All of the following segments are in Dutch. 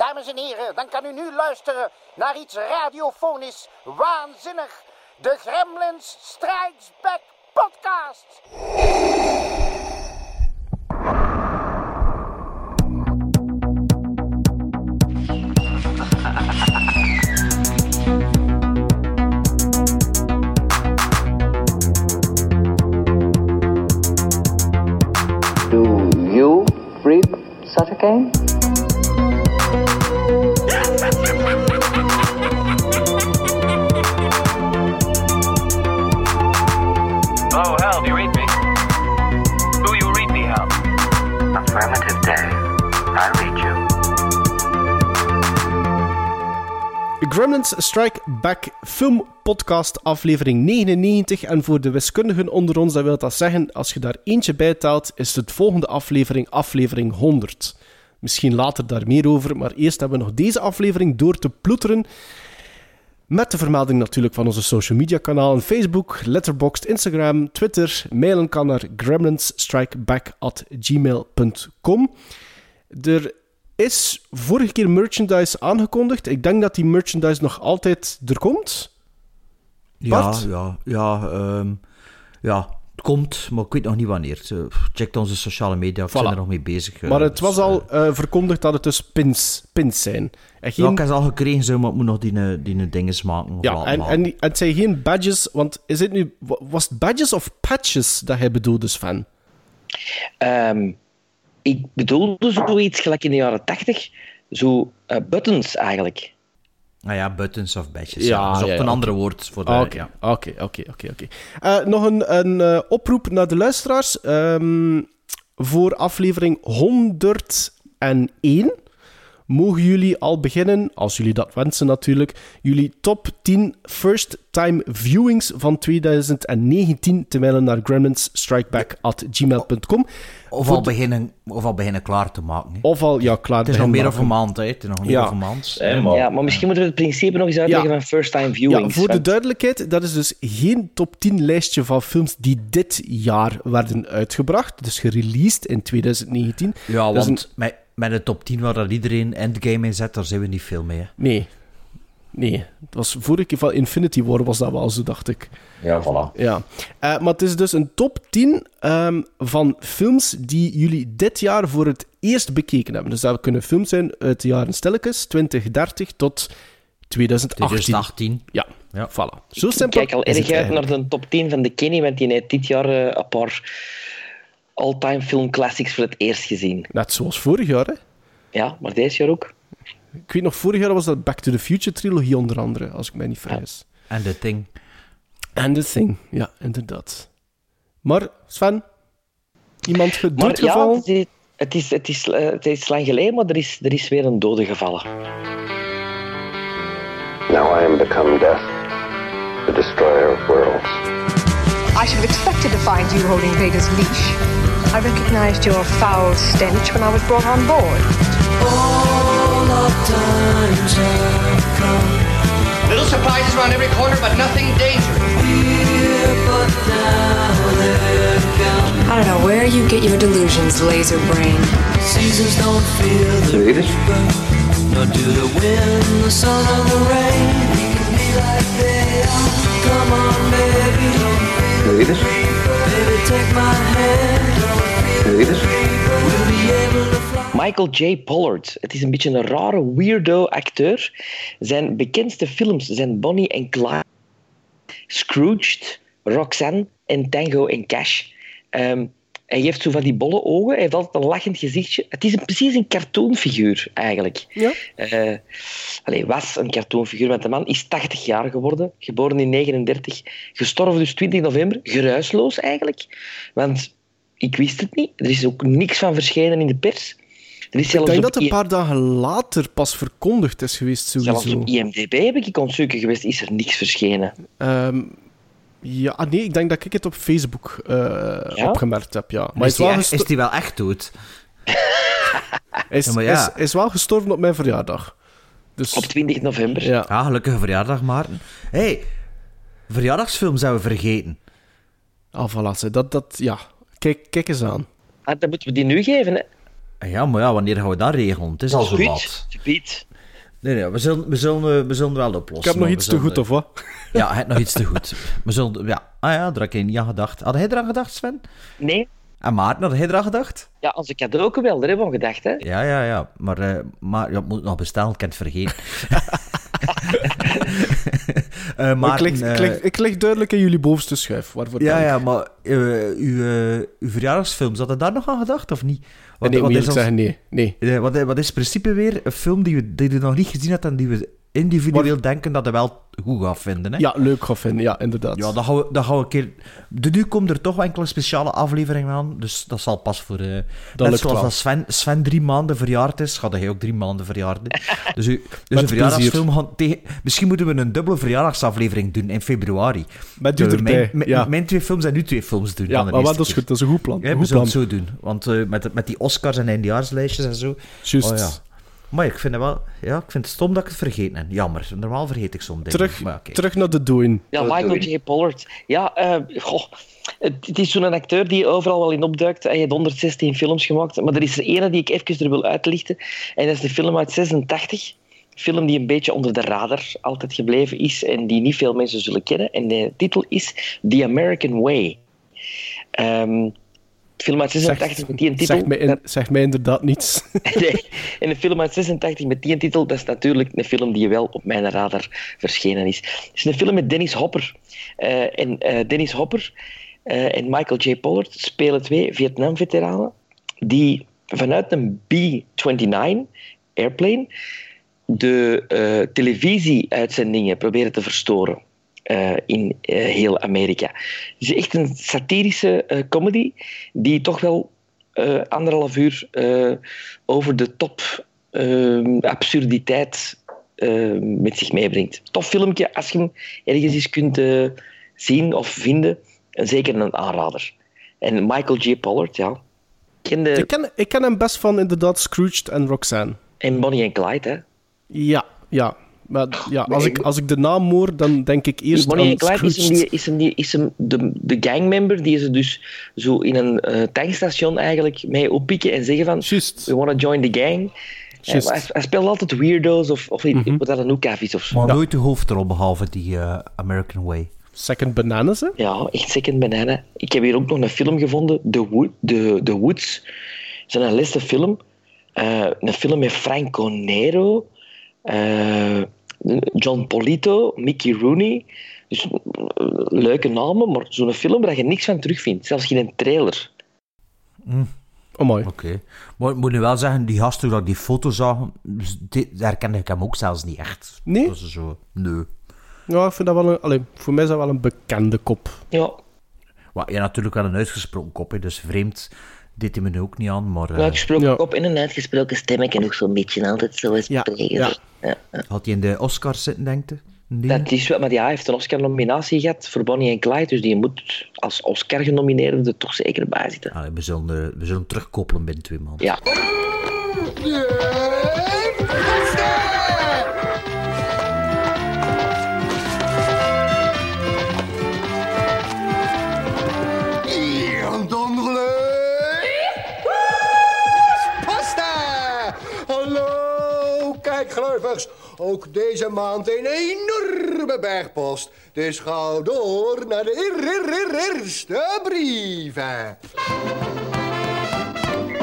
Dames en heren, dan kan u nu luisteren naar iets radiofonisch waanzinnig. De Gremlins Strikes Back podcast. Do you read such a game? Gremlins Strike Back Film Podcast aflevering 99. En voor de wiskundigen onder ons, dat wil dat zeggen, als je daar eentje bij telt, is het volgende aflevering aflevering 100. Misschien later daar meer over, maar eerst hebben we nog deze aflevering door te ploeteren. Met de vermelding natuurlijk van onze social media kanalen Facebook, Letterboxd, Instagram, Twitter. Mailen kan naar gremlinsstrikeback.gmail.com. Er is vorige keer merchandise aangekondigd. Ik denk dat die merchandise nog altijd er komt. Ja, Bart? ja, ja, ehm, ja, het komt, maar ik weet nog niet wanneer. Check onze sociale media, ik Voilà. ben er nog mee bezig. eh, Maar het dus, was eh, al eh, verkondigd dat het dus pins, pins zijn. En geen, Ja, ik heb ze al gekregen, zo, maar ik moet nog die, eh, die dinges maken. ja, laten en, en, die- het zijn geen badges, want is het nu... wa- Was het badges of patches dat hij bedoelde, Sven? Ehm, ik bedoelde zoiets gelijk in de jaren tachtig. Zo eh, buttons eigenlijk. Ah ja, buttons of badges. Ja, Ja, dus op ja, ja, een oké. andere woord voor de... Oké, oké, oké, oké. Eh, Nog een, een eh, oproep naar de luisteraars. Ehm, voor aflevering 101 mogen jullie al beginnen, als jullie dat wensen natuurlijk, jullie top 10 first-time viewings van 2019 te mailen naar gremlinsstrikeback.gmail.com. Of, al de- beginnen, of al beginnen klaar te maken. hè. Of al, ja, klaar. Het is nog meer een maand, hè. Het is nog meer Ja. of een maand. Ja, maar misschien moeten we het principe nog eens uitleggen Ja. van first time Ja, viewings. voor de duidelijkheid, dat is dus geen top 10 lijstje van films die dit jaar werden uitgebracht. Dus gereleased in 2019. Ja, Dat want met de top 10 waar dat iedereen Endgame in zet, daar zijn we niet veel mee. hè. Nee. Nee. Het was vorige keer van Infinity War was dat wel zo, dacht ik. Ja, voilà. Ja. Eh, maar het is dus een top 10 ehm, van films die jullie dit jaar voor het eerst bekeken hebben. Dus dat kunnen films zijn uit de jaren stilletjes, 2030 tot 2018. 2018. Ja, Ja. voilà. Zo Ik simpel kijk al is erg uit naar de top 10 van de Kenny, want die heeft dit jaar eh, een paar all-time film classics voor het eerst gezien. Net zoals vorig jaar, hè. Ja, maar deze jaar ook. Ik weet nog, vorig jaar was dat Back to the Future trilogie onder andere, als ik mij niet vergis. En de thing. En The Thing, ja, inderdaad. Maar, Sven, iemand Maar ja, gedoodgevallen? het is, het is, het is, het is lang geleden, maar er is, er is weer een dode gevallen. Now I am become death, the destroyer of worlds. I should have expected to find you holding Vader's leash. I recognized your foul stench when I was brought on board. Little surprises around every corner, but nothing dangerous. I don't know where you get your delusions, laser brain. Seasons don't feel the Read it. nor do the wind, the sun, or the rain. We can be like they are. Come on, baby, Michael J. Pollard. Het is een beetje een rare, weirdo acteur. Zijn bekendste films zijn Bonnie en Clyde, Scrooged, Roxanne en Tango en Cash. Ehm, hij heeft zo van die bolle ogen. Hij heeft altijd een lachend gezichtje. Het is een, precies een cartoonfiguur, eigenlijk. Ja. Eh, allee, was een cartoonfiguur, want de man is 80 jaar geworden. Geboren in 39. Gestorven dus 20 november. Geruisloos, eigenlijk. Want ik wist het niet. Er is ook niks van verschenen in de pers. Er is Ik zelfs denk op dat het een paar dagen later pas verkondigd is geweest, Zelfs sowieso. op IMDb heb ik zoeken geweest, is er niks verschenen. Ehm, ja, ah, nee, ik denk dat ik het op Facebook eh, Ja? opgemerkt heb, ja. Maar hij is, is, die wel echt, gesto- is die wel echt dood? hij is, Ja, is, wel gestorven op mijn verjaardag. Dus, Op 20 november. ja. Ja, gelukkige verjaardag, Maarten. hey, verjaardagsfilm zouden we vergeten. Ah, voilà, dat, dat, ja. Kijk, kijk eens aan. Ah, dan moeten we die nu geven, hè. Ja, maar ja, wanneer gaan we dat regelen? Het is al zo laat. Nee, nee, we zullen, we zullen, we zullen wel Ik oplossen. heb nog iets te goed, of wat? Ja, hij heeft nog iets te goed. We zullen, ja. Ah ja, daar heb ik niet aan gedacht. Had hij eraan gedacht, Sven? Nee, En Maarten, had hij eraan gedacht? ja, onze cadeau wel, daar hebben we aan gedacht, hè. Ja, ja, ja. Maar, eh, maar ja, het moet nog bestellen, ik kan het vergeten. Eh, Maar ik, lig, ik, eh, lig, ik lig duidelijk in jullie bovenste schuif. Waarvoor Ja, ja, maar eh, uw, eh, uw verjaardagsfilm, had hij daar nog aan gedacht, of niet? Wat, nee, wat moet is ons- zeggen, nee. nee. eh, wat, wat is in principe weer een film die, we, die je nog niet gezien hebt en die we individueel denken dat hij wel goed gaat vinden, hè? Ja, leuk gaan vinden, ja, inderdaad. Ja, dat gaan we, dat gaan we een keer... De, nu komt er toch wel enkele speciale afleveringen aan, dus dat zal pas voor... eh net lukt zoals wel. dat Sven, Sven drie maanden verjaard is, gaat hij ook drie maanden verjaard. hè. Dus, u, dus een verjaardagsfilm gaan tegen... Misschien moeten we een dubbele verjaardagsaflevering doen in februari. Met u erbij, Mijn, mijn, ja. mijn twee films en nu twee films doen. ja, maar dat is goed. Dat is een goed plan. Ja, we zullen het zo doen. Want eh, met, met die Oscars en eindejaarslijstjes en zo... Juist. Oh ja. Maar ik vind het wel... Ja, ik vind het stom dat ik het vergeten heb. Jammer. Normaal vergeet ik soms dingen. Terug, Maar terug naar de doing. Ja, Michael J. Pollard. Ja, eh, goh, het, het is zo'n acteur die overal wel in opduikt. Hij heeft 116 films gemaakt. Maar er is er ene die ik even er wil uitlichten. En dat is de film uit 86. Een film die een beetje onder de radar altijd gebleven is. En die niet veel mensen zullen kennen. En de titel is The American Way. Ehm, de film uit 86 met die titel... Zegt mij, in- zegt mij inderdaad niets. Nee, en een film uit 86 met die titel, dat is natuurlijk een film die wel op mijn radar verschenen is. Het is een film met Dennis Hopper. Eh, en eh, Dennis Hopper eh, en Michael J. Pollard spelen twee Vietnam-veteranen die vanuit een B-29 airplane de eh, televisieuitzendingen proberen te verstoren eh, in eh, heel Amerika. Het is echt een satirische eh, comedy die toch wel anderhalf uur over de top absurditeit met zich meebrengt. Tof filmpje, als je hem ergens eens kunt zien of vinden, zeker een aanrader. En Michael J. Pollard, ja. Kende, ik, ken, ik ken hem best van inderdaad Scrooged en Roxanne. En Bonnie en Clyde, hè. Ja, ja. Maar ja, als, ik, als ik de naam hoor, dan denk ik eerst Bonnie en aan Clyde is, hem, die, is, hem, die, is hem de, de gangmember die ze dus zo in een eh, tankstation eigenlijk mee oppikken en zeggen van we want to join the gang. Eh, hij, hij speelt altijd weirdo's of, of Mhm. wat dat een hoekaf is of zo. Maar nooit de hoofdrol behalve die eh, American Way. Second Bananas, hè? Ja, echt Second Banana. Ik heb hier ook nog een film gevonden, The, Wood, The, The Woods. Het is een laatste film. Eh, een film met Franco Nero, eh, John Polito, Mickey Rooney. Dus eh, leuke namen, maar zo'n film waar je niks van terugvindt. Zelfs geen trailer. Oh, mooi. Oké. Maar ik moet nu wel zeggen, die gasten, toen ik die foto zag, dus die- daar herkende ik hem ook zelfs niet echt. Nee? Dat is zo, nee. Ja, ik vind dat wel een... Voor mij is dat wel een bekende kop. Ja. Maar ja, natuurlijk wel een uitgesproken kop, hè, dus vreemd deed hij me ook niet aan, maar... eh, Een uitgesproken kop en een uitgesproken stem. Ik nog zo'n beetje altijd zo spreken. ja. Ja, ja. Had hij in de Oscars zitten, denkt hij? Nee. Dat is wel, maar ja, hij heeft een Oscar-nominatie gehad voor Bonnie en Clyde, dus die moet als Oscar-genomineerde er toch zeker bij zitten. Allee, we, zullen, eh, we zullen terugkoppelen binnen twee maanden. Ja. Ook deze maand een enorme bergpost. Dus ga door naar de eer- eer- eer- eerste brieven.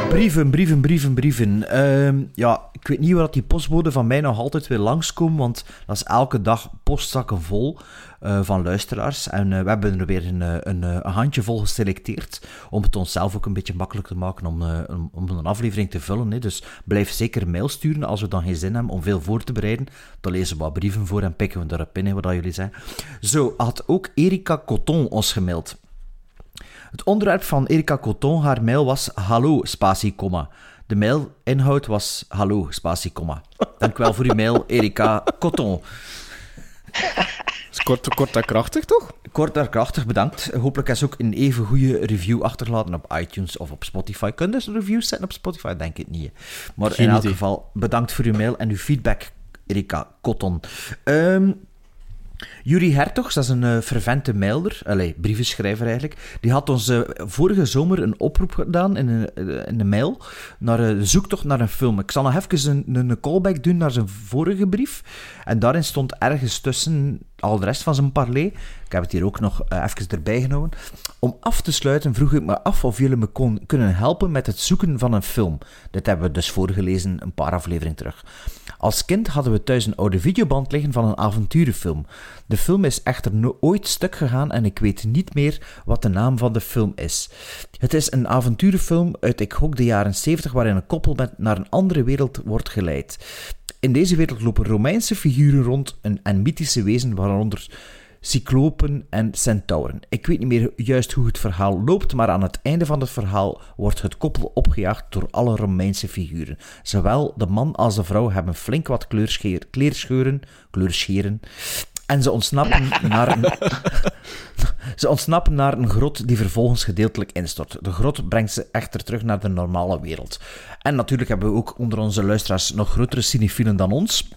Brieven, brieven, brieven, brieven. Ehm, ja, ik weet niet waar die postbode van mij nog altijd weer langskomt, want dat is elke dag postzakken vol eh, van luisteraars. En eh, we hebben er weer een, eh, een, een handjevol geselecteerd om het onszelf ook een beetje makkelijk te maken om, om, een aflevering te vullen. Hè. Dus blijf zeker mail sturen als we dan geen zin hebben om veel voor te bereiden. Dan lezen we wat brieven voor en pikken we erop in, wat jullie zeggen. Zo had ook Erika Coton ons gemaild. Het onderwerp van Erika Coton, haar mail was hallo, spatie, komma. De mailinhoud was hallo, spatie, komma. Dank wel voor uw mail, Erika Coton. Is kort, kort en krachtig, toch? Kort en krachtig, bedankt. Hopelijk is ook een even goede review achtergelaten op iTunes of op Spotify. Kun je dus reviews zetten op Spotify? Denk ik niet. Maar Geen in elk idee. geval, bedankt voor uw mail en uw feedback, Erika Cotton. Ehm, Yuri Hertogs, dat is een uh, fervente mailer, allez, brievenschrijver eigenlijk. Die had ons uh, vorige zomer een oproep gedaan in een, uh, in mail naar de zoektocht naar een film. Ik zal nog even een, een callback doen naar zijn vorige brief. En daarin stond ergens tussen al de rest van zijn parley, ik heb het hier ook nog even erbij genomen. Om af te sluiten vroeg ik me af of jullie me kunnen helpen met het zoeken van een film. Dit hebben we dus voorgelezen een paar afleveringen terug. Als kind hadden we thuis een oude videoband liggen van een avonturenfilm. De film is echter nooit stuk gegaan en ik weet niet meer wat de naam van de film is. Het is een avonturenfilm uit ik gok de jaren 70 waarin een koppel met naar een andere wereld wordt geleid. In deze wereld lopen Romeinse figuren rond en mythische wezen, waaronder cyclopen en centauren. Ik weet niet meer juist hoe het verhaal loopt, maar aan het einde van het verhaal wordt het koppel opgejaagd door alle Romeinse figuren. Zowel de man als de vrouw hebben flink wat kleerscheuren, kleurscheren en ze ontsnappen naar een... Ze ontsnappen naar een grot die vervolgens gedeeltelijk instort. De grot brengt ze echter terug naar de normale wereld. En natuurlijk hebben we ook onder onze luisteraars nog grotere cinefielen dan ons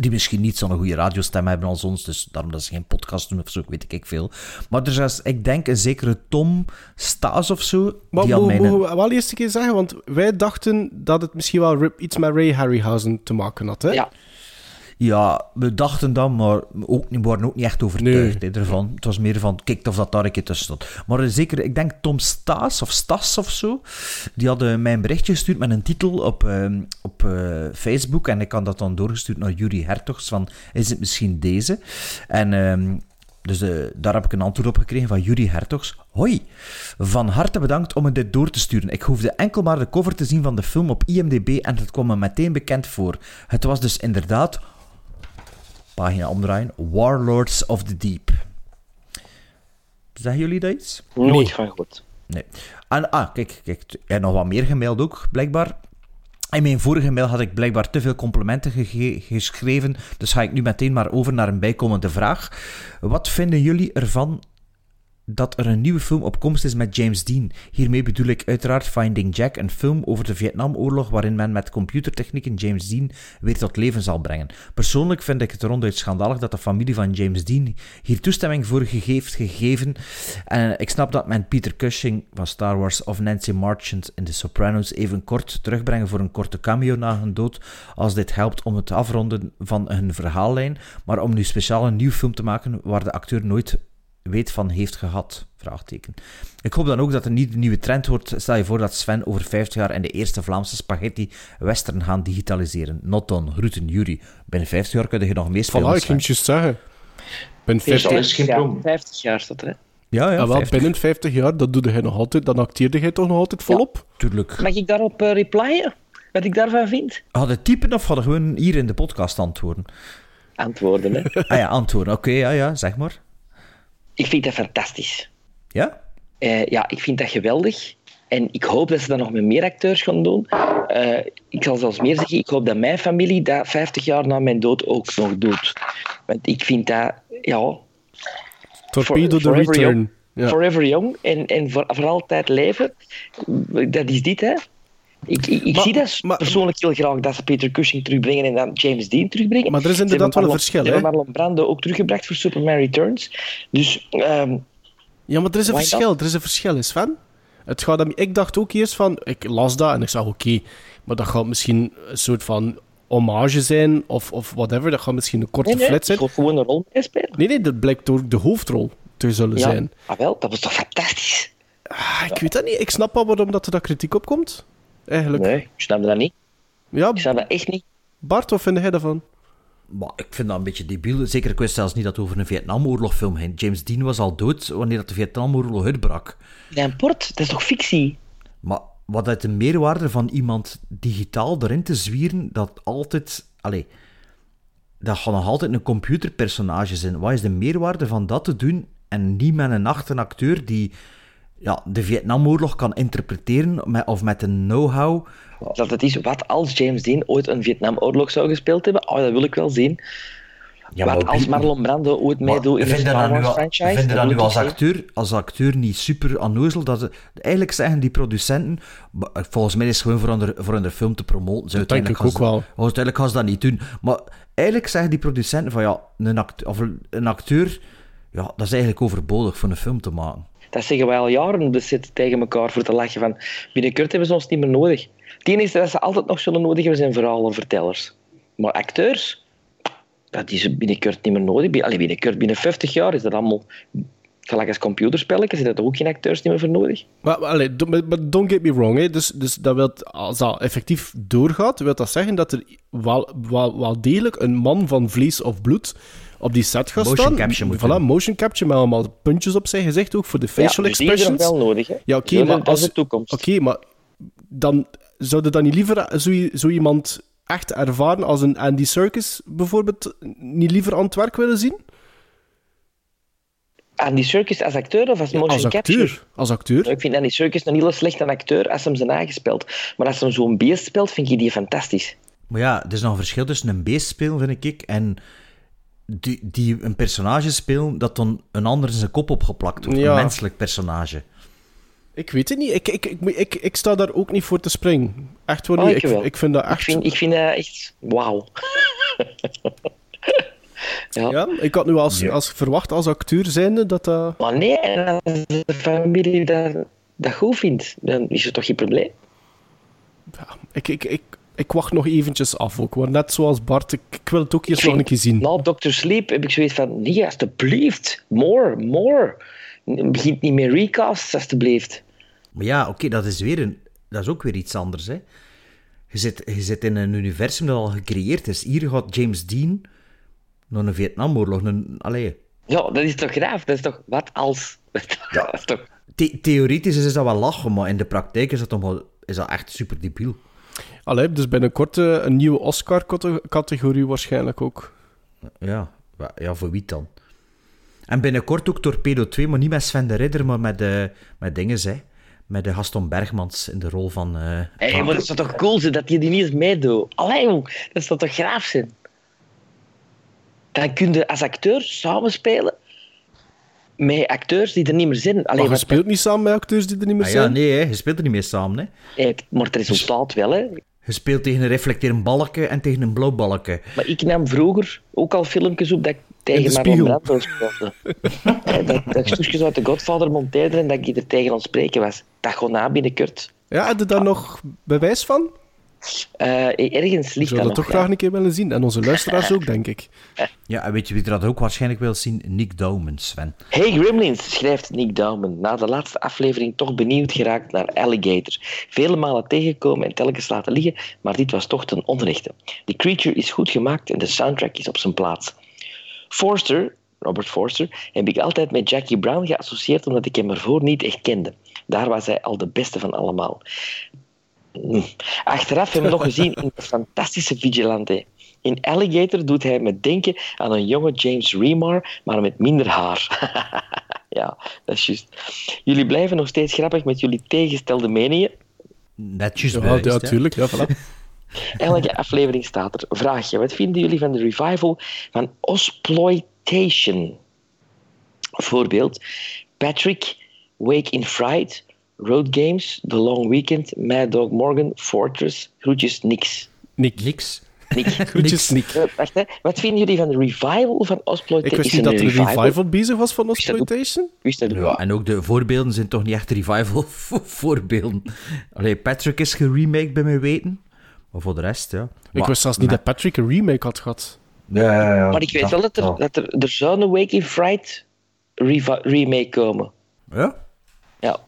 die misschien niet zo'n goede radiostem hebben als ons, dus daarom dat ze geen podcast doen of zo, weet ik veel. Maar er is, ik denk, een zekere Tom Staes of zo. Maar die mogen mijn... we wel eerst een keer zeggen, want wij dachten dat het misschien wel iets met Ray Harryhausen te maken had, hè? Ja. Ja, we dachten dan, maar ook, we waren ook niet echt overtuigd nee. ervan. Het was meer van, kijk of dat daar een keer tussen stond. Maar zeker, ik denk Tom Staes of Stas of zo, die hadden mij een berichtje gestuurd met een titel op, uh, op uh, Facebook. En ik had dat dan doorgestuurd naar Jury Hertogs, van, is het misschien deze? En... Uh, dus uh, daar heb ik een antwoord op gekregen van Jury Hertogs. Hoi, van harte bedankt om me dit door te sturen. Ik hoefde enkel maar de cover te zien van de film op IMDb en het kwam me meteen bekend voor. Het was dus inderdaad pagina omdraaien. Warlords of the Deep. Zeggen jullie dat iets? Nooit nee. van goed. Nee. En, ah, kijk, kijk. Jij nog wat meer gemaild ook, blijkbaar. In mijn vorige mail had ik blijkbaar te veel complimenten ge geschreven, dus ga ik nu meteen maar over naar een bijkomende vraag. Wat vinden jullie ervan dat er een nieuwe film op komst is met James Dean. Hiermee bedoel ik uiteraard Finding Jack, een film over de Vietnamoorlog waarin men met computertechnieken James Dean weer tot leven zal brengen. Persoonlijk vind ik het ronduit schandalig dat de familie van James Dean hier toestemming voor heeft gegeven. En ik snap dat men Peter Cushing van Star Wars of Nancy Marchand in The Sopranos even kort terugbrengen voor een korte cameo na hun dood, als dit helpt om het afronden van hun verhaallijn, maar om nu speciaal een nieuw film te maken waar de acteur nooit weet van heeft gehad? Vraagteken. Ik hoop dan ook dat er niet een nieuwe trend wordt. Stel je voor dat Sven over 50 jaar in de eerste Vlaamse spaghetti western gaan digitaliseren. Not done. Groeten, Jury. Binnen 50 jaar kun je nog meespelen. Voilà, ik ging het juist zeggen. Binnen 50, is geen ja, 50 jaar staat er, hè? Ja, ja, ja wel, 50. binnen 50 jaar, dat doe je nog altijd, dan acteerde jij toch nog altijd volop? Ja. Tuurlijk. Mag ik daarop uh, replyen? Wat ik daarvan vind? Hadden typen of hadden gewoon hier in de podcast antwoorden? Antwoorden, hè? ah ja, antwoorden. Oké, okay, ja, ja, zeg maar. Ik vind dat fantastisch. Ja? Uh, ja, ik vind dat geweldig. En ik hoop dat ze dat nog met meer acteurs gaan doen. Uh, ik zal zelfs meer zeggen, ik hoop dat mijn familie dat 50 jaar na mijn dood ook nog doet. Want ik vind dat, ja... Torpedo the Return. Young, ja. Forever young en, en voor, voor altijd leven. Dat is dit, hè. Ik, ik, ik maar, zie dat maar, persoonlijk heel graag dat ze Peter Cushing terugbrengen en dan James Dean terugbrengen. Maar er is inderdaad wel een verschil, Ze hè? hebben Marlon Brando ook teruggebracht voor Superman Returns. Dus... Um, ja, maar er is een verschil. Er is een verschil, is van. Het gaat om, ik dacht ook eerst van... Ik las dat en ik zag, oké, okay, maar dat gaat misschien een soort van hommage zijn of, of whatever. Dat gaat misschien een korte nee, nee, flits zijn. Nee, gewoon een rol spelen. Nee, nee, dat blijkt ook de hoofdrol te zullen ja. zijn. Ah, wel, dat was toch fantastisch? Ah, ik weet dat niet. Ik snap wel waarom dat er dat kritiek op komt. Eigenlijk. Nee, ik snap dat niet. Ja, ik snap dat echt niet. Bart, wat vind jij daarvan? Maar ik vind dat een beetje debiel. Zeker, ik wist zelfs niet dat het over een Vietnamoorlogfilm ging. James Dean was al dood wanneer dat de Vietnamoorlog uitbrak. Ja, een port, dat is toch fictie? Maar wat uit de meerwaarde van iemand digitaal erin te zwieren, dat altijd... Allee, dat gaat nog altijd een computerpersonage zijn. Wat is de meerwaarde van dat te doen en niet met een echte acteur die ja, de Vietnamoorlog kan interpreteren met, of met een know-how. Dat het is wat als James Dean ooit een Vietnamoorlog zou gespeeld hebben. Oh, dat wil ik wel zien. Ja, maar Wat als Marlon Brando ooit meedoet in een Star Wars franchise? vind je dat nu als acteur, als acteur niet super annozel? Dat ze, eigenlijk zeggen die producenten, volgens mij is het gewoon voor hun, voor hun film te promoten. Ze Dat denk ik ook ze- Uiteindelijk gaan ze dat niet doen. Maar eigenlijk zeggen die producenten van ja, een acteur, of een acteur ja, dat is eigenlijk overbodig voor een film te maken. Dat zeggen wij al jaren bezit tegen elkaar voor te lachen van binnenkort hebben ze ons niet meer nodig. Het enige dat ze altijd nog zullen nodig hebben zijn verhalenvertellers. Maar acteurs, dat is binnenkort niet meer nodig. Allee, binnenkort, binnen 50 jaar is dat allemaal gelijk als computerspelletjes. Zijn dat ook geen acteurs niet meer voor nodig? Maar, allee, do- maar- maar don't get me wrong, hè. Dus, dus dat wil, als dat effectief doorgaat, wil dat zeggen dat er wel, wel, wel degelijk een man van vlees of bloed op die set gaat Motion staan. capture moet voilà, doen. motion capture met allemaal puntjes op zijn gezicht ook voor de facial ja, dus die is er expressions. wel nodig. Hè? Ja, oké, Zo, maar dat als... is de toekomst. Oké, maar dan zou je dan niet liever zo, zo iemand echt ervaren als een Andy Serkis bijvoorbeeld niet liever aan het werk willen zien? Andy Serkis als acteur of als motion als capture? acteur. Als acteur. Ik vind Andy Serkis een hele slechte acteur als hem zijn eigen speelt. Maar als hem zo'n beest speelt, vind ik die fantastisch. Maar ja, er is nog een verschil tussen een beest spelen, vind ik, en die, die een personage spelen dat dan een ander in zijn kop opgeplakt wordt. Ja. Een menselijk personage. Ik weet het niet. Ik, ik, ik, ik, ik sta daar ook niet voor te springen. Echt waar Oh, niet. ik ik, ik vind dat Ik echt... vind, ik vind dat echt wauw. ja. Ja, ik had nu als, als verwacht als acteur zijnde dat dat... Maar nee, en als de familie dat, dat goed vindt, dan is er toch geen probleem. Ik, ik, ik, ik wacht nog eventjes af ook. Want net zoals Bart, ik, ik wil het ook eerst nog een keer zien. Na Dr. Sleep heb ik zoiets van, nee, alstublieft, more, more. Begint niet meer recasts, alstublieft. Maar ja, oké, dat is weer een, dat is ook weer iets anders. Hè. Je, zit, je zit in een universum dat al gecreëerd is. Hier gaat James Dean naar een Vietnamoorlog. Een, allee, Ja, dat is toch graaf? Dat is toch wat als... Is toch... the- theoretisch is dat wel lachen, maar in de praktijk is dat, toch wel, is dat echt super debiel. Allee, dus binnenkort eh, een nieuwe Oscar-categorie waarschijnlijk ook. Ja, ja, voor wie dan? En binnenkort ook Torpedo 2, maar niet met Sven de Ridder, maar met, de met dingen, hè. Met de Gaston Bergmans in de rol van... eh, Hé, maar dat zou toch cool zijn dat je die niet eens meedoet? Allee, jong, dat zou toch graaf zijn? Dan kun je als acteur samenspelen met acteurs die er niet meer zijn. Allee, Maar je speelt niet samen met acteurs die er niet meer Ah ja, zijn? nee, hè, je speelt er niet mee samen. Hè. Maar het resultaat wel, hè. Je speelt tegen een reflecterend balken en tegen een blauw balken. Maar ik nam vroeger ook al filmpjes op dat ik tegen Marlon spiegel. Brando speelde. Eh, dat, dat ik stukjes uit de Godfather monteerde en dat ik er tegen aan het spreken was. Dat gewoon na binnenkort. Ja, heb je daar nog bewijs van? Eh, ergens Ik ligt zou dat dat nog. toch ja. graag een keer willen zien. En onze luisteraars ook, denk ik. Ja, en weet je wie dat ook waarschijnlijk wil zien? Nick Douman, Sven. Hey Gremlins, schrijft Nick Dauman. Na de laatste aflevering toch benieuwd geraakt naar Alligator. Vele malen tegengekomen en telkens laten liggen, maar dit was toch ten onrechte. De creature is goed gemaakt en de soundtrack is op zijn plaats. Forster, Robert Forster, heb ik altijd met Jackie Brown geassocieerd omdat ik hem ervoor niet echt kende. Daar was hij al de beste van allemaal. Achteraf hebben we nog gezien in de fantastische Vigilante. In Alligator doet hij me denken aan een jonge James Remar, maar met minder haar. ja, dat is juist. Jullie blijven nog steeds grappig met jullie tegengestelde meningen. Netjes Ja, bewijst, ja, voilà. Elke aflevering staat er. Vraagje, wat vinden jullie van de revival van Osploitation? Voorbeeld, Patrick, Wake in Fright, Road Games, The Long Weekend, Mad Dog Morgan, Fortress, groetjes, niks. Niks. Nick. Groetjes, Nick. Eh, wacht, hè. Wat vinden jullie van de revival van Ik Osploitation? wist niet dat er een revival bezig was van Exploitation. Wist dat ook? Ja, en ook de voorbeelden zijn toch niet echt revival voorbeelden. Allee, Patrick is geremaked bij mijn weten. Maar voor de rest, ja. Ik wist zelfs niet dat Patrick een remake had gehad. Ja, ja, ja. Maar ik weet wel dat er, dat er, er zou een Wake in Fright remake komen. Ja? Ja.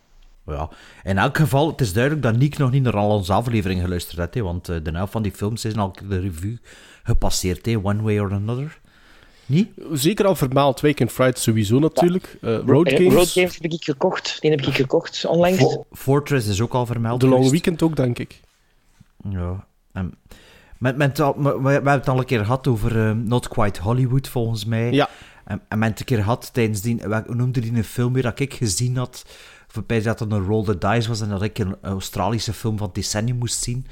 Ja. In elk geval, het is duidelijk dat Nick nog niet naar al onze afleveringen geluisterd heeft. Hè, want eh, de helft van die films zijn al de revue gepasseerd, hè, one way or another. Niet? Zeker al vermaald. Weekend Friday sowieso natuurlijk. Eh, Road Eh, Games. Road Games heb ik gekocht. Die heb ik gekocht onlangs. Fo- Fortress is ook al vermeld. The Long. Weekend ook, denk ik. Ja. En met, met, al- we, we hebben het al een keer gehad over eh, Not Quite Hollywood, volgens mij. Ja. En, en we hebben het een keer gehad tijdens die... Hoe noemde die een film weer dat ik gezien had? Waarbij dat het een Roll the Dice was en dat ik een Australische film van het decennium moest zien.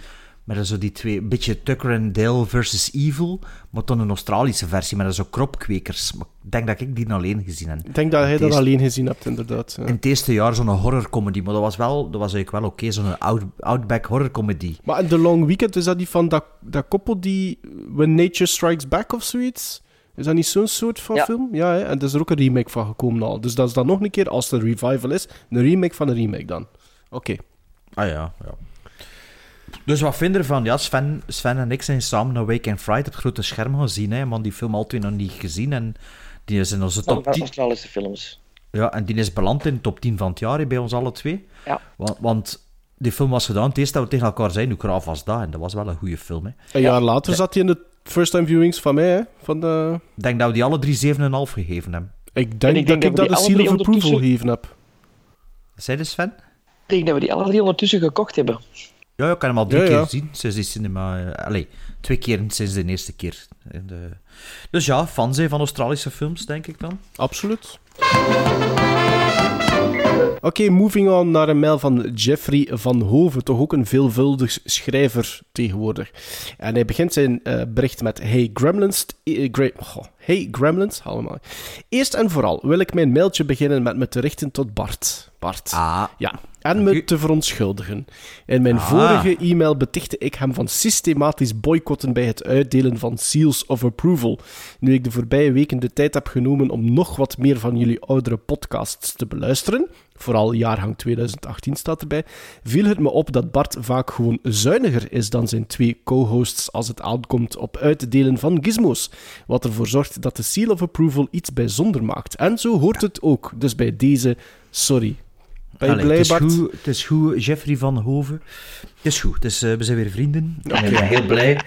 Met zo die twee, een beetje Tucker and Dale versus Evil, maar dan een Australische versie met zo kropkwekers. Maar ik denk dat ik die alleen gezien heb. Ik denk dat hij dat eerste- alleen gezien hebt, inderdaad. ja. In het eerste jaar zo'n horrorcomedy, maar dat was, wel, dat was eigenlijk wel oké, zo'n out, outback horrorcomedy. Maar in The Long Weekend, is dat die van dat, dat koppel die When Nature Strikes Back of zoiets? Is dat niet zo'n soort van Ja. film? Ja, hè? en er is er ook een remake van gekomen al. Dus dat is dan nog een keer, als het een revival is, een remake van een remake dan. Oké. Ah ja, ja. Dus wat vind je ervan? Ja, Sven, Sven en ik zijn samen naar Weekend Friday op het grote scherm gezien. Hè, man, die film al twee nog niet gezien. En die is in onze top van 10. Australische films. Ja, en die is beland in de top 10 van het jaar hè, bij ons alle twee. Ja. Want, want die film was gedaan, het eerste dat we tegen elkaar zeiden, hoe graaf was dat? En dat was wel een goede film. Hè. Een jaar later zat hij in de first time viewings van mij, hè? Van de... Ik denk dat we die alle drie 7,5 gegeven hebben. Ik denk, ik denk dat ik dat alle seal of approval gegeven heb. Zei de Sven? Ik denk dat we die alle drie ondertussen gekocht hebben. Ja, ja, ik heb hem al drie Ja, keer ja. gezien sinds die cinema. eh, allee, twee keer sinds de eerste keer. In de... Dus ja, fan zijn van Australische films, denk ik dan. Absoluut. Oké, moving on naar een mail van Jeffrey van Hoven, toch ook een veelvuldig schrijver tegenwoordig. En hij begint zijn eh, bericht met: Hey Gremlins. gra- goh, hey Gremlins, allemaal. Eerst en vooral wil ik mijn mailtje beginnen met me te richten tot Bart. Bart. Ah, Ja, en me te verontschuldigen. In mijn Ah. vorige e-mail betichtte ik hem van systematisch boycotten bij het uitdelen van seals of approval. Nu ik de voorbije weken de tijd heb genomen om nog wat meer van jullie oudere podcasts te beluisteren, vooral jaargang 2018 staat erbij, viel het me op dat Bart vaak gewoon zuiniger is dan zijn twee co-hosts als het aankomt op uitdelen van gizmos, wat ervoor zorgt dat de seal of approval iets bijzonder maakt. En zo hoort het ook, dus bij deze, sorry. Ben je Allee, blij, het, is Bart? goed, het is goed, Jeffrey van Hoven. Het is goed, het is, eh, we zijn weer vrienden. En ik ben heel blij.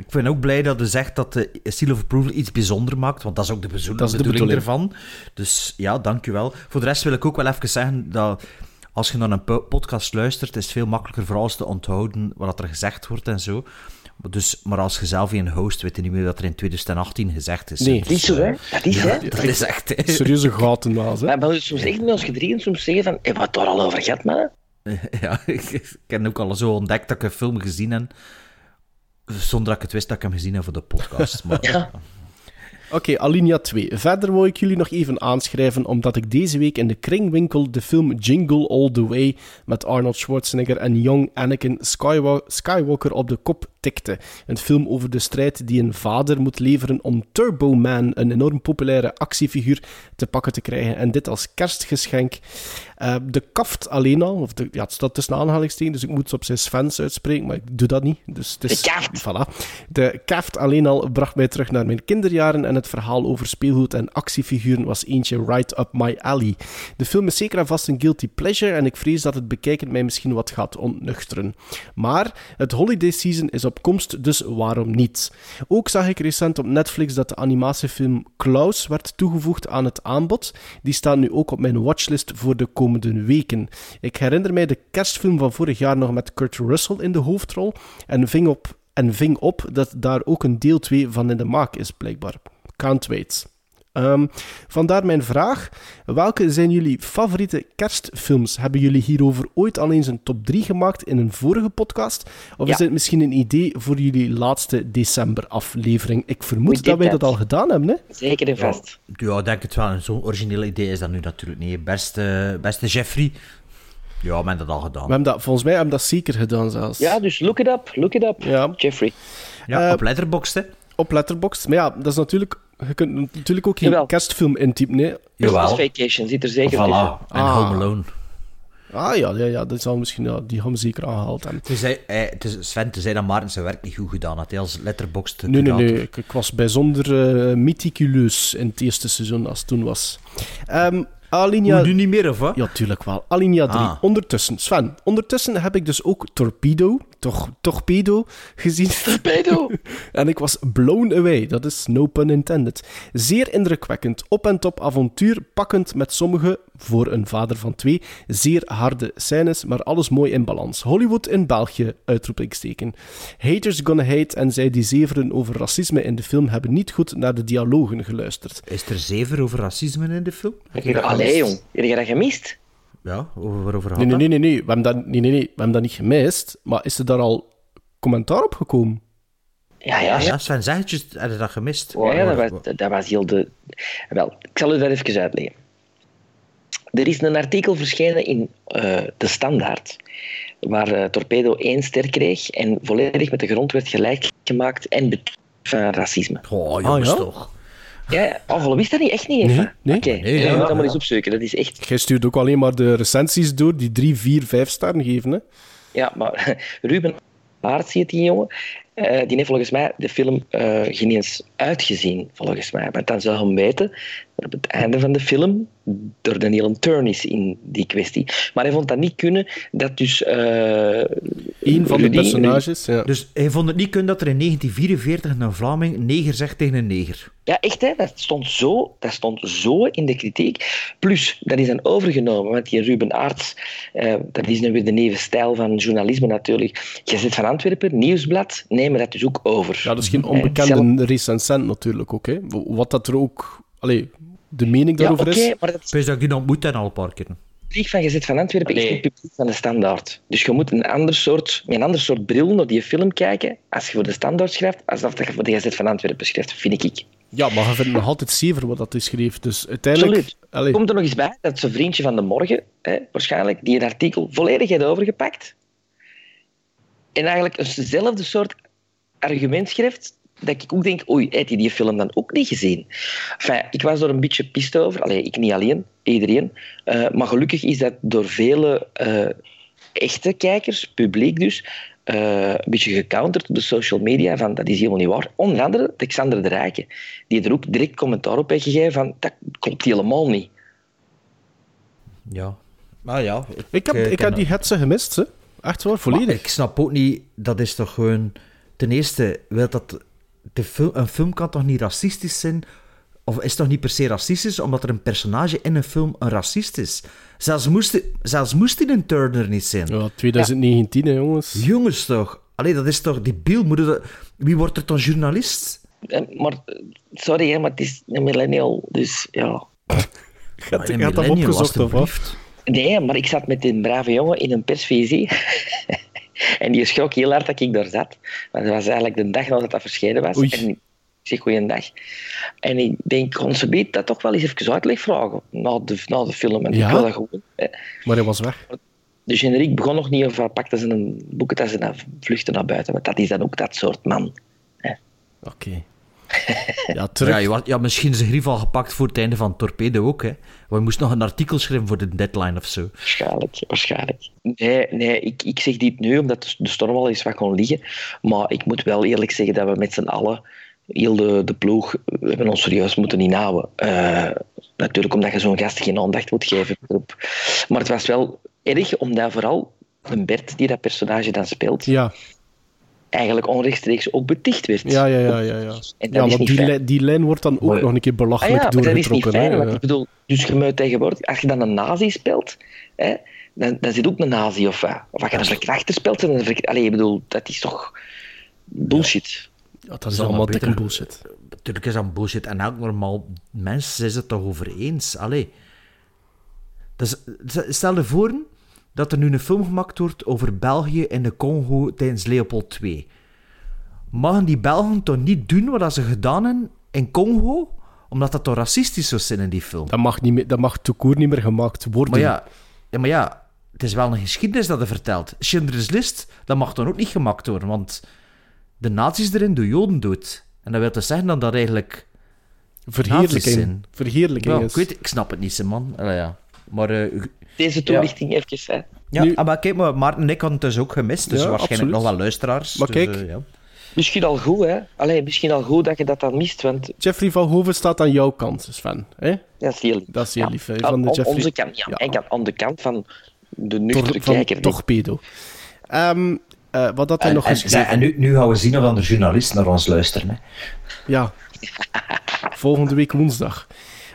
Ik ben ook blij dat je zegt dat de Seal of Approval iets bijzonder maakt, want dat is ook de, bezo- Dat is de bedoeling bedoeling. ervan. Dus ja, dankjewel. Voor de rest wil ik ook wel even zeggen dat als je naar een po- podcast luistert, is het veel makkelijker voor alles te onthouden wat er gezegd wordt en zo. Dus, maar als je zelf een host, weet je niet meer wat er in 2018 gezegd is. Nee. Dat is zo, hè? Dat is, hè? Dat is echt... hè. Serieuze gaten was, hè? Maar soms echt met ons gedrieën soms zeggen van, hey, wat daar al over gaat, man. Ja, ik, ik heb ook al zo ontdekt dat ik een film gezien heb, zonder dat ik het wist dat ik hem gezien heb voor de podcast. Maar, Ja. Oké, Alinea 2. Verder wil ik jullie nog even aanschrijven, omdat ik deze week in de kringwinkel de film Jingle All the Way met Arnold Schwarzenegger en Young Anakin Skywa- Skywalker op de kop tikte. Een film over de strijd die een vader moet leveren om Turbo Man, een enorm populaire actiefiguur, te pakken te krijgen. En dit als kerstgeschenk. Eh, de kaft alleen al, of de, ja, het staat tussen aanhalingstekens, dus ik moet het op zijn Svens uitspreken, maar ik doe dat niet. Dus het is, De kaft. Voilà. De kaft alleen al bracht mij terug naar mijn kinderjaren en het verhaal over speelgoed en actiefiguren was eentje right up my alley. De film is zeker en vast een guilty pleasure en ik vrees dat het bekijken mij misschien wat gaat ontnuchteren. Maar het holiday season is op komst, dus waarom niet? Ook zag ik recent op Netflix dat de animatiefilm Klaus werd toegevoegd aan het aanbod. Die staat nu ook op mijn watchlist voor de komende weken. Ik herinner mij de kerstfilm van vorig jaar nog met Kurt Russell in de hoofdrol en ving op en ving op dat daar ook een deel 2 van in de maak is, blijkbaar. Can't wait. Ehm, vandaar mijn vraag. Welke zijn jullie favoriete kerstfilms? Hebben jullie hierover ooit al eens een top 3 gemaakt in een vorige podcast? Of Ja. is dit misschien een idee voor jullie laatste december-aflevering? Ik vermoed We dat wij dat al gedaan hebben, hè? Zeker en vast. ja, ik denk het wel. Zo'n origineel idee is dat nu natuurlijk niet. Beste, beste Jeffrey. Ja, we hebben dat al gedaan. We hebben dat, volgens mij hebben we dat zeker gedaan zelfs. Ja, dus look it up, look it up. Ja. Jeffrey. Ja, eh, op Letterboxd, hè. Op Letterboxd. Maar ja, dat is natuurlijk... Je kunt natuurlijk ook geen Jawel. kerstfilm intypen, nee. Christmas Vacation zit er zeker tussen. Voilà. En Ah. Home Alone. Ah ja, ja, ja dat zal misschien, ja, die gaan we zeker aangehaald hebben. Tenzij, eh, het is Sven, tenzij dat Maarten zijn werk niet goed gedaan had. Hij als Letterboxd Nee, nee, nee. Ik, ik was bijzonder eh meticuleus in het eerste seizoen als het toen was. Ehm Alinea... Nu niet meer, of wat? Ja, tuurlijk wel. Alinea 3. Ah. Ondertussen, Sven, ondertussen heb ik dus ook Torpedo, toch, Torpedo, gezien. Torpedo! en ik was blown away, dat is no pun intended. Zeer indrukwekkend, op en top avontuur, pakkend met sommige, voor een vader van twee, zeer harde scènes, maar alles mooi in balans. Hollywood in België, uitroepingsteken. Haters gonna hate en zij die zeveren over racisme in de film hebben niet goed naar de dialogen geluisterd. Is er zeven over racisme in de film? Allee, jong. Heb je dat gemist? Ja, over, waarover gaat Nee, nee, dat? nee, nee, nee. We hebben dat, nee, nee, nee. We hebben dat niet gemist, maar is er daar al commentaar op gekomen. Ja, ja. Ja, Sven zegt het, je dat gemist? Ja, ja, dat, was, dat was heel de... Wel, ik zal u dat even uitleggen. Er is een artikel verschenen in eh, De Standaard, waar eh, Torpedo één ster kreeg en volledig met de grond werd gelijk gemaakt en van racisme. Oh, jongens ja? toch. Ja, ja. oh, wist dat niet? Echt niet even? Nee, nee. Oké, Nee, ja, moet dat maar eens opzoeken. Dat is echt... Jij stuurt ook alleen maar de recensies door die drie, vier, vijf sterren geven. Hè? Ja, maar Ruben Aerts heet die jongen. Eh, die heeft volgens mij de film eh geen eens uitgezien, volgens mij. Maar dan zou hem weten op het einde van de film er een hele turn is in die kwestie. Maar hij vond dat niet kunnen dat dus... eh Eén van de Rudy- personages. Ja. Dus hij vond het niet kunnen dat er in 1944 een Vlaming neger zegt tegen een neger. Ja, echt, hè? Dat, stond zo, dat stond zo in de kritiek. Plus, dat is dan overgenomen, want die Ruben Aerts, eh, dat is nu weer de nieuwe stijl van journalisme natuurlijk. Gazet van Antwerpen, Nieuwsblad, nemen dat dus ook over. ja, dat is geen onbekende recensent natuurlijk ook. Hè? Wat dat er ook... Allee, de mening Ja, daarover oké, is. maar dat is dat ik die ontmoet en al een paar keer. publiek van Gazet van Antwerpen is niet publiek van de standaard. Dus je moet een ander soort, met een ander soort bril naar die film kijken als je voor de standaard schrijft, als dat je voor de Gazet van Antwerpen schrijft, vind ik. Ja, maar je vindt nog altijd zever wat dat is geschreven. Dus uiteindelijk... Absoluut. Komt er nog eens bij dat zijn vriendje van de morgen, hè, waarschijnlijk, die het artikel volledig heeft overgepakt. En eigenlijk eenzelfde soort argument schrijft, dat ik ook denk, oei, heeft hij die film dan ook niet gezien? Enfin, ik was er een beetje pist over. Allee, ik niet alleen, iedereen. Eh, maar gelukkig is dat door vele eh, echte kijkers, publiek dus, eh, een beetje gecounterd op de social media van dat is helemaal niet waar. Onder andere Alexander de Rijken, die er ook direct commentaar op heeft gegeven van dat klopt helemaal niet. Ja. Maar ja. ik heb, ik heb die hetze gemist, hè. Echt waar, volledig. Maar ik snap ook niet, dat is toch gewoon... Ten eerste, wil dat de film, een film kan toch niet racistisch zijn? Of is toch niet per se racistisch, omdat er een personage in een film een racist is? Zelfs moest, die- zelfs moest die een Turner niet zijn. Ja, 2019, hè, jongens. Jongens toch? Allee, dat is toch debiel? Moet dat... Wie wordt er dan journalist? Maar, sorry, hè, maar het is een millennial, dus ja. Een je hebt dat opgezocht, of. Nee, maar ik zat met een brave jongen in een persvisie. en die schrok heel hard dat ik daar zat. Maar dat was eigenlijk de dag nadat dat verschenen was. Oei. En ik zeg goeiedag. En ik denk, kon ze beet dat toch wel eens even uitleg vragen na de, na de film. En Ja? ik wil dat gewoon. hè. Maar hij was weg. De generiek begon nog niet of pakte ze een boekentas en vluchtte naar buiten. Want dat is dan ook dat soort man. Oké. Ja, terug. Ja, je was, ja, misschien is de grief al gepakt voor het einde van Torpedo ook, hè. We moesten nog een artikel schrijven voor de deadline of zo. Waarschijnlijk, waarschijnlijk. Nee, nee ik, ik zeg dit nu omdat de- storm al eens wat kon liggen. Maar ik moet wel eerlijk zeggen dat we met z'n allen, heel de, de ploeg, we hebben ons serieus moeten inhouden. Eh natuurlijk omdat je zo'n gast geen aandacht moet geven. erop. Maar het was wel erg, omdat vooral een Bert, die dat personage dan speelt, Ja, eigenlijk onrechtstreeks ook beticht werd. ja, ja, ja. ja, ja. En ja want die, die lijn wordt dan ook Maar- nog een keer Ah belachelijk ja, maar dat is niet doorgetrokken. fijn, hè. want ik bedoel, dus je moet tegenwoordig, als je dan een nazi speelt, hè, dan, dan zit ook een nazi of wat. Of als je een verkrachter speelt, dan een verk- Allee, ik bedoel, dat is toch bullshit. Ja, dat is allemaal dikke beter- bullshit. Natuurlijk is dat bullshit. En elk normaal mens is het toch over eens. Allee. Dus, stel je voor dat er nu een film gemaakt wordt over België en de Congo tijdens Leopold II. Mogen die Belgen toch niet doen wat ze gedaan hebben in Congo? Omdat dat toch racistisch zou zijn in die film? Dat mag, niet meer, dat mag court niet meer gemaakt worden. Maar ja, ja, maar ja, het is wel een geschiedenis dat er vertelt. Schindler's List, dat mag dan ook niet gemaakt worden, want de nazi's erin doen Joden dood. En dat wil dus zeggen dat dat eigenlijk... Verheerlijking. Verheerlijking is. ik, weet, ik snap het niet, man. Allee, ja. Maar, eh, Deze toelichting even, hè. ja, Nu- ah, maar kijk, maar Maarten en ik hadden het dus ook gemist, dus Ja, waarschijnlijk absoluut. nog wel luisteraars. Maar dus, kijk. eh, ja. Misschien al goed, hè. Allee, misschien al goed dat je dat dan mist, want Jeffrey van Hoven staat aan jouw kant, Sven. Hè? dat is heel lief. Dat is heel lief, hè, Aan- van de Jeffrey- onze kant, ja. Ja. En kan- aan de kant van de Tor- nuchtere van kijker. Torpedo. Ehm, eh, wat had hij En, nog en, eens gezegd? en nu, nu gaan we zien of dan de journalisten naar ons luisteren. Hè. Ja. Volgende week woensdag.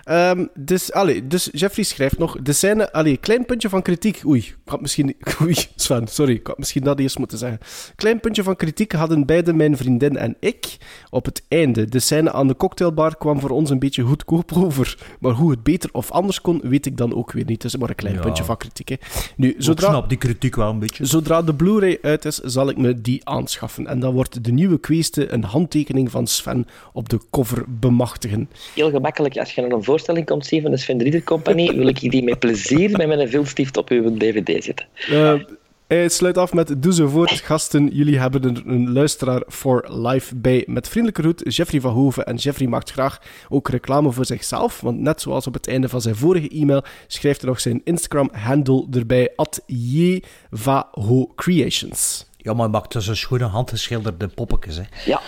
Ehm, dus, allee, dus Jeffrey schrijft nog, de scène, allee, klein puntje van kritiek. Oei, ik had misschien, oei, Sven, sorry, ik had misschien dat eerst moeten zeggen. Klein puntje van kritiek hadden beide mijn vriendin en ik op het einde. De scène aan de cocktailbar kwam voor ons een beetje goedkoop over. Maar hoe het beter of anders kon, weet ik dan ook weer niet. Het is maar een klein Ja. puntje van kritiek. Hè. Nu, Ik zodra, snap die kritiek wel een beetje. Zodra de Blu-ray uit is, zal ik me die aanschaffen. En dan wordt de nieuwe kweeste een handtekening van Sven op de cover bemachtigen. Heel gemakkelijk, als je naar een voorstelling komt zien van de Sven Rieder Compagnie, wil ik die met plezier met mijn viltstift op uw dvd zetten. Eh, hij sluit af met Doe zo voort, gasten. Jullie hebben er een luisteraar voor live bij. Met vriendelijke groet, Jeffrey van Hoven. En Jeffrey maakt graag ook reclame voor zichzelf. Want net zoals op het einde van zijn vorige e-mail, schrijft hij nog zijn Instagram-handle erbij. At Creations. Ja, maar hij maakt dus een schone handgeschilderde poppetjes, hè. Ja,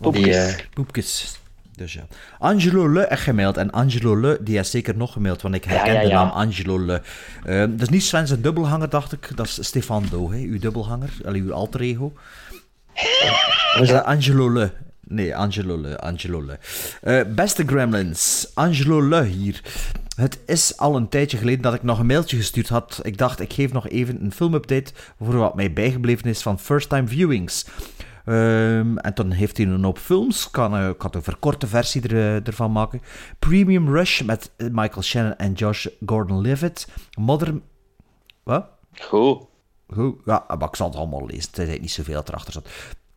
Die, poepjes. eh, poepjes. Dus ja. Angelo Le heeft gemaild. En Angelo Le, die heeft zeker nog gemaild, want ik herken ja, de naam Angelo Le. Eh, dat is niet Sven zijn dubbelhanger, dacht ik. Dat is Stefan Do, hè, uw dubbelhanger. Allee, uw alter ego. Is dat Angelo Le? Nee, Angelo Le. Angelo Le. Eh, beste Gremlins, Angelo Le hier. Het is al een tijdje geleden dat ik nog een mailtje gestuurd had. Ik dacht, ik geef nog even een filmupdate voor wat mij bijgebleven is van first-time viewings. Ehm, en dan heeft hij een hoop films. Ik kan, ik kan een verkorte versie er, eh, ervan maken. Premium Rush met eh, Michael Shannon en Josh Gordon-Levitt. Mother... Wat? Goed. Goed, ja, maar ik zal het allemaal lezen. Is eigenlijk niet zoveel dat erachter zat.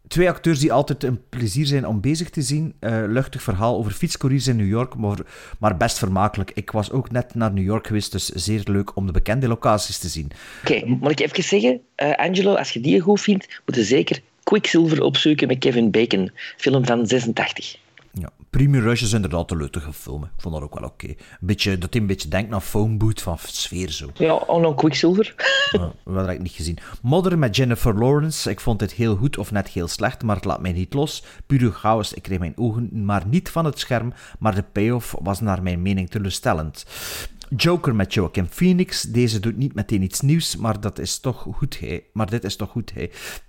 Twee acteurs die altijd een plezier zijn om bezig te zien. Luchtig verhaal over fietscouriers in New York, maar, maar best vermakelijk. Ik was ook net naar New York geweest, dus zeer leuk om de bekende locaties te zien. Oké, moet ik even zeggen, Angelo, als je die goed vindt, moet je zeker Quicksilver opzoeken met Kevin Bacon, film van 86. Ja, Premium Rush is inderdaad een leutige film. hè. Ik vond dat ook wel oké. Beetje Dat hij een beetje denkt naar Phone van sfeer zo. Ja, oh no, Quicksilver. Ja, dat heb ik niet gezien. Modder met Jennifer Lawrence. Ik vond dit heel goed of net heel slecht, maar het laat mij niet los. Pure chaos. Ik kreeg mijn ogen maar niet van het scherm, maar de payoff was naar mijn mening teleurstellend. Joker met Joaquin Phoenix. Deze doet niet meteen iets nieuws, maar dat is toch goed. Maar dit is toch goed.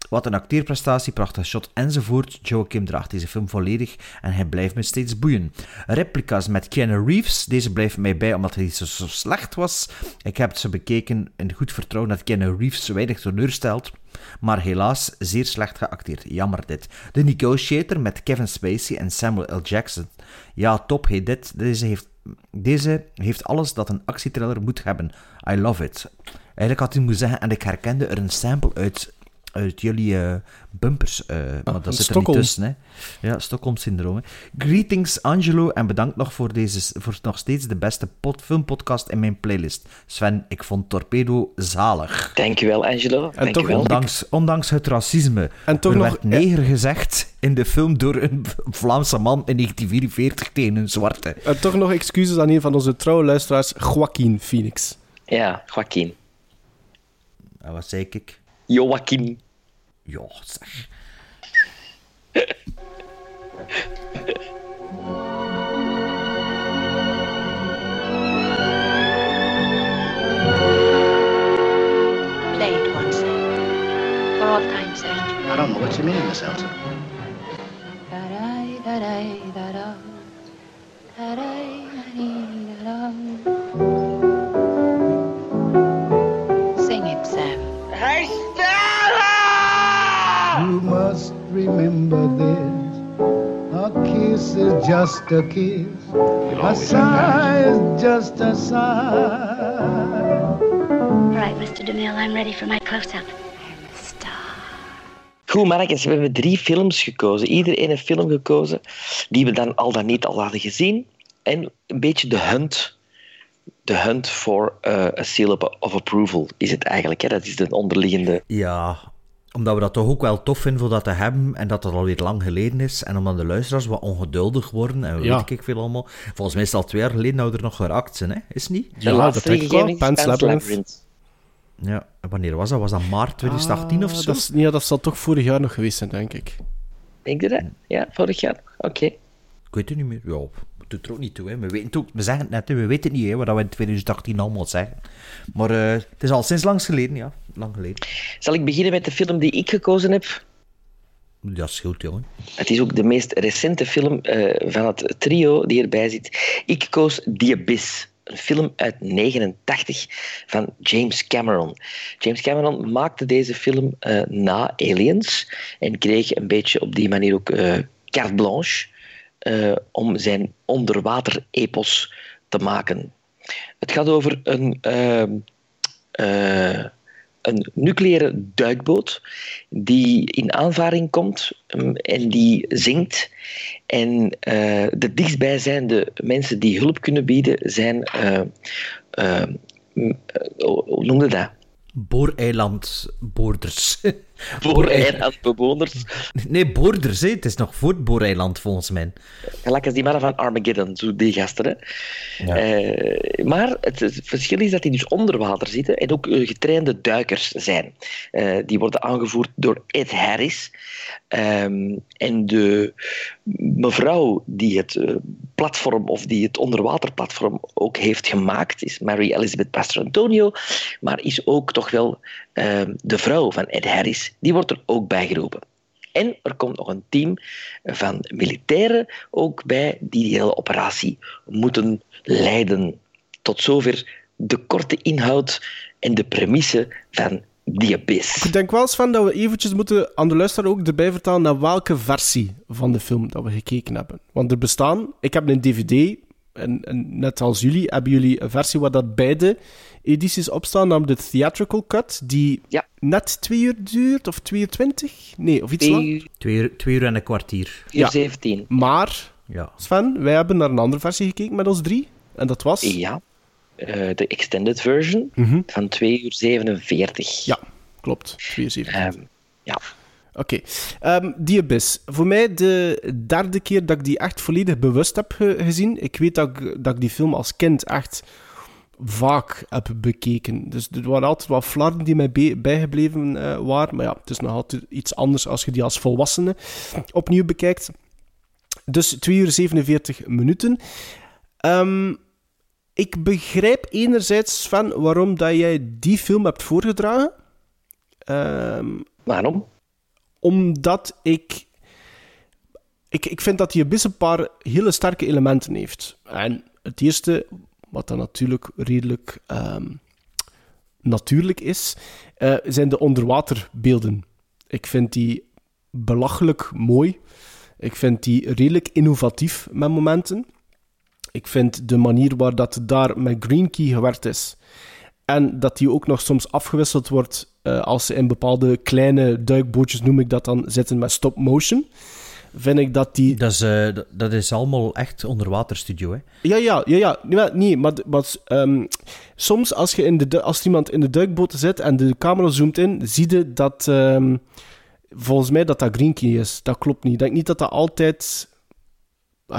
Wat een acteerprestatie, prachtig shot enzovoort. Joaquin draagt deze film volledig en hij blijft me steeds boeien. Replica's met Keanu Reeves. Deze blijft mij bij omdat hij zo, zo slecht was. Ik heb ze bekeken in goed vertrouwen dat Keanu Reeves weinig teleurstelt. Maar helaas zeer slecht geacteerd. Jammer dit. The Negotiator met Kevin Spacey en Samuel L. Jackson. Ja, top. Hey, dit, deze, heeft, deze heeft alles dat een actietrailer moet hebben. I love it. Eigenlijk had hij moeten zeggen, en ik herkende er een sample uit, uit jullie eh, bumpers. eh, maar dat van zit er Stockholm. niet tussen. Hè. Ja, Stockholm-syndroom. hè. Greetings Angelo en bedankt nog voor, deze, voor nog steeds de beste pod, filmpodcast in mijn playlist. Sven, ik vond Torpedo zalig. Dankjewel, Angelo. toch Dankjewel. Ondanks, ondanks het racisme. En toch er nog- werd neger gezegd in de film door een Vlaamse man in 1944 tegen een zwarte. En toch nog excuses aan een van onze trouwe luisteraars, Joaquin Phoenix. Ja, Joaquin. En wat zei ik? Joaquin. Ja, zeg. Play it once, for all time's sake. I don't know what you mean, Miss Elton. Sing remember this. A kiss is just a kiss. A sigh is just a sigh. All right, Mr. DeMille, I'm ready for my close-up. Goed, mannetjes, we hebben drie films gekozen. Iedereen een film gekozen die we dan al dan niet al hadden gezien. En een beetje de hunt. De hunt for eh, a seal of- of approval is het eigenlijk. Hè? Dat is de onderliggende... Ja, omdat we dat toch ook wel tof vinden voor dat te hebben en dat het alweer lang geleden is. En omdat de luisteraars wat ongeduldig worden en Ja. weet ik veel allemaal. Volgens mij is het al twee jaar geleden dat we er nog geraakt zijn, hè? Is het niet? De laatste die gegeven is Pan's Pan's Labyrinth. Ja, en wanneer was dat? Was dat maart 2018 of Ah, zo? Dat, is, ja, dat zal toch vorig jaar nog geweest zijn, denk ik. Denk je dat? Ja, vorig jaar. Oké. Ik weet het niet meer. Ja, het doet er ook niet toe. Hè. We, weten het ook, we zeggen het net, hè. we weten niet hè, wat we in 2018 allemaal zeggen. Maar eh, het is al sinds langs geleden, ja. Lang geleden. Zal ik beginnen met de film die ik gekozen heb? Dat is goed, jongen. Het is ook de meest recente film eh, van het trio die erbij zit. Ik koos The Abyss. Een film uit 89 van James Cameron. James Cameron maakte deze film eh, na Aliens en kreeg een beetje op die manier ook eh carte blanche om zijn onderwater-epos te maken. Het gaat over een, ehm, eh, een nucleaire duikboot die in aanvaring komt um, en die zinkt. En eh, de dichtstbijzijnde mensen die hulp kunnen bieden zijn. m- eh, hoe noemde dat? Booreilandboorders. Booreilandbewoners. Nee, boorders, hè. Het is nog voor het Booreiland, volgens mij. Gelijk als die mannen van Armageddon, zo die gasten. Hè. Eh, maar het, het verschil is dat die dus onder water zitten en ook eh, getrainde duikers zijn. Eh, die worden aangevoerd door Ed Harris. Ehm, en de mevrouw die het eh, platform of die het onderwaterplatform ook heeft gemaakt, is Mary Elizabeth Pastor Antonio, maar is ook toch wel ehm, de vrouw van Ed Harris. Die wordt er ook bij geroepen. En er komt nog een team van militairen ook bij die die hele operatie moeten leiden. Tot zover de korte inhoud en de premisse van The Abyss. Ik denk wel, Sven, dat we eventjes moeten aan de luisteraar ook erbij vertellen naar welke versie van de film dat we gekeken hebben. Want er bestaan... Ik heb een dvd, en, en net als jullie hebben jullie een versie waar dat beide edities op staan, namelijk de theatrical cut, die net twee uur duurt, of twee uur twintig? Nee, of iets Twee lang. uur- Twee uur, twee uur en een kwartier. Uur 17. Maar, Ja. Sven, wij hebben naar een andere versie gekeken met ons drie. En dat was... Ja, eh, de extended version van 2 uur 47. Ja, klopt. 72. Ehm, ja. Oké. Ehm, die Abyss. Voor mij de derde keer dat ik die echt volledig bewust heb ge- gezien. Ik weet dat ik, dat ik die film als kind echt vaak heb bekeken. Dus er waren altijd wat flarden die mij bijgebleven eh, waren. Maar ja, het is nog altijd iets anders als je die als volwassene opnieuw bekijkt. Dus 2 uur 47 minuten. Ehm, ik begrijp enerzijds, Sven, waarom dat jij die film hebt voorgedragen. Ehm, Waarom? Omdat ik, ik... Ik vind dat die Abyss een paar hele sterke elementen heeft. En het eerste, wat dan natuurlijk redelijk ehm, natuurlijk is, eh, zijn de onderwaterbeelden. Ik vind die belachelijk mooi. Ik vind die redelijk innovatief met momenten. Ik vind de manier waar dat daar met Green Key gewerkt is. En dat die ook nog soms afgewisseld wordt eh, als ze in bepaalde kleine duikbootjes, noem ik dat dan, zitten met stop motion. Vind ik dat die. Dat is, eh, dat- is allemaal echt onderwaterstudio, hè. Ja, ja, ja, ja. Nee, maar, nee, maar, maar ehm, soms als, je in de, als iemand in de duikboot zit en de camera zoomt in, zie je dat ehm, volgens mij dat dat green key is. Dat klopt niet. Ik denk niet dat dat altijd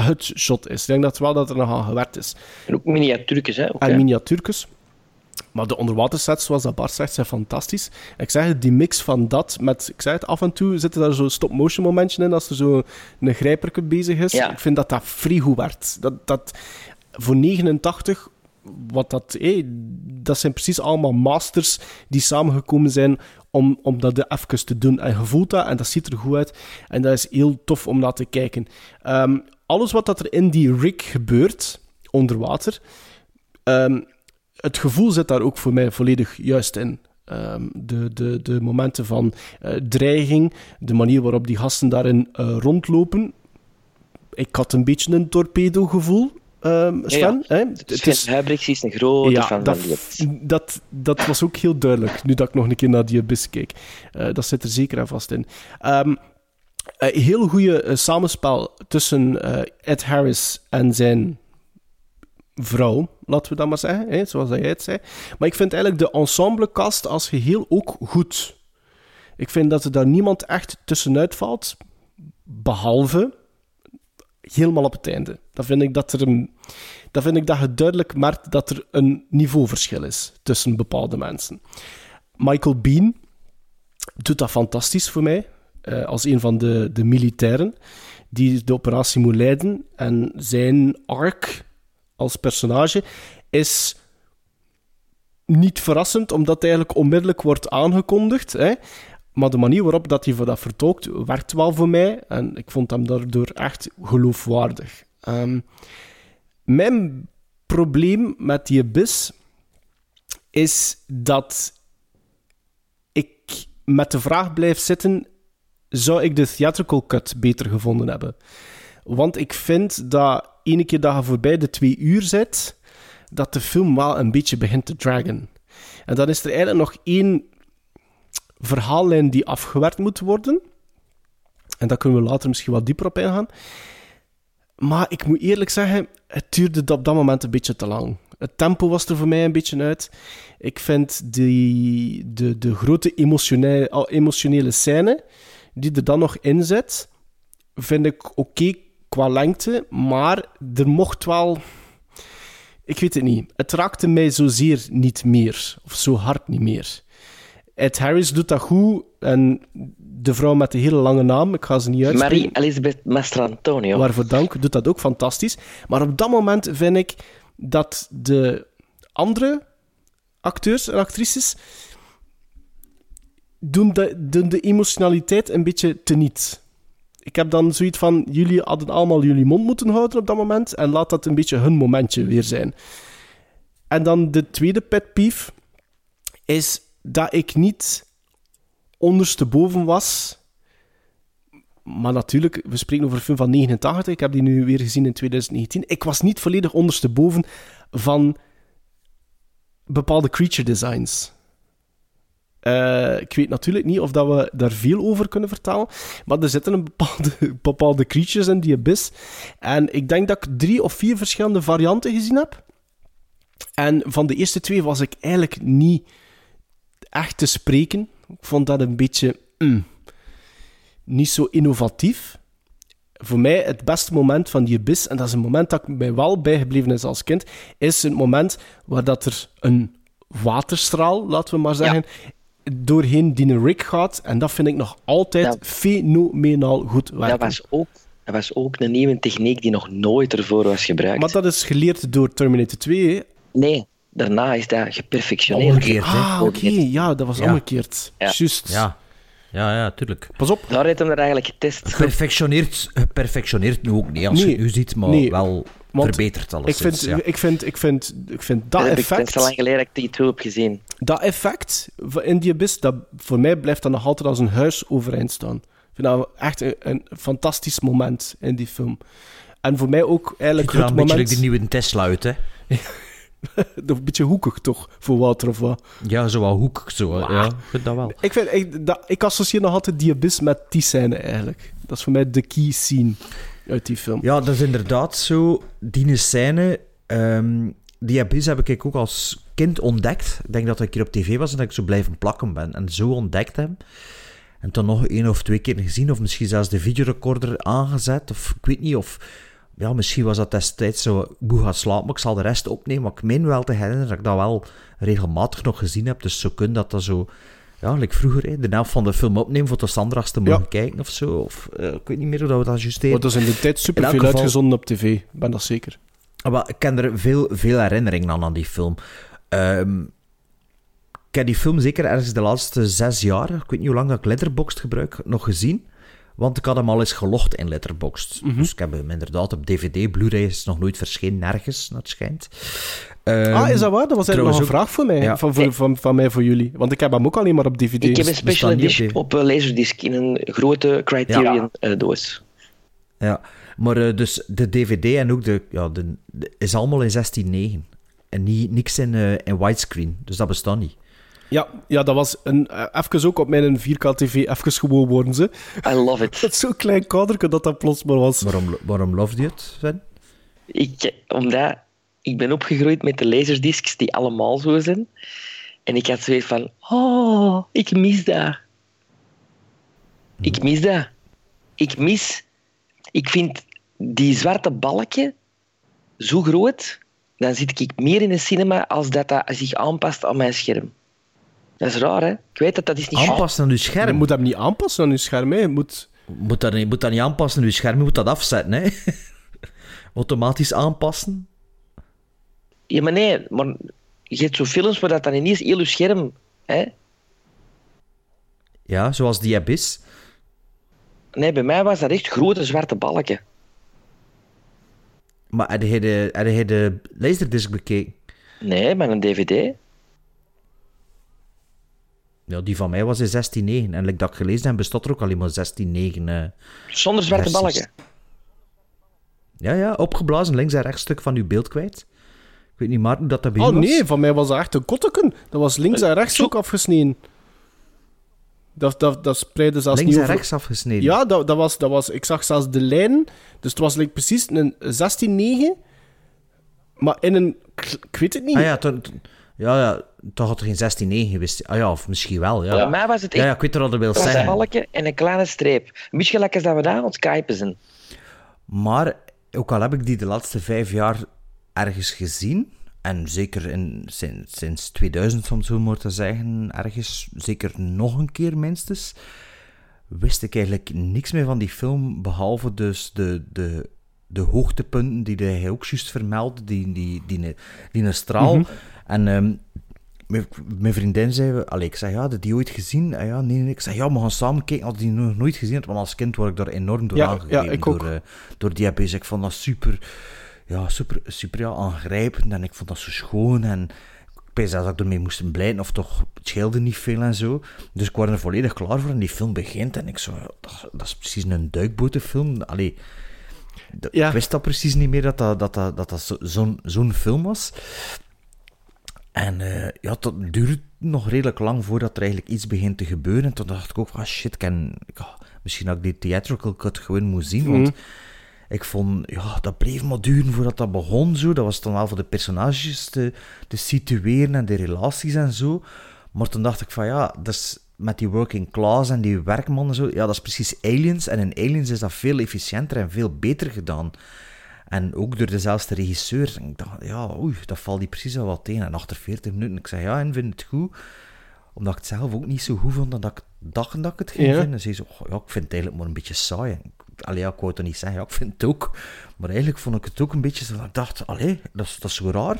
het shot is. Ik denk dat wel dat er nog aan gewerkt is. En ook miniatuurtjes, hè? ook, en miniatuurtjes. Maar de onderwatersets, zoals dat Bart zegt, zijn fantastisch. Ik zeg het, die mix van dat met... Ik zeg het, af en toe zitten daar zo stop-motion momentje in, als er zo een grijperke bezig is. Ja. Ik vind dat dat vrij goed werkt. Dat, dat, voor 89, wat dat... hé, dat zijn precies allemaal masters die samengekomen zijn om, om dat even te doen. En je voelt dat, en dat ziet er goed uit. En dat is heel tof om naar te kijken. Ehm, alles wat dat er in die rig gebeurt, onder water... ehm, het gevoel zit daar ook voor mij volledig juist in. Ehm, de, de, de momenten van eh, dreiging, de manier waarop die gasten daarin eh, rondlopen. Ik had een beetje een torpedo-gevoel, ehm, Sven. Ja, hè? Sven Huybrechts is een grote ja, fan dat, van dat, dat was ook heel duidelijk, nu dat ik nog een keer naar die Abyss keek. Eh, dat zit er zeker en vast in. Een heel goede samenspel tussen eh, Ed Harris en zijn vrouw, laten we dat maar zeggen, hè, zoals jij het zei. Maar ik vind eigenlijk de ensemblecast als geheel ook goed. Ik vind dat er daar niemand echt tussenuit valt, behalve helemaal op het einde. Dan vind ik dat er een, dan vind ik dat je duidelijk merkt dat er een niveauverschil is tussen bepaalde mensen. Michael Bean doet dat fantastisch voor mij, eh, als een van de, de militairen die de operatie moet leiden. En zijn arc als personage is niet verrassend, omdat hij eigenlijk onmiddellijk wordt aangekondigd. Hè? Maar de manier waarop dat hij voor dat vertolkt, werkt wel voor mij. En ik vond hem daardoor echt geloofwaardig. Ehm, mijn probleem met die Abyss is dat ik met de vraag blijf zitten: zou ik de theatrical cut beter gevonden hebben? Want ik vind dat ene keer dat je voorbij de twee uur zit, dat de film wel een beetje begint te dragen. En dan is er eigenlijk nog één verhaallijn die afgewerkt moet worden. En daar kunnen we later misschien wat dieper op ingaan. Maar ik moet eerlijk zeggen, het duurde op dat moment een beetje te lang. Het tempo was er voor mij een beetje uit. Ik vind die, de, de grote emotionele, emotionele scène die er dan nog in zit, vind ik oké qua lengte, maar er mocht wel... Ik weet het niet. Het raakte mij zozeer niet meer. Of zo hard niet meer. Ed Harris doet dat goed. En de vrouw met de hele lange naam, ik ga ze niet uitspreken. Marie-Elisabeth Mastrantonio. Waarvoor dank, doet dat ook fantastisch. Maar op dat moment vind ik dat de andere acteurs en actrices doen de, de emotionaliteit een beetje teniet. Ik heb dan zoiets van, jullie hadden allemaal jullie mond moeten houden op dat moment en laat dat een beetje hun momentje weer zijn. En dan de tweede pet peeve is dat ik niet ondersteboven was. Maar natuurlijk, we spreken over een film van 89. Ik heb die nu weer gezien in 2019. Ik was niet volledig ondersteboven van bepaalde creature designs. Uh, ik weet natuurlijk niet of dat we daar veel over kunnen vertellen, maar er zitten een bepaalde, bepaalde creatures in die abyss. En ik denk dat ik drie of vier verschillende varianten gezien heb. En van de eerste twee was ik eigenlijk niet echt te spreken. Ik vond dat een beetje mm, niet zo innovatief. Voor mij het beste moment van die abyss, en dat is een moment dat mij wel bijgebleven is als kind, is het moment waar dat er een waterstraal, laten we maar zeggen, doorheen die Rick gaat. En dat vind ik nog altijd Dat- fenomenaal goed werken. Dat was, ook, dat was ook een nieuwe techniek die nog nooit ervoor was gebruikt. Maar dat is geleerd door Terminator 2. hè? Nee, daarna is dat geperfectioneerd. Omgekeerd, hè? Ah, oké. Ja, dat was Ja. omgekeerd. Ja. Juist. Ja. Ja, ja, tuurlijk. Pas op. Daar heeft hem er eigenlijk getest. Geperfectioneerd, geperfectioneerd nu ook niet, als je Nee. het nu ziet, maar Nee. wel Want verbeterd Ik alleszins. vind, ja. ik, vind, ik, vind, ik vind dat heb ik effect... best lang geleden dat ik die toe heb gezien. dat effect van- in die abyss, dat, voor mij blijft dat nog altijd als een huis overeind staan. Ik vind dat echt een, een fantastisch moment in die film. En voor mij ook eigenlijk er het wel een beetje moment... like de nieuwe Tesla uit, hè? een beetje hoekig toch, voor Walter of wat. Ja, zo wel hoek, zo. Ja, ik vind dat wel. Ik, vind, ik, dat, ik associeer nog altijd die abyss met die scène eigenlijk. Dat is voor mij de key scene uit die film. Ja, dat is inderdaad zo. Die scène, ehm, die abyss heb ik ook als kind ontdekt. Ik denk dat ik hier op tv was en dat ik zo blijven plakken ben. En zo ontdekt heb. En dan nog één of twee keer gezien, of misschien zelfs de videorecorder aangezet. Of ik weet niet, of ja, misschien was dat destijds zo moe gaan slapen, maar ik zal de rest opnemen. Maar ik meen wel te herinneren dat ik dat wel regelmatig nog gezien heb. Dus zo kun dat dat zo... Ja, like vroeger, hè, de helft van de film opnemen voor de Sandra's te mogen kijken of zo. Of eh, ik weet niet meer hoe dat we dat. Maar dat is in de tijd In super elk veel geval- uitgezonden op tv. Ik ben dat zeker. Ah, wel, ik ken er veel, veel herinneringen aan aan die film. Ehm, ik heb die film zeker ergens de laatste zes jaar, ik weet niet hoe lang dat ik Letterboxd gebruik, nog gezien. Want ik had hem al eens gelogd in Letterboxd. Mhm. Dus ik heb hem inderdaad op DVD. Blu-ray is nog nooit verschenen, nergens, naar het schijnt. Ehm, ah, is dat waar? Dat was nog een ook- vraag voor mij. Ja. Van, voor, van, van mij voor jullie. Want ik heb hem ook alleen maar op DVD. Ik heb een special edition op op, eh, Laserdisc in een grote Criterion eh, doos. Ja, maar eh, dus de DVD en ook de, ja, de, de- is allemaal in 16:9 En niet, niks in, in widescreen. Dus dat bestaat niet. Ja, ja, dat was een, eh, even ook op mijn 4K-tv even gewoon worden ze. I love it. Dat is zo'n klein kadertje dat dat plots maar was. Waarom, waarom loved je het, Sven? Ik, omdat ik ben opgegroeid met de laserdiscs die allemaal zo zijn. En ik had zoiets van, oh, ik mis dat. Ik mis dat. Ik mis... Ik vind die zwarte balken zo groot, dan zit ik meer in de cinema als dat dat zich aanpast aan mijn scherm. Dat is raar, hè? Ik weet dat dat is niet Aanpassen aan je Je scherm. moet hem niet aanpassen aan je scherm. hè. Je moet... Moet dat, niet, moet dat niet aanpassen aan je scherm, je moet dat afzetten. Hè? Automatisch aanpassen. Ja, maar nee, maar je hebt zo films waar dat dan ineens heel je scherm... Hè? Ja, zoals die Abyss. Nee, bij mij was dat echt grote zwarte balken. Maar had hij de, had hij de laserdisc bekeken? Nee, met een dvd. Ja, die van mij was in 16.9. En like dat ik gelezen heb, bestond er ook alleen maar 16.9. eh Zonder zwarte versies. balken. Ja, ja, opgeblazen links en rechts stuk van uw beeld kwijt. Ik weet niet, Maarten, hoe dat dat bij Oh was. nee, van mij was dat echt een kotteken. Dat was links en rechts ook afgesneden. Dat, dat, dat spreidde zelfs Links niet en rechts afgesneden. Ja, dat, dat was, dat was... Ik zag zelfs de lijn. Dus het was like, precies een 16-9. Maar in een... Ik weet het niet. Ah ja, ja, ja, toch had er geen 16-9 geweest. Ah ja, of misschien wel, ja. Bij mij was het echt Ja, ja, ik weet wat wil zeggen. balken en een kleine streep. Een beetje gelijk als dat we daar aan het skypen zijn. Maar, ook al heb ik die de laatste vijf jaar ergens gezien, en zeker in, sinds, sinds 2000, om het zo maar te zeggen, ergens, zeker nog een keer minstens, wist ik eigenlijk niks meer van die film, behalve dus de, de, de hoogtepunten die hij ook juist vermeldde, die, die, die, die, die een straal. Mhm. En ehm, mijn, mijn vriendin zei, allee, ik zei, ja, had die ooit gezien? Ah, ja, nee, nee. Ik zei, ja, we gaan samen kijken. Had die nog nooit gezien, want als kind word ik daar enorm door Ja, aangegeven. ja, ik ook. Door, eh, door die AP's. Ik vond dat super, ja, super, super ja, aangrijpend en ik vond dat zo schoon en ik dat ik ermee moest blijten of toch, het scheelde niet veel en zo. Dus ik was er volledig klaar voor en die film begint en ik zo, dat, dat is precies een duikbotenfilm. Allee, Ja. ik wist dat precies niet meer dat dat, dat, dat, dat, dat zo- zo'n zo'n film was. En eh, ja, dat duurde nog redelijk lang voordat er eigenlijk iets begint te gebeuren. En toen dacht ik ook van, ah, shit, kan, ja, misschien had ik die theatrical cut gewoon moeten zien. Want Mhm. ik vond, ja, dat bleef maar duren voordat dat begon zo. Dat was dan wel voor de personages te, te situeren en de relaties en zo. Maar toen dacht ik van, ja, dat is met die working class en die werkman en zo. Ja, dat is precies Aliens. En in Aliens is dat veel efficiënter en veel beter gedaan. En ook door dezelfde regisseur. En ik dacht, ja, oei, dat valt die precies wel wat tegen. En achter 40 minuten, ik zei, ja, en vind het goed. Omdat ik het zelf ook niet zo goed vond dat ik dacht dat ik het ging Ja. vinden. Ze zei zo, "Goh, ja, ik vind het eigenlijk maar een beetje saai. En ik- Allee, ja, ik wou het niet zeggen, ja, ik vind het ook. Maar eigenlijk vond ik het ook een beetje zo ik dacht, allee, dat is, dat is zo raar.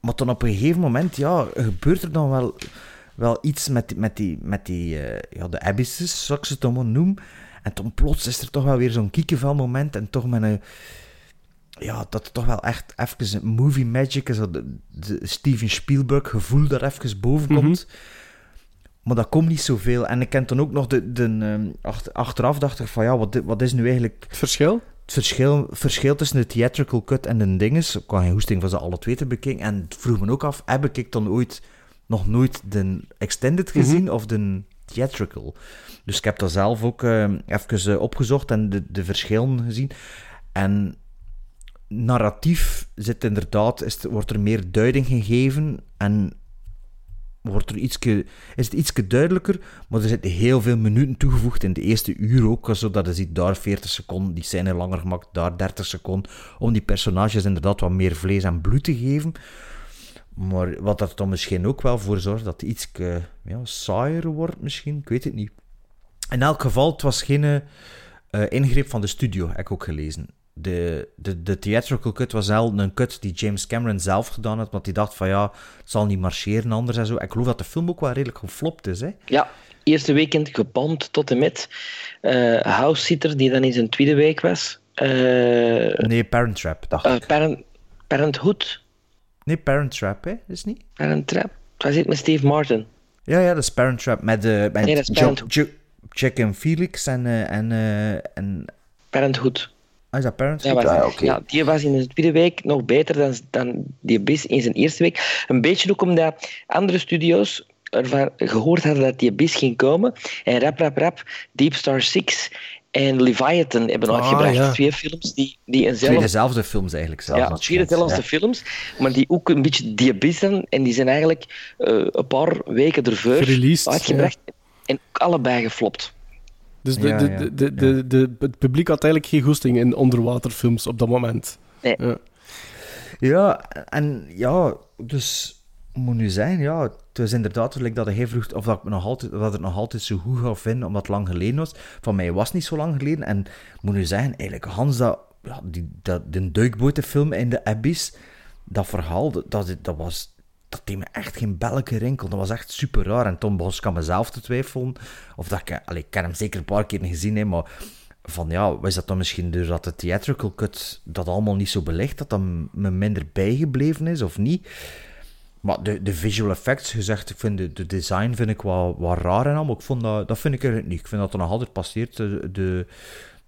Maar dan op een gegeven moment, ja, gebeurt er dan wel, wel iets met, met die, met die eh, ja, de abysses, zoals ik ze het allemaal noem. En dan plots is er toch wel weer zo'n kiekenvel moment en toch met een ja, dat toch wel echt even een movie magic is, dat de, de Steven Spielberg gevoel daar even boven komt. Maar dat komt niet zoveel. En ik ken dan ook nog de, de, ehm, achter- achteraf dacht ik van ja, wat, wat is nu eigenlijk Het verschil? het verschil, verschil tussen de theatrical cut en de dinges? Ik had geen hoesting van ze alle twee te bekijken. En het vroeg me ook af, heb ik dan ooit nog nooit de extended gezien of de theatrical? Dus ik heb dat zelf ook eh, even eh, opgezocht en de, de verschillen gezien. En narratief zit inderdaad, is, wordt er meer duiding gegeven en wordt er ietske, is het iets duidelijker, maar er zitten heel veel minuten toegevoegd in de eerste uur ook, zodat je ziet daar 40 seconden, die zijn er langer gemaakt, daar 30 seconden, om die personages inderdaad wat meer vlees en bloed te geven. Maar wat er dan misschien ook wel voor zorgt dat het iets ja, saaier wordt misschien, ik weet het niet. In elk geval, het was geen eh, ingreep van de studio, heb ik ook gelezen. De, de, de theatrical cut was wel een cut die James Cameron zelf gedaan had, want hij dacht van ja, het zal niet marcheren anders en zo. Ik geloof dat de film ook wel redelijk geflopt is, hè. Ja, eerste weekend geband tot en met eh House Sitter, die dan in zijn tweede week was. Eh, Nee, Parent Trap, dacht ik. Parent, Parenthood. Nee, Parent Trap, hè, is niet? Parent Trap. Het was dit met Steve Martin. Ja, ja, dat is Parent Trap met, eh met Nee, dat is Jo- Parenthood. Jo- Jack en Felix en... en, en... Parenthood. Ah, is dat Ja, Parenthood? was, Ah, ja, die was in de tweede week nog beter dan, dan die Abyss in zijn eerste week. Een beetje ook omdat andere studio's ervan gehoord hadden dat die Abyss ging komen. En rap, rap, rap, Deep Star 6 en Leviathan hebben Ah, uitgebracht. ja. Twee films die, die Twee eenzelfde... dezelfde films eigenlijk zelfs. Ja, twee dezelfde Ja. films, maar die ook een beetje die Abyss zijn. En die zijn eigenlijk eh, een paar weken ervoor uitgebracht. En ook allebei geflopt. Dus de, Ja, de, ja, de, de, de, de- het publiek had eigenlijk geen goesting in onderwaterfilms op dat moment. Nee. Ja. Ja, en ja, dus moet nu zijn, ja, het was inderdaad like dat hij vroeg of dat, ik me nog altijd, dat het nog altijd zo goed ga vinden, omdat het lang geleden was. Van mij was het niet zo lang geleden. En moet nu zeggen, eigenlijk Hans, dat, ja, die, dat, de duikbotenfilm in de Abyss, dat verhaal, dat, dat, dat was... dat deed me echt geen belletje rinkel. Dat was echt super raar. En toen begon ik mezelf te twijfelen. Of dat ik... Allee, ik heb hem zeker een paar keer gezien, hè, maar... Van ja, was dat dan misschien doordat de theatrical cut dat allemaal niet zo belicht, dat dat me minder bijgebleven is, of niet? Maar de, de visual effects, gezegd, ik vind de, de design vind ik wel, wel raar en al, maar ik vond dat, dat vind ik er niet. Ik vind dat er nog altijd passeert. De, de,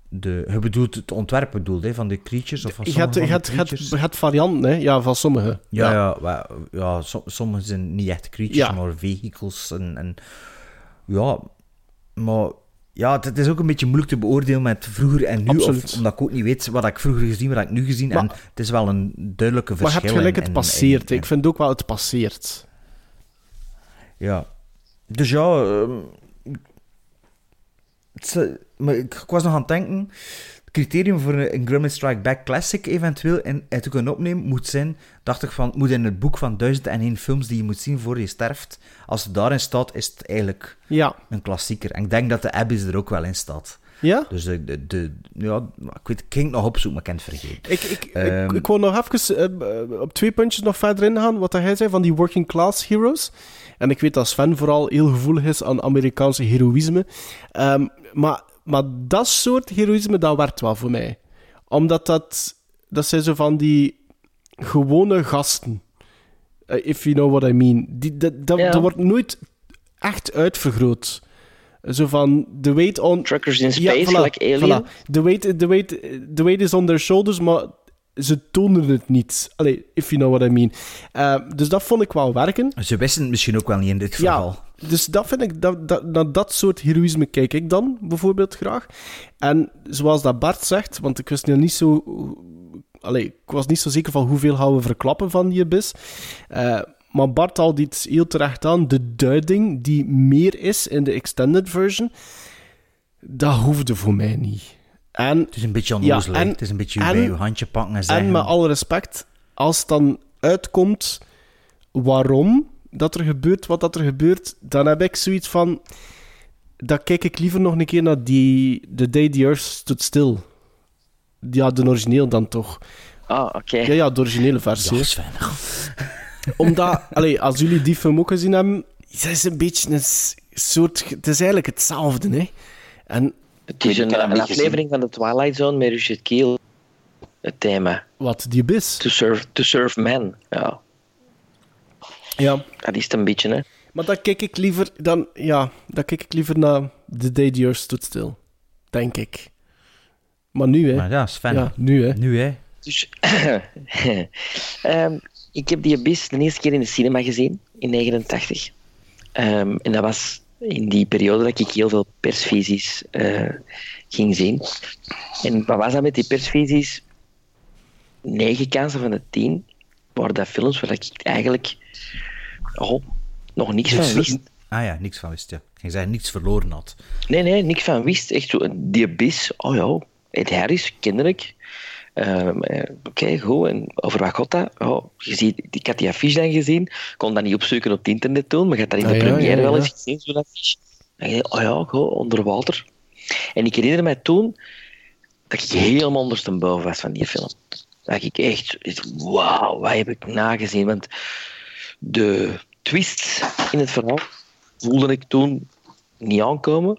de, je bedoelt het ontwerp bedoelt, hè, van de creatures? Of van Je sommige hebt, van varianten, hè? Ja, van sommige. Ja, ja. ja, som- sommige zijn niet echt creatures, Ja. maar vehicles. En, en, ja, maar ja, het, is ook een beetje moeilijk te beoordelen met vroeger en nu. Of, omdat ik ook niet weet wat ik vroeger gezien, wat ik nu gezien. en het is wel een duidelijke Maar je verschil. hebt gelijk, het passeert. Ik vind ook wel, het passeert. Ja. Dus ja, ehm, het maar ik, ik was nog aan het denken. Het criterium voor een, een Strike Back Classic eventueel in, te kunnen opnemen moet zijn, dacht ik van, moet in het boek van 1001 films die je moet zien voor je sterft. Als het daarin staat, is het eigenlijk Ja. een klassieker. En ik denk dat de Abyss er ook wel in staat. Ja? Dus de, de, de- ja, ik weet, ik ging nog opzoeken, maar ik ken het vergeten. Ik, ik, ik, Ehm, ik wil nog even eh, eh, op twee puntjes nog verder ingaan. Wat hij zei van die working class heroes. En ik weet dat Sven vooral heel gevoelig is aan Amerikaanse heroïsme. Ehm, maar, maar dat soort heroïsme, dat werkt wel voor mij. Omdat dat... Dat zijn zo van die gewone gasten. Eh, if you know what I mean. Die, dat, dat, Ja. dat wordt nooit echt uitvergroot. Zo van, the weight on... Truckers in space, like Alien. voilà. The, weight, the, weight, the weight is on their shoulders, maar ze tonen het niet. Allee, if you know what I mean. Eh, dus dat vond ik wel werken. Ze wisten het misschien ook wel niet in dit verhaal. Ja, dus dat vind ik, dat, dat, naar dat soort heroïsme kijk ik dan bijvoorbeeld graag. En zoals dat Bart zegt, want ik wist niet zo. Allee, ik was niet zo zeker van hoeveel gaan we verklappen van die abyss. Eh, maar Bart haalde iets heel terecht aan. De duiding die meer is in de extended version, dat hoefde voor mij niet. En, Het is een beetje onnozel. Het is een beetje bij je handje pakken en zeggen. En met alle respect, als het dan uitkomt waarom dat er gebeurt wat dat er gebeurt, dan heb ik zoiets van... Dan kijk ik liever nog een keer naar die The Day the Earth Stood Still. Ja, de origineel dan toch. Ah, oké. Ja, ja, de originele versie. Ja. Omdat, allee, als jullie die film ook gezien hebben, het is een beetje een soort... Het is eigenlijk hetzelfde, hè. En Het is een, een aflevering van de Twilight Zone met Richard Keel. Het thema. wat, die abyss. To serve, to serve men. Ja, Ja. dat is het een beetje, hè. Maar dan kijk ik liever, dan, ja, dan kijk ik liever naar The Day the Earth Stood Still. Denk ik. Maar nu, hè. Maar ja, Sven. Ja, nu, hè. Nu, hè. Dus, Ehm, ik heb die Abyss de eerste keer in de cinema gezien, in 89. Ehm, en dat was in die periode dat ik heel veel persvisies eh, ging zien. En wat was dat met die persvisies? Negen kansen van de tien waren dat films waar ik eigenlijk oh, nog niks van wist. Ah ja, niks van wist, ja. Ik ging zeggen, niks verloren had. Nee, nee, niks van wist. Echt zo, die Abyss, oh ja, Ed Harris, kende ik. Ehm, eh, Oké, goed. En over wat gaat dat? Oh, je ziet, ik had die affiche dan gezien. Ik kon dat niet opzoeken op het internet toen, maar je had dat in de Ah, ja, première ja, wel ja. eens gezien, zo'n affiche. En je dacht, oh ja, goed, onder water. En ik herinner mij toen dat ik helemaal ondersteboven was van die film. Dat ik echt, wauw, wat heb ik nagezien? Want de twist in het verhaal voelde ik toen niet aankomen.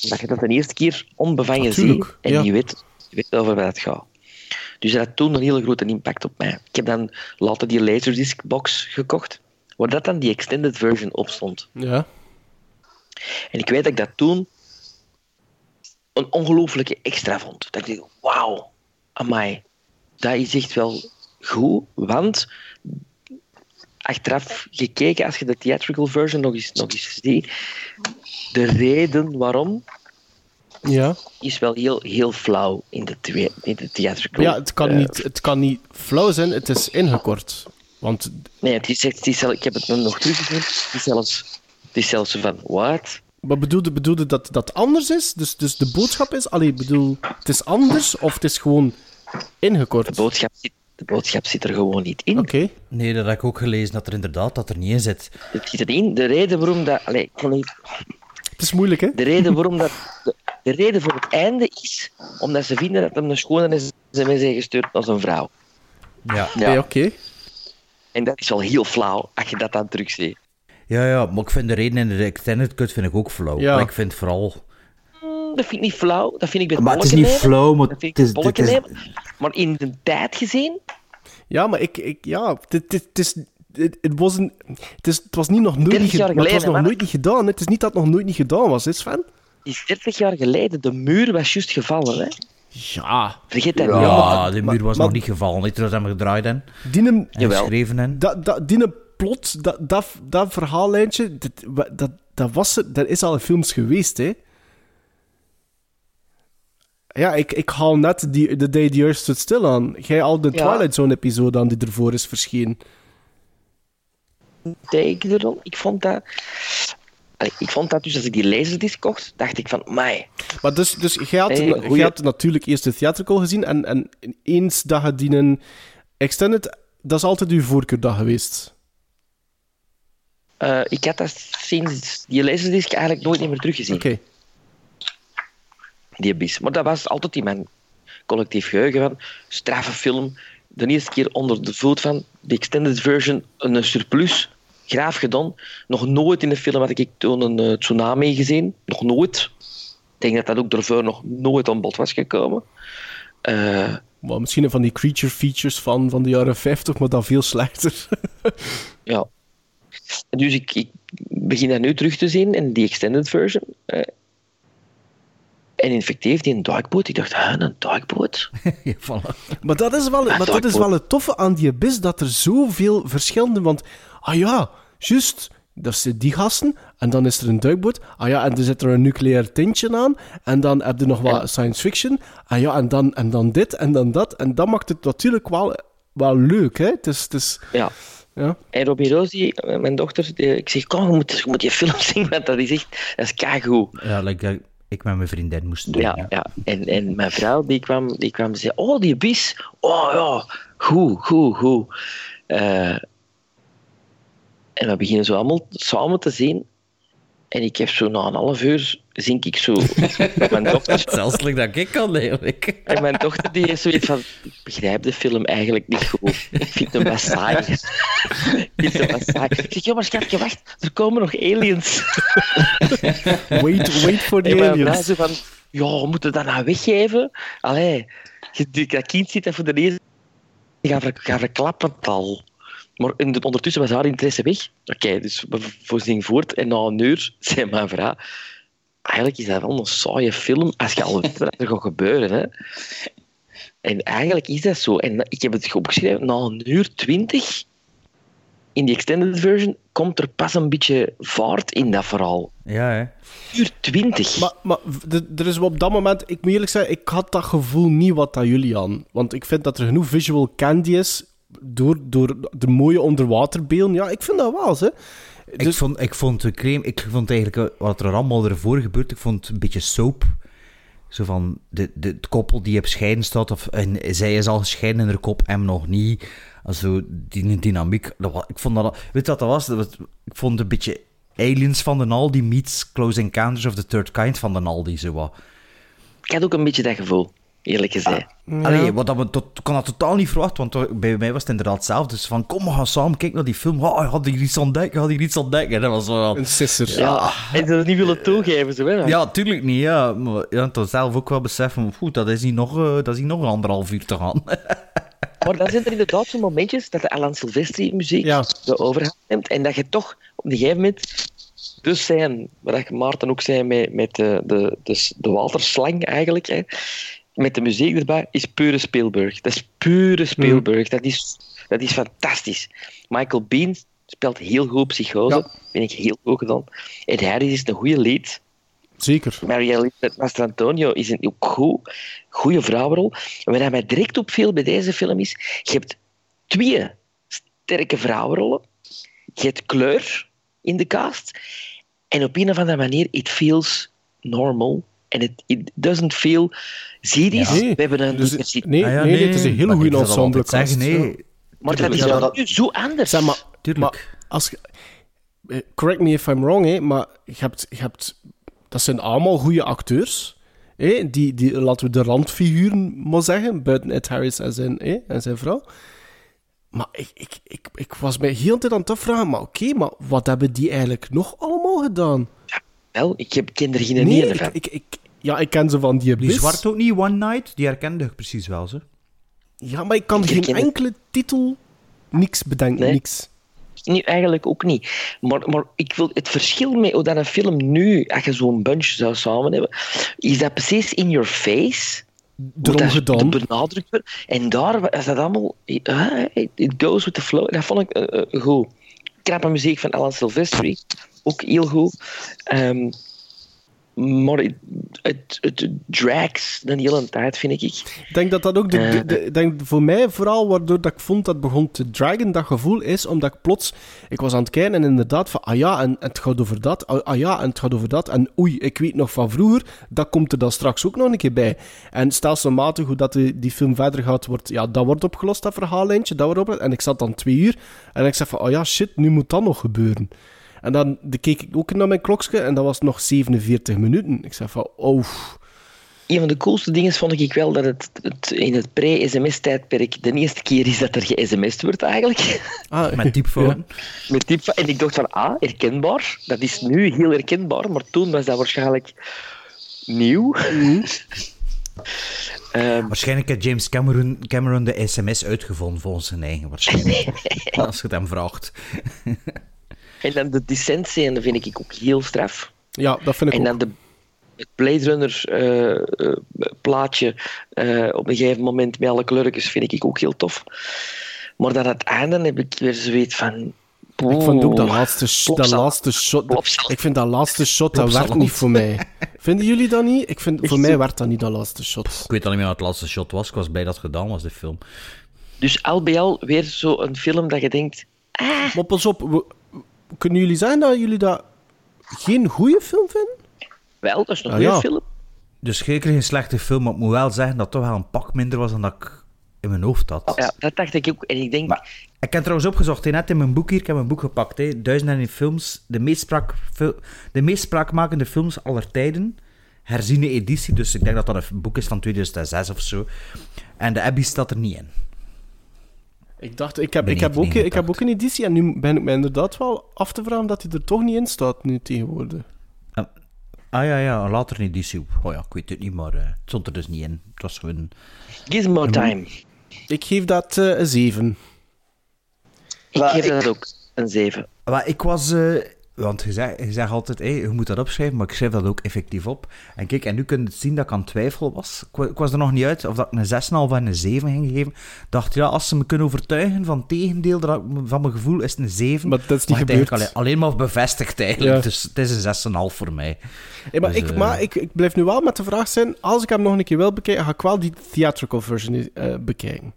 Dat je dat de eerste keer onbevangen ziet en ja. je, weet, je weet over wat het gaat. Dus dat had toen een hele grote impact op mij. Ik heb dan later die Laserdisc box gekocht, waar dat dan die extended version op stond. Ja. En ik weet dat ik dat toen een ongelooflijke extra vond. Dat ik dacht, wauw, amai, dat is echt wel goed, want achteraf gekeken, als je de theatrical version nog eens, nog eens ziet, de reden waarom Ja. is wel heel, heel flauw in de, twee- in de theatrical. Ja, het kan, eh, niet, het kan niet flauw zijn, het is ingekort. Want Nee, het is, het is, ik heb het nog teruggezien. Het is zelfs, het is zelfs van, wat? wat bedoelde, bedoelde dat dat anders is? Dus, dus de boodschap is, allee, ik bedoel, het is anders of het is gewoon ingekort? De boodschap zit, de boodschap zit er gewoon niet in. Oké. Nee, dat heb ik ook gelezen, dat er inderdaad dat er niet in zit. Het zit erin. De reden waarom dat... Allee, ik kan niet... Het is moeilijk, hè? De reden waarom dat... De, de reden voor het einde is omdat ze vinden dat hem een schone sms heeft gestuurd als een vrouw. Ja. Ja. Ja, oké. En dat is wel heel flauw als je dat dan terugziet. Ja, ja, maar ik vind de reden in de extended cut vind ik ook flauw. Ja. Maar ik vind vooral... Dat vind ik niet flauw. Dat vind ik bij Maar het is niet nemen. flauw, maar Dat vind het ik is- het is-. Maar in de tijd gezien... Ja, maar ik... ik ja, dit, dit, het is... Het, het, was een, het, is, het was niet nog nooit, 30 niet, ge- jaar maar het was geleden, nog nooit niet gedaan. hè. Het is niet dat het nog nooit niet gedaan was, hè Sven? is 30 jaar geleden. De muur was juist gevallen. Hè? Ja. Vergeet dat Ja, niet. hè. de muur was nog niet gevallen. Niet dat hem gedraaid en Die, en Jawel. geschreven en... dat, dat, die plot, dat, dat, dat verhaallijntje, dat, dat, dat, was er, dat is al in films geweest, hè. Ja, ik, ik haal net die, The Day the Earth Stood Still aan. Jij al de Ja. Twilight Zone-episode aan die ervoor is verschenen. Erom. Ik vond dat... Ik vond dat dus als ik die laserdisc kocht, dacht ik van, mij. Maar dus, dus jij, had, jij goeie- had natuurlijk eerst de theatrical gezien en, en eens dat je die een extended, dat is altijd uw voorkeurdag geweest. Eh, ik had dat sinds die laserdisc eigenlijk nooit meer teruggezien. Oké. Die bis. Maar dat was altijd in mijn collectief geheugen van straffe film. De eerste keer onder de voet van de extended version een surplus. Graaf gedaan. Nog nooit in de film had ik toen een eh, tsunami gezien. Nog nooit. Ik denk dat dat ook daarvoor nog nooit aan bod was gekomen. Eh, Wel, misschien een van die creature features van, van de jaren 50, maar dan veel slechter. Ja. Dus ik, ik begin dat nu terug te zien in die extended version. eh. En effectief, die een duikboot. Ik dacht, hè, een duikboot? ja, voilà. Maar dat is wel, maar dat is wel het toffe aan die abyss, dat er zoveel verschillende... Want, ah ja, juist, dat zijn die gasten, en dan is er een duikboot. Ah ja, en er zit er een nucleair tintje aan, en dan heb je nog wat science fiction. Ah ja, en dan, en dan dit, en dan dat. En dat maakt het natuurlijk wel, wel leuk, hè. Het is... Het is Ja. ja. En Robbie Rosie, eh, mijn dochter, ik zeg, kom, je moet, je moet die film zien, want dat is echt, dat is keigoed. Ja, like, dat ik met mijn vriendin moest doen. Ja, ja. En, en mijn vrouw die kwam, die kwam en zei: Oh, die bis. Oh ja, goed, goed, goed. Eh, en we beginnen zo allemaal samen te zien. En ik heb zo na een half uur zink ik zo met mijn dochter. Zelfs like dat ik kan, eigenlijk. En mijn dochter die heeft zoiets van: Ik begrijp de film eigenlijk niet goed. Ik vind hem best saai. Ik vind hem best saai. Ik zeg: Ja, maar schatje, wacht, er komen nog aliens. Wait, wait for the En aliens. zo van, ja, we moeten dat nou weggeven? Allee, dat kind zit daar voor de eerste ga, ver, ga verklappen het al. Maar in de- ondertussen was haar interesse weg. Oké, dus we voorzien voort. En na een uur zei mijn vrouw... Eigenlijk is dat wel een saaie film als je al weet wat er gaat gebeuren. Hè. En eigenlijk is dat zo. En ik heb het opgeschreven, na een uur twintig, in die extended version, komt er pas een beetje vaart in dat verhaal. Ja, hè. Uur twintig. Maar, maar er is op dat moment, ik moet eerlijk zeggen, ik had dat gevoel niet wat dat jullie aan. Want ik vind dat er genoeg visual candy is door, door de mooie onderwaterbeelden. Ja, ik vind dat wel, hè. Ik, vond, ik vond de crème, ik vond eigenlijk wat er allemaal ervoor gebeurt, ik vond het een beetje soap. Zo van de, de, het koppel die op scheiden staat, of en zij is al gescheiden in haar kop, hem nog niet. Also, die dynamiek, dat was, ik vond dat, weet je wat dat was? Dat was? Ik vond het een beetje Aliens van de Aldi meets Close Encounters of the Third Kind van de Aldi, zo wat. Ik had ook een beetje dat gevoel, eerlijk gezegd. Allee, wat dat we tot, ik kon dat totaal niet verwachten, want bij mij was het inderdaad hetzelfde. Dus van, kom, we gaan samen kijken naar die film. Oh, ik had hier iets ontdekken, ik had hier iets ontdekken. Dat was wel... Een sisser. Ja, en ze dat niet willen toegeven, zo hè. Ja, tuurlijk niet, ja. Maar ja, toch zelf ook wel beseffen, goed, dat is hier nog, eh, dat is hier nog een anderhalf uur te gaan. Maar dan zijn er inderdaad zo'n momentjes dat de Alan Silvestri muziek de overhand neemt en dat je toch op een gegeven moment dus zijn, wat Maarten ook zei met, met de, de, de, de waterslang eigenlijk, hè, met de muziek erbij, is pure Spielberg. Dat is pure Spielberg. Dat, is, dat is fantastisch. Michael Bean speelt heel goed psychose. Vind ik heel goed gedaan. En Harris is een goede lead. Zeker. Mary Elizabeth Mastrantonio is een ook goed, goede vrouwenrol. En wat mij direct opviel bij deze film is, je hebt twee sterke vrouwenrollen. Je hebt kleur in de cast. En op een of andere manier, it feels normal. En it, it doesn't feel... Eens? Nee. We hebben een... Dus- diversiteit. nee, nee, nee, het is een ik goede ensemble cast, nee. ja. Maar dat is Ja, dat- nu zo anders. Zeg maar, Tuurlijk. maar als eh, correct me if I'm wrong, hè, maar je hebt, je hebt, dat zijn allemaal goede acteurs. Hè, die, die, laten we de randfiguren maar zeggen, buiten Ed Harris en zijn, hè, en zijn vrouw. Maar ik, ik, ik, ik was mij heel de tijd aan het afvragen, maar oké, maar wat hebben die eigenlijk nog allemaal gedaan? Wel, ik heb, ken er geen Nee, ene ik, van. ik, ik, ja, ik ken ze van die Die zwart ook niet, One Night, die herkende ik precies wel, ze. Ja, maar ik kan Ik geen het. enkele titel, niks bedenken, Nee. niks. Nee, eigenlijk ook niet. Maar, maar ik wil het verschil met hoe dat een film nu, als je zo'n bunch zou samen hebben, is dat precies in your face. Dat gedaan. benadrukt wordt. En daar is dat allemaal. ah, it goes with the flow. Dat vond ik eh, eh, goed. Knappe muziek van Alan Silvestri. Ook heel goed. Ehm, maar het, het, het drags de hele tijd, vind ik. Ik denk dat dat ook de, de, Eh, de- ik denk voor mij vooral waardoor dat ik vond dat begon te dragen, dat gevoel is omdat ik plots, ik was aan het kijken en inderdaad van, ah ja, en het gaat over dat, ah, ah ja, en het gaat over dat, en oei, ik weet nog van vroeger, dat komt er dan straks ook nog een keer bij. En stelselmatig hoe dat die, die film verder gaat, wordt, ja, dat wordt opgelost, dat verhaallijntje, dat wordt op, en ik zat dan twee uur, en ik zei van, ah ja, shit, nu moet dat nog gebeuren. En dan de keek ik ook naar mijn klokje en dat was nog 47 minuten. Ik zei van, oh... Een van de coolste dingen vond ik wel dat het, het in het pre-sms-tijdperk de eerste keer is dat er ge-sms'd wordt eigenlijk. Ah, Met typfoon. Met type, en ik dacht van, ah, herkenbaar. Dat is nu heel herkenbaar, maar toen was dat waarschijnlijk nieuw. Ehm, Waarschijnlijk heeft James Cameron, Cameron de sms uitgevonden volgens zijn eigen, waarschijnlijk. Als je het hem vraagt. En dan de descent-scène vind ik ook heel straf. Ja, dat vind ik En ook. dan de het Blade Runner eh, eh, plaatje eh, op een gegeven moment met alle kleurtjes vind ik ook heel tof. Maar dan aan het einde heb ik weer zoiets van... Ik vond ook dat laatste, sh- dat laatste shot. Plopsal. Ik vind dat laatste shot, dat werkt niet voor mij. Vinden jullie dat niet? Ik vind, voor mij werkt dat niet, dat laatste shot. Ik weet al niet meer wat het laatste shot was. Ik was blij dat het gedaan was, de film. Dus al bij al weer zo'n film dat je denkt... Maar pas op, we- kunnen jullie zeggen dat jullie dat geen goede film vinden? Wel, dat is nog Ah, een ja. film. Dus zeker geen slechte film, maar ik moet wel zeggen dat het toch wel een pak minder was dan dat ik in mijn hoofd had. Ja, dat dacht ik ook. En ik denk... Ik heb trouwens opgezocht, hè, net in mijn boek hier, ik heb mijn boek gepakt, hè, Duizend en één films, de meest, spraak, fil- de meest spraakmakende films aller tijden, herziene editie, dus ik denk dat dat een boek is van 2006 of zo. En de Abbey staat er niet in. Ik dacht, ik heb, ik, heb ook, ik heb ook een editie en nu ben ik me inderdaad wel af te vragen dat hij er toch niet in staat nu tegenwoordig. Ah ja, ja, een later editie. Oh ja, ik weet het niet, maar eh, het stond er dus niet in. Het was gewoon... Gizmo Time. Ik geef dat eh, een 7. Ik Maar geef ik- dat ook een 7. Maar ik was... want je zegt, je zegt altijd, hé, je moet dat opschrijven, maar ik schrijf dat ook effectief op. En kijk, en nu kun je het zien dat ik aan het twijfelen was. Ik, wa- ik was er nog niet uit of dat ik een 6,5 en een 7 ging geven. Ik dacht, ja, als ze me kunnen overtuigen van het tegendeel dat ik- van mijn gevoel, is het een 7. Maar dat is niet gebeurd. Alleen, alleen maar bevestigd eigenlijk. Ja. Dus het is een 6,5 voor mij. Hey, maar Dus, ik, eh, maar ik, ik blijf nu wel met de vraag zijn, als ik hem nog een keer wil bekijken, ga ik wel die theatrical version eh, bekijken.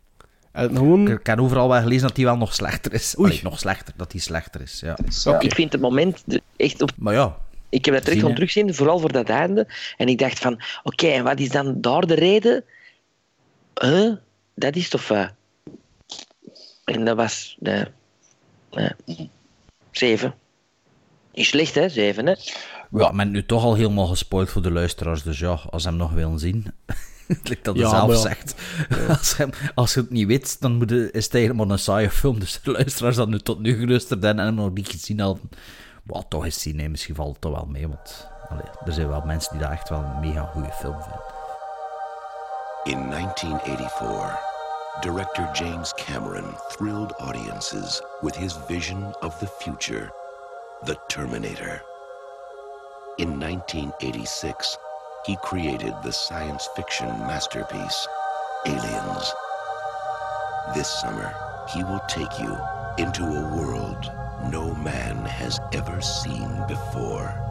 En gewoon... Ik, ik heb overal wel gelezen dat die wel nog slechter is. Oei. Allee, nog slechter, dat die slechter is, ja. Ik vind het moment de- echt op... Maar ja, Ik heb dat terug hè. terugzien, vooral voor dat einde. En ik dacht van, oké, en wat is dan daar de reden? Huh? Dat is toch... eh, En dat was... eh, eh, zeven. Niet slecht, hè? Zeven, hè? Ja, men nu toch al helemaal gespoild voor de luisteraars, dus ja, als ze hem nog willen zien. Lijkt dat hij Ja, zelf maar zegt. Als, hem, als je het niet weet, dan moet je, is het eigenlijk maar een saaie film. Dus de luisteraars dat nu tot nu geluisterd hebben en hem nog niet gezien hadden, wat toch eens zien, hè. misschien valt het toch wel mee. Want allee, er zijn wel mensen die dat echt wel een mega goede film vinden. In 1984, director James Cameron thrilled audiences with his vision of the future, The Terminator. In 1986, he created the science fiction masterpiece, Aliens. This summer, he will take you into a world no man has ever seen before.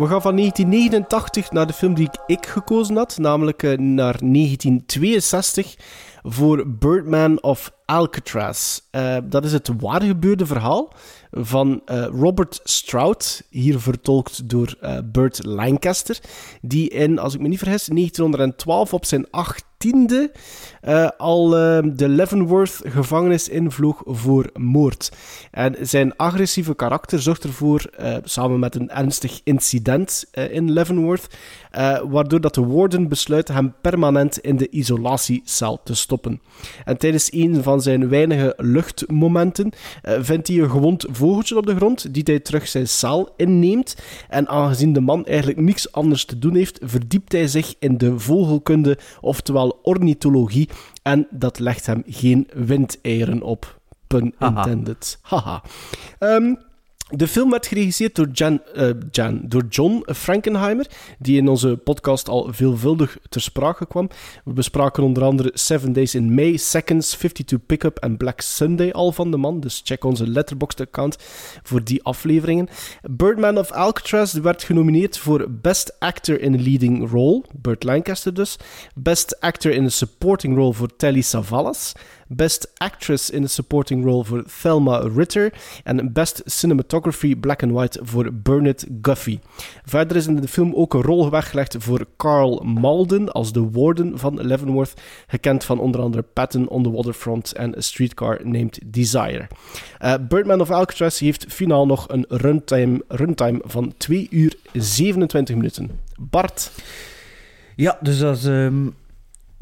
We gaan van 1989 naar de film die ik, gekozen had, namelijk eh, naar 1962. voor Birdman of Alcatraz. Uh, dat is het waargebeurde verhaal van uh, Robert Stroud, hier vertolkt door uh, Burt Lancaster, die in, als ik me niet vergis, 1912 op zijn achttiende uh, al de Leavenworth-gevangenis invloog voor moord. En zijn agressieve karakter zorgt ervoor, samen met een ernstig incident in Leavenworth, waardoor dat de warden besluit hem permanent in de isolatiecel te stoppen. En tijdens een van zijn weinige luchtmomenten vindt hij een gewond vogeltje op de grond, die hij terug zijn cel inneemt. En aangezien de man eigenlijk niks anders te doen heeft, verdiept hij zich in de vogelkunde, oftewel ornithologie. En dat legt hem geen windeieren op. Pun intended. Haha. Um, de film werd geregisseerd door, Jan, uh, Jan, door John Frankenheimer, die in onze podcast al veelvuldig ter sprake kwam. We bespraken onder andere Seven Days in May, Seconds, 52 Pickup en Black Sunday al van de man, dus check onze Letterboxd-account voor die afleveringen. Birdman of Alcatraz werd genomineerd voor Best Actor in a Leading Role, Burt Lancaster dus. Best Actor in a Supporting Role voor Telly Savalas. Best Actress in a Supporting Role voor Thelma Ritter. En Best Cinematography Black and White voor Bernard Guffey. Verder is in de film ook een rol weggelegd voor Carl Malden als de warden van Leavenworth, gekend van onder andere Patton on the Waterfront en A Streetcar Named Desire. Uh, Birdman of Alcatraz heeft finaal nog een runtime, runtime van 2 uur 27 minuten. Bart. Ja, dus dat is um,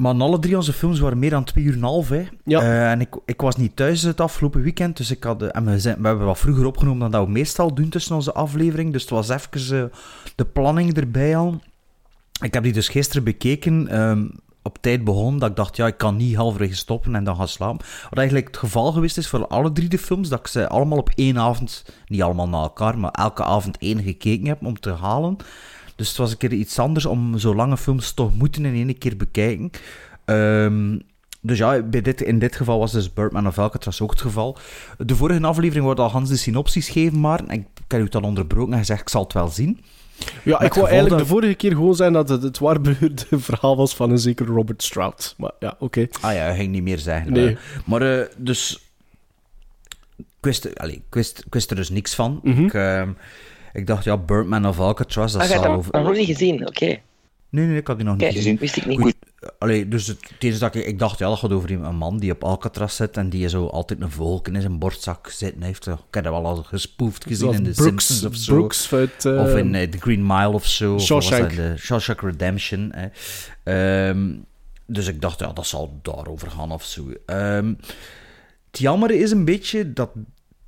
maar alle drie onze films waren meer dan twee uur en een half. Hè. Ja. Uh, en ik, ik was niet thuis het afgelopen weekend, dus ik had, en we, zijn, we hebben wat vroeger opgenomen dan dat we meestal doen tussen onze aflevering. Dus het was even uh, de planning erbij al. Ik heb die dus gisteren bekeken. Um, op tijd begonnen, dat ik dacht, ja, ik kan niet halverwege stoppen en dan gaan slapen. Wat eigenlijk het geval geweest is voor alle drie de films, dat ik ze allemaal op één avond, niet allemaal na elkaar, maar elke avond één gekeken heb om te halen. Dus het was een keer iets anders om zo lange films toch moeten in één keer bekijken. Um, dus ja, bij dit, in dit geval was dus Birdman of Alcatraz ook het geval. De vorige aflevering wordt al Hans de synopsis geven, maar ik, ik heb u dan onderbroken en gezegd, ik zal het wel zien. Ja, ik wou eigenlijk dat... de vorige keer gewoon zijn dat het het waarbeurde verhaal was van een zeker Robert Stroud. Maar ja, oké. Okay. Ah ja, ging niet meer zeggen. Nee. Maar uh, dus... Ik wist, allez, ik, wist, ik wist er dus niks van. Mm -hmm. ik, uh, ik dacht, ja, Birdman of Alcatraz, dat ah, zal... heb over... nog niet gezien, oké. Okay. Nee, nee, ik had die nog niet gezien. wist ik niet. Goed. Allee, dus het, het dat ik, ik dacht, ja, dat gaat over een man die op Alcatraz zit en die zo altijd een volk in zijn borstzak zitten heeft. Ik heb dat wel al gespoefd gezien Zoals in The Brooks, Simpsons of zo. Brooks uit, uh, of in uh, The Green Mile of zo. Shawshank. Of de Shawshank Redemption. Hè. Um, dus ik dacht, ja, dat zal daarover gaan of zo. Um, het jammer is een beetje dat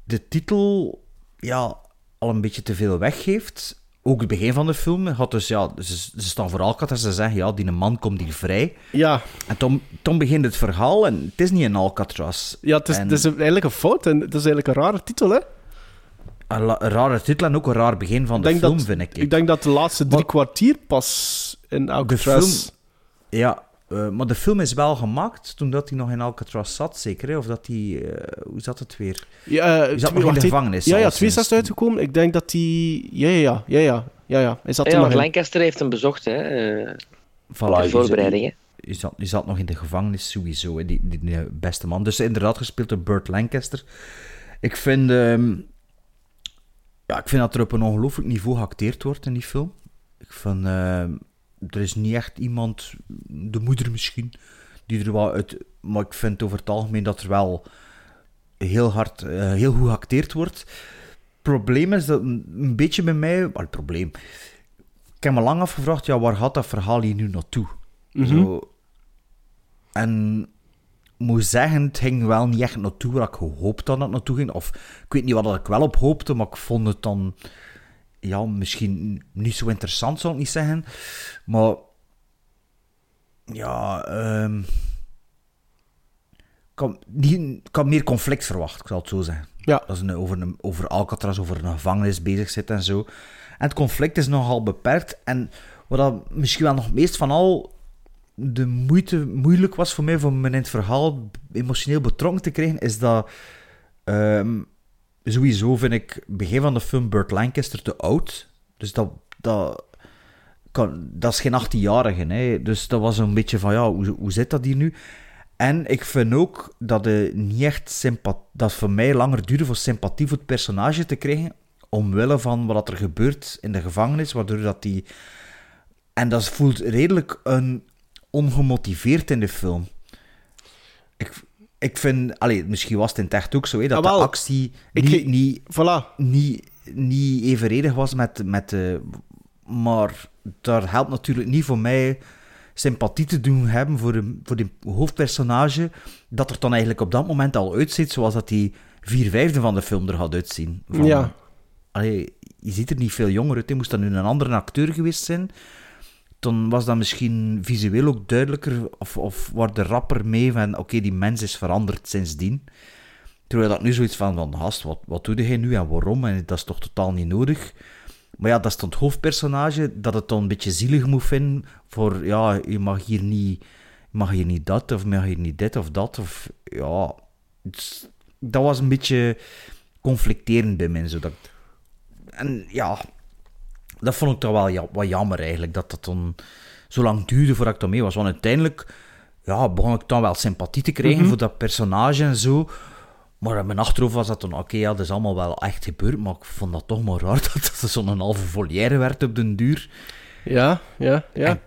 de titel ja, al een beetje te veel weggeeft ook het begin van de film had dus, ja, ze, ze staan voor Alcatraz en ze zeggen, ja, die man komt hier vrij. Ja. En toen, toen begint het verhaal en het is niet een Alcatraz. Ja, het is, en, het is eigenlijk een fout en het is eigenlijk een rare titel, hè? Een, een rare titel en ook een raar begin van de film, dat, vind ik. Ik denk dat de laatste drie maar, kwartier pas in Alcatraz... De film, ja, uh, maar de film is wel gemaakt toen dat hij nog in Alcatraz zat, zeker? Hè? Of dat hij... Uh, hoe zat het weer? Ja, uh, hij zat nog in de gevangenis. Ja, ja, twee is uitgekomen. Ik denk dat hij... Ja, ja, ja, ja. ja, ja. Hij zat ja, er nog. Lancaster heeft hem bezocht, hè. Uh, voilà, de voorbereidingen. Je zat, je zat nog in de gevangenis, sowieso, hè, die, die, die beste man. Dus inderdaad gespeeld door Burt Lancaster. Ik vind... Um, ja, ik vind dat er op een ongelooflijk niveau geacteerd wordt in die film. Ik vind... Er is niet echt iemand, de moeder misschien, die er wel uit. Maar ik vind over het algemeen dat er wel heel hard, uh, heel goed geacteerd wordt. Het probleem is dat een beetje bij mij. Well, het probleem. Ik heb me lang afgevraagd, ja, waar gaat dat verhaal hier nu naartoe? Mhm. Zo. En moet zeggen, het ging wel niet echt naartoe waar ik gehoopt dat het naartoe ging. Of ik weet niet wat ik wel op hoopte, maar ik vond het dan ja, misschien niet zo interessant, zou ik niet zeggen. Maar ja, um, kan, niet, kan meer conflict verwachten, ik zal het zo zeggen. Ja. Dat ze over, een, over Alcatraz, over een gevangenis bezig zit en zo. En het conflict is nogal beperkt. En wat dat misschien wel nog meest van al de moeite moeilijk was voor mij om me in het verhaal emotioneel betrokken te krijgen, is dat um, sowieso vind ik begin van de film Burt Lancaster te oud. Dus dat, dat, kan, dat is geen 18-jarige. Hè. Dus dat was een beetje van, ja, hoe, hoe zit dat hier nu? En ik vind ook dat het niet echt sympa- dat voor mij langer duurde voor sympathie voor het personage te krijgen, omwille van wat er gebeurt in de gevangenis, waardoor dat die... En dat voelt redelijk een ongemotiveerd in de film. Ik, ik vind... Allee, misschien was het in echt ook zo, hè, dat Ah, de actie Ik- niet, niet, Voilà. niet, niet evenredig was met... met de, maar daar helpt natuurlijk niet voor mij sympathie te doen hebben voor, de, voor die hoofdpersonage, dat er dan eigenlijk op dat moment al uitziet zoals dat die vier vijfde van de film er gaat uitzien. Van, Ja. Allee, je ziet er niet veel jonger uit. hè. Moest dat nu een andere acteur geweest zijn, dan was dat misschien visueel ook duidelijker, of, of wordt de rapper mee van, oké, die mens is veranderd sindsdien. Terwijl dat nu zoiets van, van gast, wat, wat doe jij nu en waarom? En dat is toch totaal niet nodig. Maar ja, dat is dan het hoofdpersonage, dat het dan een beetje zielig moet vinden voor, ja, je mag hier niet, mag hier niet dat, of mag hier niet dit of dat, of ja... dat was een beetje conflicterend bij zodat... En ja, dat vond ik toch wel ja, wat jammer eigenlijk, dat dat dan zo lang duurde voordat ik daarmee was. Want uiteindelijk ja, begon ik dan wel sympathie te krijgen Mhm. voor dat personage en zo. Maar in mijn achterhoofd was dat dan, oké, ja, dat is allemaal wel echt gebeurd, maar ik vond dat toch maar raar dat het zo'n halve volière werd op den duur. Ja, ja, ja.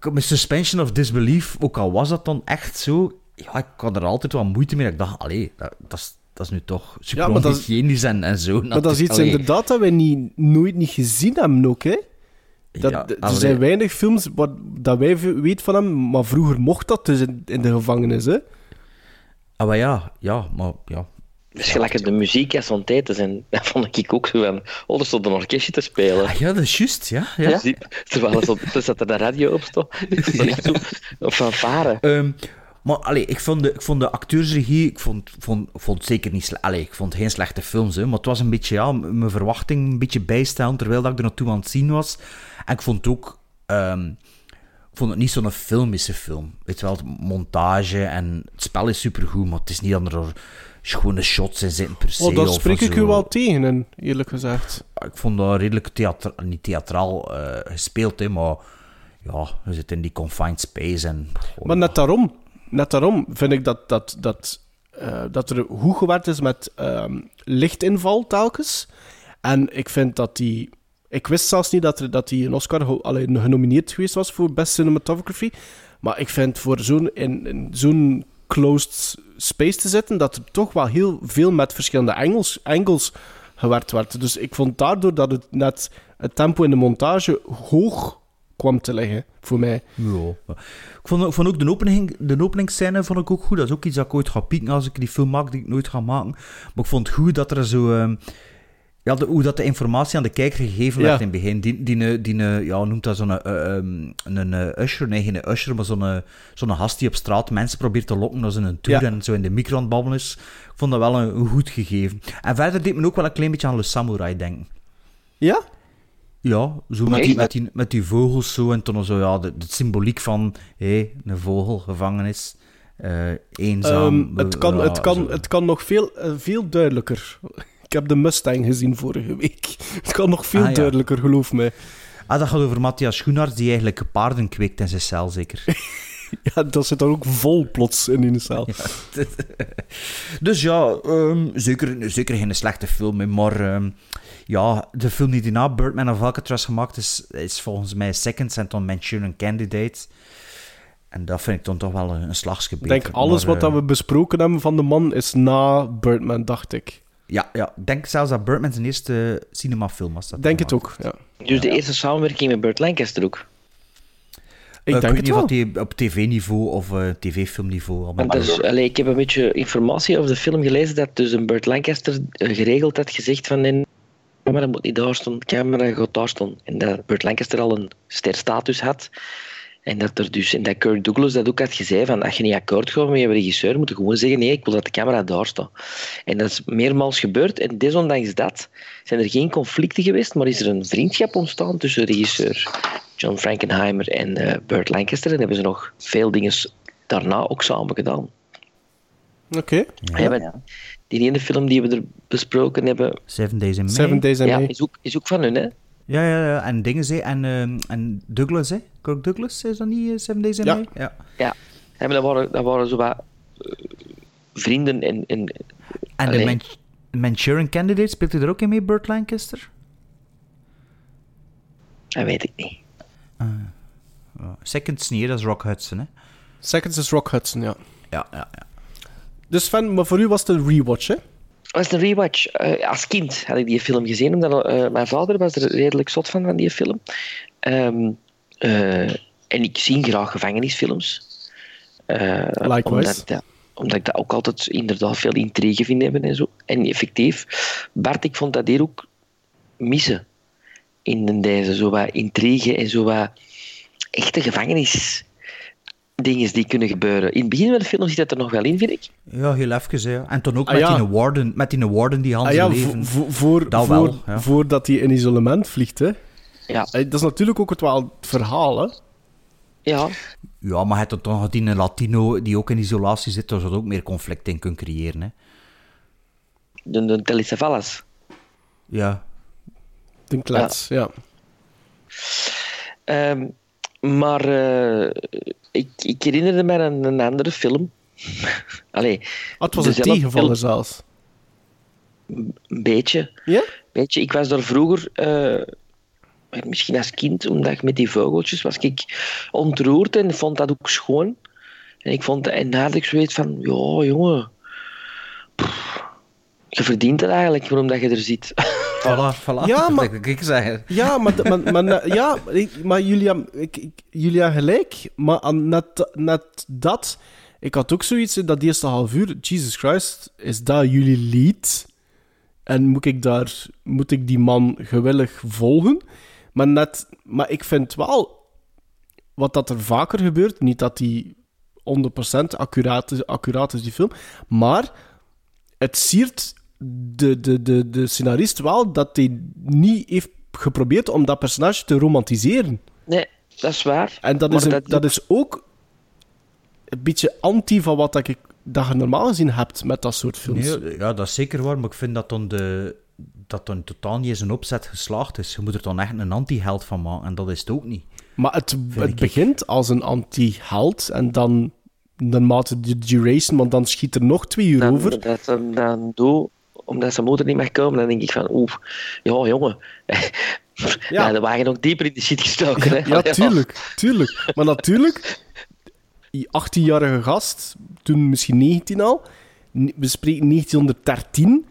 Mijn suspension of disbelief, ook al was dat dan echt zo, ja, ik had er altijd wel moeite mee. Ik dacht, allee, dat, dat, is, dat is nu toch super Ja, maar dat is- onhygiënisch en, en zo. Maar dat is iets Allee. inderdaad dat wij niet, nooit niet gezien hebben ook, hè? Dat, Ja, er zijn weinig films wat, dat wij weten van hem, maar vroeger mocht dat dus in, in de gevangenis, hè? Ah, maar ja, ja, maar ja. Het is gelijk als de muziek uit zo'n tijd te zijn. Dat vond ik ook zo van. Oh, er stond een orkestje te spelen. Ah, ja, dat is juist, ja. ja. Terwijl er zo- er zat er de radio op stond. Een fanfare. Ehm, maar allee, ik, vond de, ik vond de acteursregie, ik vond, vond, vond het zeker niet. Allee, ik vond geen slechte films, hè, maar het was een beetje, ja, mijn verwachting een beetje bijstellen terwijl dat ik er naartoe aan het zien was. En ik vond ook, ehm, ik vond het niet zo'n filmische film. Weet je wel, het montage en het spel is supergoed, maar het is niet dat er schone shots in zitten per se. Oh, dat spreek ik u wel tegen, en eerlijk gezegd. Ik vond dat redelijk theatra niet theatraal eh, gespeeld, hè, maar ja, we zitten in die confined space en... Maar net daarom, net daarom vind ik dat, dat, dat, eh, dat er goed gewerkt is met ehm, lichtinval telkens. En ik vind dat die... Ik wist zelfs niet dat, er, dat die een Oscar alleen genomineerd geweest was voor Best Cinematography. Maar ik vind voor zo'n in, in zo'n closed space te zitten, dat er toch wel heel veel met verschillende angles, angles gewerkt werd. Dus ik vond daardoor dat het net het tempo in de montage hoog kwam te liggen, voor mij. Ja. Ik vond, ook de, opening, de openingsscène vond ik ook goed. Dat is ook iets dat ik ooit ga pieken als ik die film maak, die ik nooit ga maken. Maar ik vond het goed dat er zo... ehm, ja, de, hoe dat de informatie aan de kijker gegeven werd Ja. in het begin. Die, die, die, die ja, hoe noemt dat zo'n eh, ehm, een eh, usher? Nee, geen usher, maar zo'n eh, zo'n gast die op straat mensen probeert te lokken als in een tour Ja. en zo in de micro aan is. Ik vond dat wel een, een goed gegeven. En verder deed me ook wel een klein beetje aan Le Samurai denken. Ja? Ja, zo met die, met, die, met die vogels zo en toen zo, ja, de, de symboliek van hé, een vogel, gevangenis, eh, eenzaam. Ehm, het, kan, ja, het, kan, zo. het kan nog veel, eh, veel duidelijker. Ik heb de Mustang gezien vorige week. Het kan nog veel Ah, ja. duidelijker, geloof mij. Ah, dat gaat over Matthias Schoenaerts, die eigenlijk paarden kweekt in zijn cel, zeker. Ja, dat zit er ook vol plots in in de cel. dus ja, ehm, zeker, zeker geen slechte film, maar ehm, ja, de film die na Birdman of Alcatraz gemaakt is, is volgens mij Second en dan Manchurian Candidate. En dat vind ik dan toch wel een, een slagsgebied. Ik denk alles Maar, wat dat eh, we besproken hebben van de man is na Birdman, dacht ik. Ja, ja, ik denk zelfs dat Birdman zijn eerste cinemafilm was. Dat Denk het ook, ja. Dus de eerste samenwerking met Burt Lancaster ook. Ik Ik denk weet het niet of die op tv-niveau of eh, tv-filmniveau. Want dus, allee, ik heb een beetje informatie over de film gelezen dat dus een Burt Lancaster eh, geregeld had gezegd van nee, de camera moet niet daar staan, de camera gaat daar staan. En dat Burt Lancaster al een sterstatus had. En dat er dus, en dat Kirk Douglas dat ook had gezegd van als je niet akkoord gaat met je regisseur, moet je gewoon zeggen nee, ik wil dat de camera daar staat. En dat is meermaals gebeurd en desondanks dat zijn er geen conflicten geweest, maar is er een vriendschap ontstaan tussen regisseur John Frankenheimer en eh Burt Lancaster en hebben ze nog veel dingen daarna ook samen gedaan. Oké. Ja, Die ene film die we er besproken hebben, Seven Days in May. Seven Days in ja, is, ook, is ook van hun, hè? Ja, ja, ja. En dingen, hè. En, ehm, en Douglas, hè. Kirk Douglas, is dat niet eh, Seven Days in Ja. May? Ja. Ja. Ja, maar dat waren, dat waren zo wat eh, vrienden en... en, En de Man- Manchurian Candidate, speelt hij er ook in mee, Burt Lancaster? Dat weet ik niet. Ja. Seconds niet, dat is Rock Hudson, hè? Seconds is Rock Hudson, ja. Ja, ja, ja. Dus Sven, maar voor u was het een rewatch, hè? was een rewatch. Eh, als kind had ik die film gezien, omdat eh, mijn vader was er redelijk zot van, van die film. Ehm, eh, en ik zie graag gevangenisfilms. Likewise. Omdat, ik dat- omdat ik dat ook altijd inderdaad veel intrigue vind hebben en zo. En effectief, Bart, ik vond dat hier ook missen. In deze, zo wat intrigue en zo wat echte gevangenis dingen die kunnen gebeuren. In het begin van de film zit dat er nog wel in, vind ik. Ja, heel even, hè. En toen ook Ah, met, ja. die warden, met die warden die Hans Ah ja, leven. vo- vo- voor, Dat voor, wel, ja. voordat hij in isolement vliegt, hè? Ja. Dat is natuurlijk ook het, wel het verhaal, hè? Ja. Ja, maar hij had toch die een Latino die ook in isolatie zit, daar zou ook meer conflict in kunnen creëren, hè. De, de Telesavalas. Ja. De klets, ja. Ehm, maar eh, ik, ik herinnerde me aan een andere film. Allee, Ah, het was een tegenvaller zelfs. Een beetje. Ja? Beetje. Ik was daar vroeger, eh, misschien als kind, omdat ik met die vogeltjes was ik ontroerd en vond dat ook schoon. En ik vond, en had ik zoiets van, ja jongen, pff, je verdient het eigenlijk waarom dat je er zit. Voilà, voilà. Ja, Dat maar- ik zeggen. Ja, maar, maar, maar, maar- ja, ik- maar Julia, ik, ik, Julia gelijk. Maar net, net dat... Ik had ook zoiets in dat eerste half uur. Jesus Christ, is dat jullie lead? En moet ik, daar, moet ik die man gewillig volgen? Maar, net, maar ik vind wel... Wat dat er vaker gebeurt, niet dat die 100% accuraat is, accuraat is, die film, maar het siert de, de, de, de scenarist wel dat hij niet heeft geprobeerd om dat personage te romantiseren. Nee, dat is waar. En dat, is, een- dat- dat is ook een beetje anti van wat dat, ik, dat je normaal gezien hebt met dat soort films. Nee, ja, dat is zeker waar, maar ik vind dat dan, de, dat dan totaal niet eens een opzet geslaagd is. Je moet er dan echt een anti-held van maken, en dat is het ook niet. Maar het, het ik. begint als een anti-held en dan naarmate de duration, want dan schiet er nog twee uur dan, over. Dat ze dan doe, omdat zijn moeder niet mag komen, dan denk ik van, oeh, ja jongen. Ja. ja, dan waren nog dieper in de shit gestoken. hè. Ja, tuurlijk, tuurlijk. Maar natuurlijk, die 18-jarige gast, toen misschien 19 al, we spreken 1913.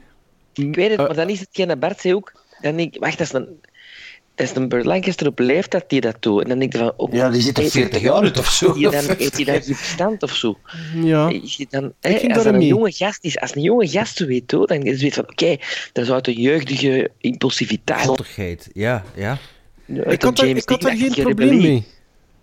Ik weet het, maar dan is hetgeen dat Bart zei ook. Dan denk ik, wacht, dat is een, is een Burt Lancaster op leeftijd die dat doet. En dan denk ik van... Oh, Ja, die ziet er heeft- 40 jaar uit of zo. Heeft hij dan, heeft hij dan geen verstand of zo? Ja. Hij dan, hè, als een jonge gast is, als een jonge gast zo weet, hoor, dan is het van, oké, dat is uit een jeugdige impulsiviteit. Zottigheid, ja, ja. Uit Ik had, James ik had geen probleem mee.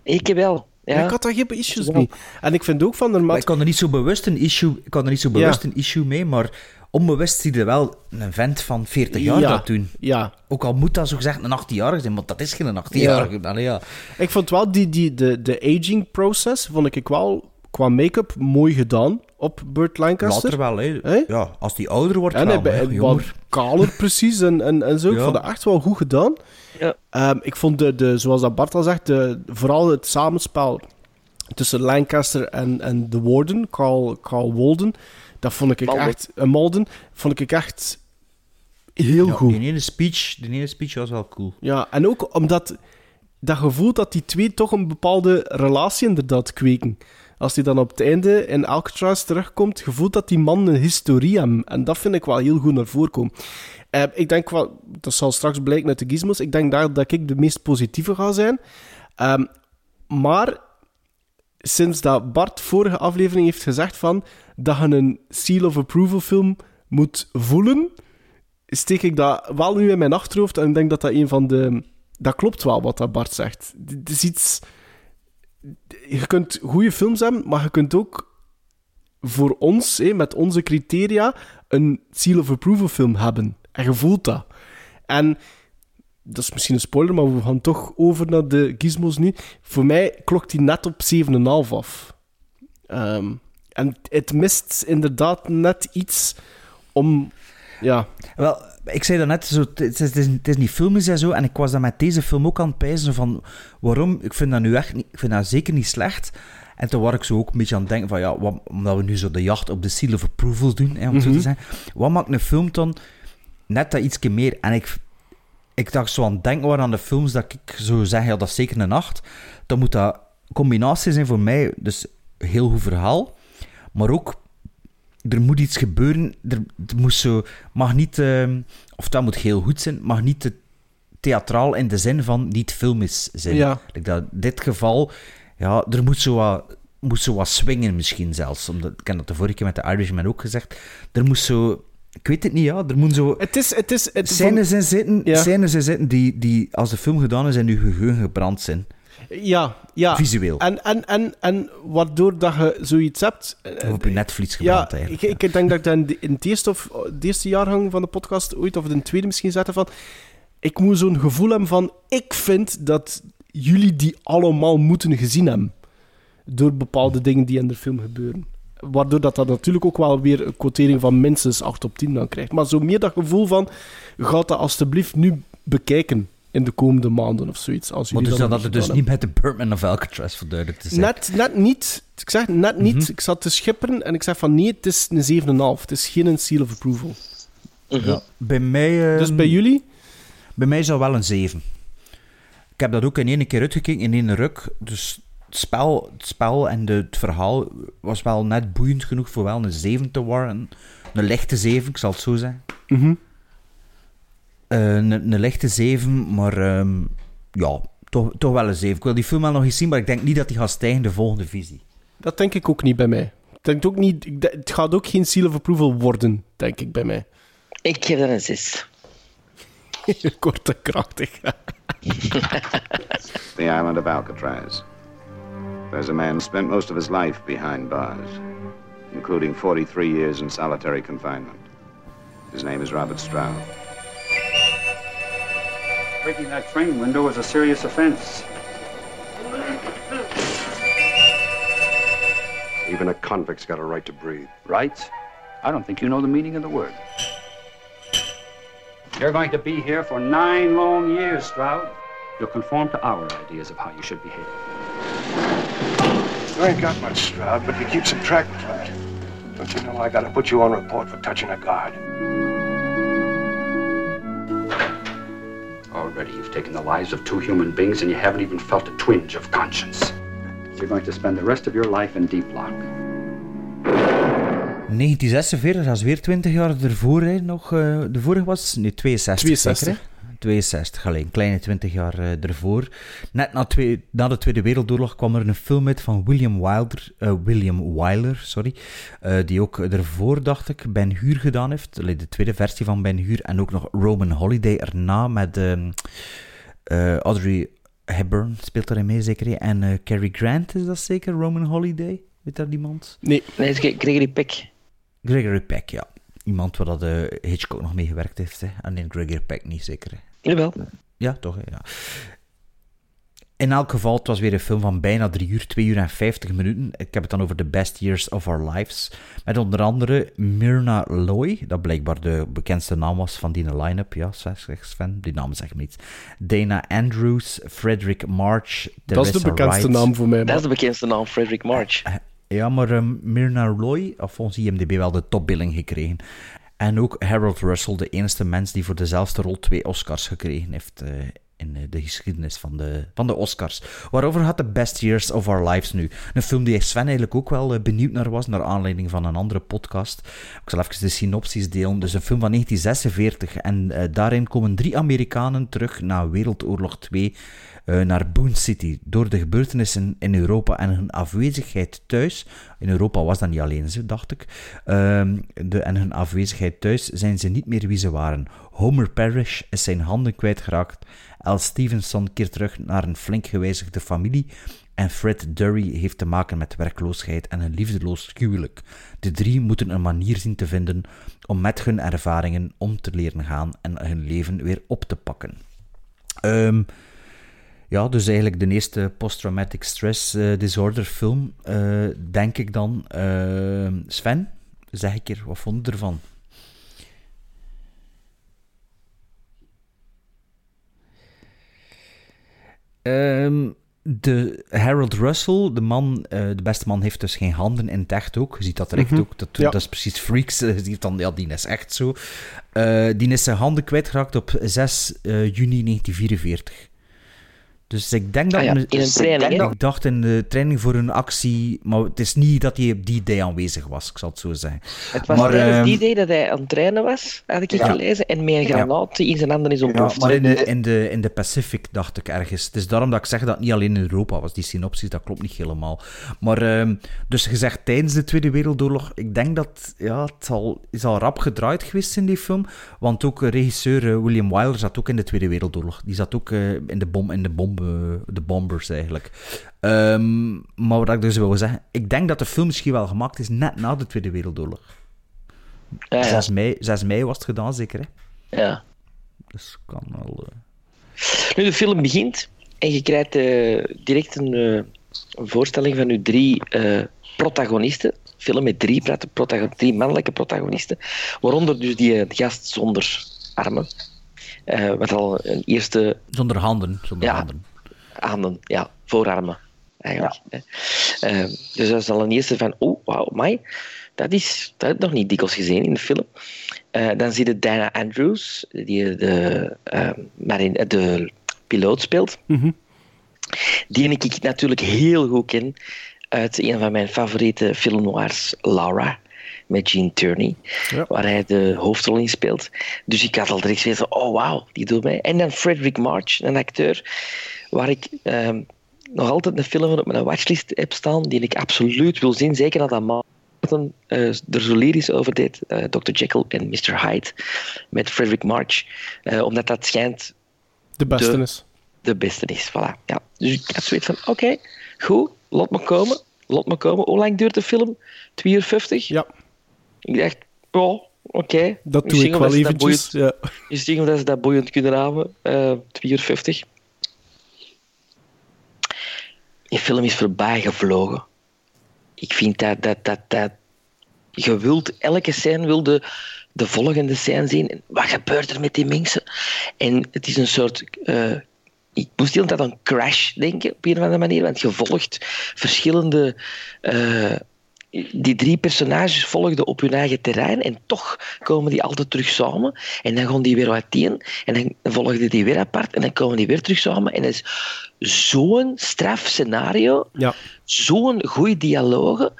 Ik wel. Ja. Ik had daar geen issues mee. En ik vind ook van de Maar ik kan er niet zo bewust een issue, ik kan er niet zo bewust Ja. een issue mee, maar onbewust zie je wel een vent van 40 jaar Ja, dat doen. Ja. Ook al moet dat zo gezegd een 18-jarige zijn, want dat is geen 18-jarige. Ja. ja. Ik vond wel die, die, de, de aging process, vond ik wel qua make-up mooi gedaan op Burt Lancaster. Later wel, hè. Ja, als die ouder wordt En wel, hij kaler precies en, en, en zo. Ik Ja. vond dat echt wel goed gedaan. Ja. Ehm, ik vond, de, de, zoals dat Bart al zegt, de, vooral het samenspel tussen Lancaster en, en de Warden, Carl, Carl Walden, dat vond ik Malden. echt... eh, Malden, vond ik echt heel Ja, goed. Die ene, speech, die ene speech was wel cool. Ja, en ook omdat dat gevoel dat die twee toch een bepaalde relatie inderdaad kweken. Als hij dan op het einde in Alcatraz terugkomt, gevoelt dat die man een historie hebben. En dat vind ik wel heel goed naar voren komen. Eh, ik denk wel, dat zal straks blijken uit de gizmos, ik denk daar dat ik de meest positieve ga zijn. Ehm, maar sinds dat Bart vorige aflevering heeft gezegd van dat je een seal of approval film moet voelen, steek ik dat wel nu in mijn achterhoofd en denk dat dat een van de... Dat klopt wel, wat dat Bart zegt. Het is iets... Je kunt goede films hebben, maar je kunt ook voor ons, met onze criteria, een seal of approval film hebben. En je voelt dat. En dat is misschien een spoiler, maar we gaan toch over naar de gizmos nu. Voor mij klokt die net op 7,5 af. Ehm, en het mist inderdaad net iets om Ja. Ik zei dat net, zo, het, is, het, is, het is niet filmisch en zo, en ik was dan met deze film ook aan het pijzen van, waarom, ik vind dat nu echt niet, ik vind dat zeker niet slecht. En toen was ik zo ook een beetje aan het denken van, ja, wat, omdat we nu zo de jacht op de seal of approval doen, hè, om zo Mhm. te zeggen. Wat maakt een film dan net dat ietsje meer? En ik, ik dacht zo aan het denken waren aan de films dat ik zo zeg, ja, dat is zeker een acht. Dan moet dat combinatie zijn voor mij, dus heel goed verhaal, maar ook er moet iets gebeuren. Er, er moet zo, mag niet, ehm, of dat moet heel goed zijn, mag niet te theatraal in de zin van niet filmisch zijn. Ja. Like dat, dit geval, ja, er moet zo wat, moet zo wat swingen misschien zelfs. Omdat, ik heb dat de vorige keer met de Irishman ook gezegd. Er moet zo, ik weet het niet, ja, er moet zo... Het is... Het is het, Scènes in zitten, Ja. scènes in zitten die, die, als de film gedaan is, in je geheugen gebrand zijn. Ja, ja. Visueel. En, en, en, en waardoor dat je zoiets hebt... eh, Of op je netvlies Ja, gebrand eigenlijk. ik, ik denk dat ik dat in, de, in het eerste, of, de eerste jaargang van de podcast ooit, of in de tweede misschien zette van... Ik moet zo'n gevoel hebben van... Ik vind dat jullie die allemaal moeten gezien hebben. Door bepaalde dingen die in de film gebeuren. Waardoor dat, dat natuurlijk ook wel weer een quotering van minstens 8 op 10 dan krijgt. Maar zo meer dat gevoel van... Ga dat alstublieft nu bekijken in de komende maanden of zoiets. Als Maar dus dat het dus niet met de Birdman of Alcatraz, voor duidelijk te zijn. Net, net niet. Ik zeg net niet. Mhm. Ik zat te schipperen en ik zeg van nee, het is een 7,5. Het is geen seal of approval. Ja. Bij mij... eh, Dus bij jullie? Bij mij is dat wel een 7. Ik heb dat ook in één keer uitgekeken, in één ruk. Dus het spel, het spel en de, het verhaal was wel net boeiend genoeg voor wel een 7 te worden. Een lichte 7, ik zal het zo zeggen. Mhm. Eh, een, een lichte 7, maar ehm, ja, toch, toch wel een 7. Ik wil die film wel nog eens zien, maar ik denk niet dat die gaat stijgen de volgende visie. Dat denk ik ook niet bij mij. Ik denk ook niet, ik het gaat ook geen seal of approval worden, denk ik bij mij. Ik geef dat een 6. Kort en krachtig. The island of Alcatraz. There's a man spent most of his life behind bars, including 43 years in solitary confinement. His name is Robert Stroud. Breaking that train window was a serious offense. Even a convict's got a right to breathe. Rights? I don't think you know the meaning of the word. You're going to be here for nine long years, Stroud. You'll conform to our ideas of how you should behave. You ain't got much, Stroud, but you keep some track of it. Don't you know I gotta put you on report for touching a guard? Already you've taken the lives of two human beings and you haven't even felt a twinge of conscience. You're going to spend the rest of your life in deep lock. 1946, dat is weer 20 jaar ervoor, hè, nog. eh, de vorige was, nee, 62. 62. zeker, hè? 62, alleen, een kleine 20 jaar eh, ervoor. Net na, twee, na de Tweede Wereldoorlog kwam er een film uit van William Wilder, eh, William Wyler, sorry, eh, die ook ervoor, dacht ik, Ben Hur gedaan heeft. Allee, de tweede versie van Ben Hur. En ook nog Roman Holiday erna met ehm, eh, Audrey Hepburn speelt daarin mee, zeker. En Cary Grant is dat zeker, Roman Holiday? Weet daar iemand? Nee. Nee, Gregory Peck. Gregory Peck, ja. Iemand waar dat eh, Hitchcock nog mee gewerkt heeft. Hè. En nee, Gregory Peck niet, zeker. Hè. Jawel. Ja, toch, hè, ja. In elk geval, het was weer een film van bijna 3 uur, 2 uur en 50 minuten. Ik heb het dan over The Best Years of Our Lives. Met onder andere Myrna Loy, dat blijkbaar de bekendste naam was van die line-up. Ja, zegt Sven, die naam zegt me iets. Dana Andrews, Frederick March, Dat is de bekendste Wright. naam voor mij. Dat is de bekendste naam, Frederick March. Ja, maar ehm, Myrna Loy, of volgens IMDb wel de topbilling gekregen. En ook Harold Russell, de enige mens die voor dezelfde rol twee Oscars gekregen heeft eh, in eh, de geschiedenis van de, van de Oscars. Waarover gaat The Best Years of Our Lives nu? Een film die Sven eigenlijk ook wel eh, benieuwd naar was, naar aanleiding van een andere podcast. Ik zal even de synopsis delen. Dus een film van 1946 en daarin komen drie Amerikanen terug na Wereldoorlog 2 eh, naar Boone City. Door de gebeurtenissen in Europa en hun afwezigheid thuis. In Europa was dat niet alleen ze, dacht ik. Ehm, de, en hun afwezigheid thuis zijn ze niet meer wie ze waren. Homer Parrish is zijn handen kwijtgeraakt. Al Stevenson keert terug naar een flink gewijzigde familie. En Fred Durry heeft te maken met werkloosheid en een liefdeloos huwelijk. De drie moeten een manier zien te vinden om met hun ervaringen om te leren gaan en hun leven weer op te pakken. Ehm, ja, dus eigenlijk de eerste post-traumatic stress eh, disorder film, eh, denk ik dan. Eh, Sven, zeg ik er, wat vond je ervan? Ehm, de Harold Russell, de man, de beste man, heeft dus geen handen in het echt ook. Je ziet dat direct mhm. ook. Dat, dat is precies freaks. Die dan, ja, die is echt zo. Die is zijn handen kwijtgeraakt op 6 juni 1944. Dus ik denk dat... Ah ja, me- in een training, hè? Ik dacht in de training voor een actie, maar het is niet dat hij op die day aanwezig was, ik zal het zo zeggen. Het was maar, tijdens ehm, die idee dat hij aan het trainen was, had ik Ja. gelezen, en met een granaat in zijn handen is Ja, ontploft. maar in de, in, de, in de Pacific dacht ik ergens. Het is daarom dat ik zeg dat het niet alleen in Europa was, die synopsis, dat klopt niet helemaal. Maar, ehm, dus gezegd tijdens de Tweede Wereldoorlog, ik denk dat, ja, het is al rap gedraaid geweest in die film, want ook eh, regisseur eh, William Wyler zat ook in de Tweede Wereldoorlog. Die zat ook eh, in de bom, in de bom, de bombers eigenlijk. Ehm, maar wat ik dus wil zeggen, ik denk dat de film misschien wel gemaakt is net na de Tweede Wereldoorlog. Ja, ja. 6, mei, 6 mei was het gedaan, zeker, hè? Ja. Dus kan wel... eh, Nu, de film begint en je krijgt eh, direct een, eh, een voorstelling van uw drie protagonisten. Film met drie, prota- protago- drie mannelijke protagonisten. Waaronder dus die gast zonder armen. Eh, wat al een eerste... Zonder handen. Zonder ja, handen. handen, ja, voorarmen. Eigenlijk. hè. Eh, dus dat is al een eerste van, oh, wauw, mij. Dat, is, dat heb ik nog niet dikwijls gezien in de film. Eh, dan zie je Diana Andrews, die de, eh, marine- de piloot speelt. Mhm. Die ik natuurlijk heel goed ken uit een van mijn favoriete film noirs, Laura, met Gene Turney, waar hij de hoofdrol in speelt. Dus ik had al direct van, oh wauw, die doet mij. En dan Frederick March, een acteur, waar ik ehm, nog altijd een film van op mijn watchlist heb staan, die ik absoluut wil zien, zeker dat Martin eh, er zo lyrisch over deed, eh, Dr. Jekyll en Mr. Hyde, met Frederick March, Eh, omdat dat schijnt De beste de- is. de beste is. Voilà. Ja. Dus ik had zoiets van, oké, goed, laat me komen. Laat me komen. Hoe lang duurt de film? 2 uur 50? Ja. Ik dacht, oh, oké. Dat doe ik wel dat eventjes. boeiend- Ja. Misschien omdat ze dat boeiend kunnen houden. eh 2 uur 50. Die film is voorbij gevlogen. Ik vind dat, dat, dat, dat je wilt elke scène wil de, de volgende scène zien. En Wat gebeurt er met die mensen? En het is een soort. eh, ik moest heel tijd aan Crash denken op een of andere manier, want je volgt verschillende. eh, die drie personages volgden op hun eigen terrein en toch komen die altijd terug samen. En dan gaan die weer uiteen en dan volgden die weer apart en dan komen die weer terug samen. En dat is zo'n straf scenario, Ja. zo'n goede dialogen,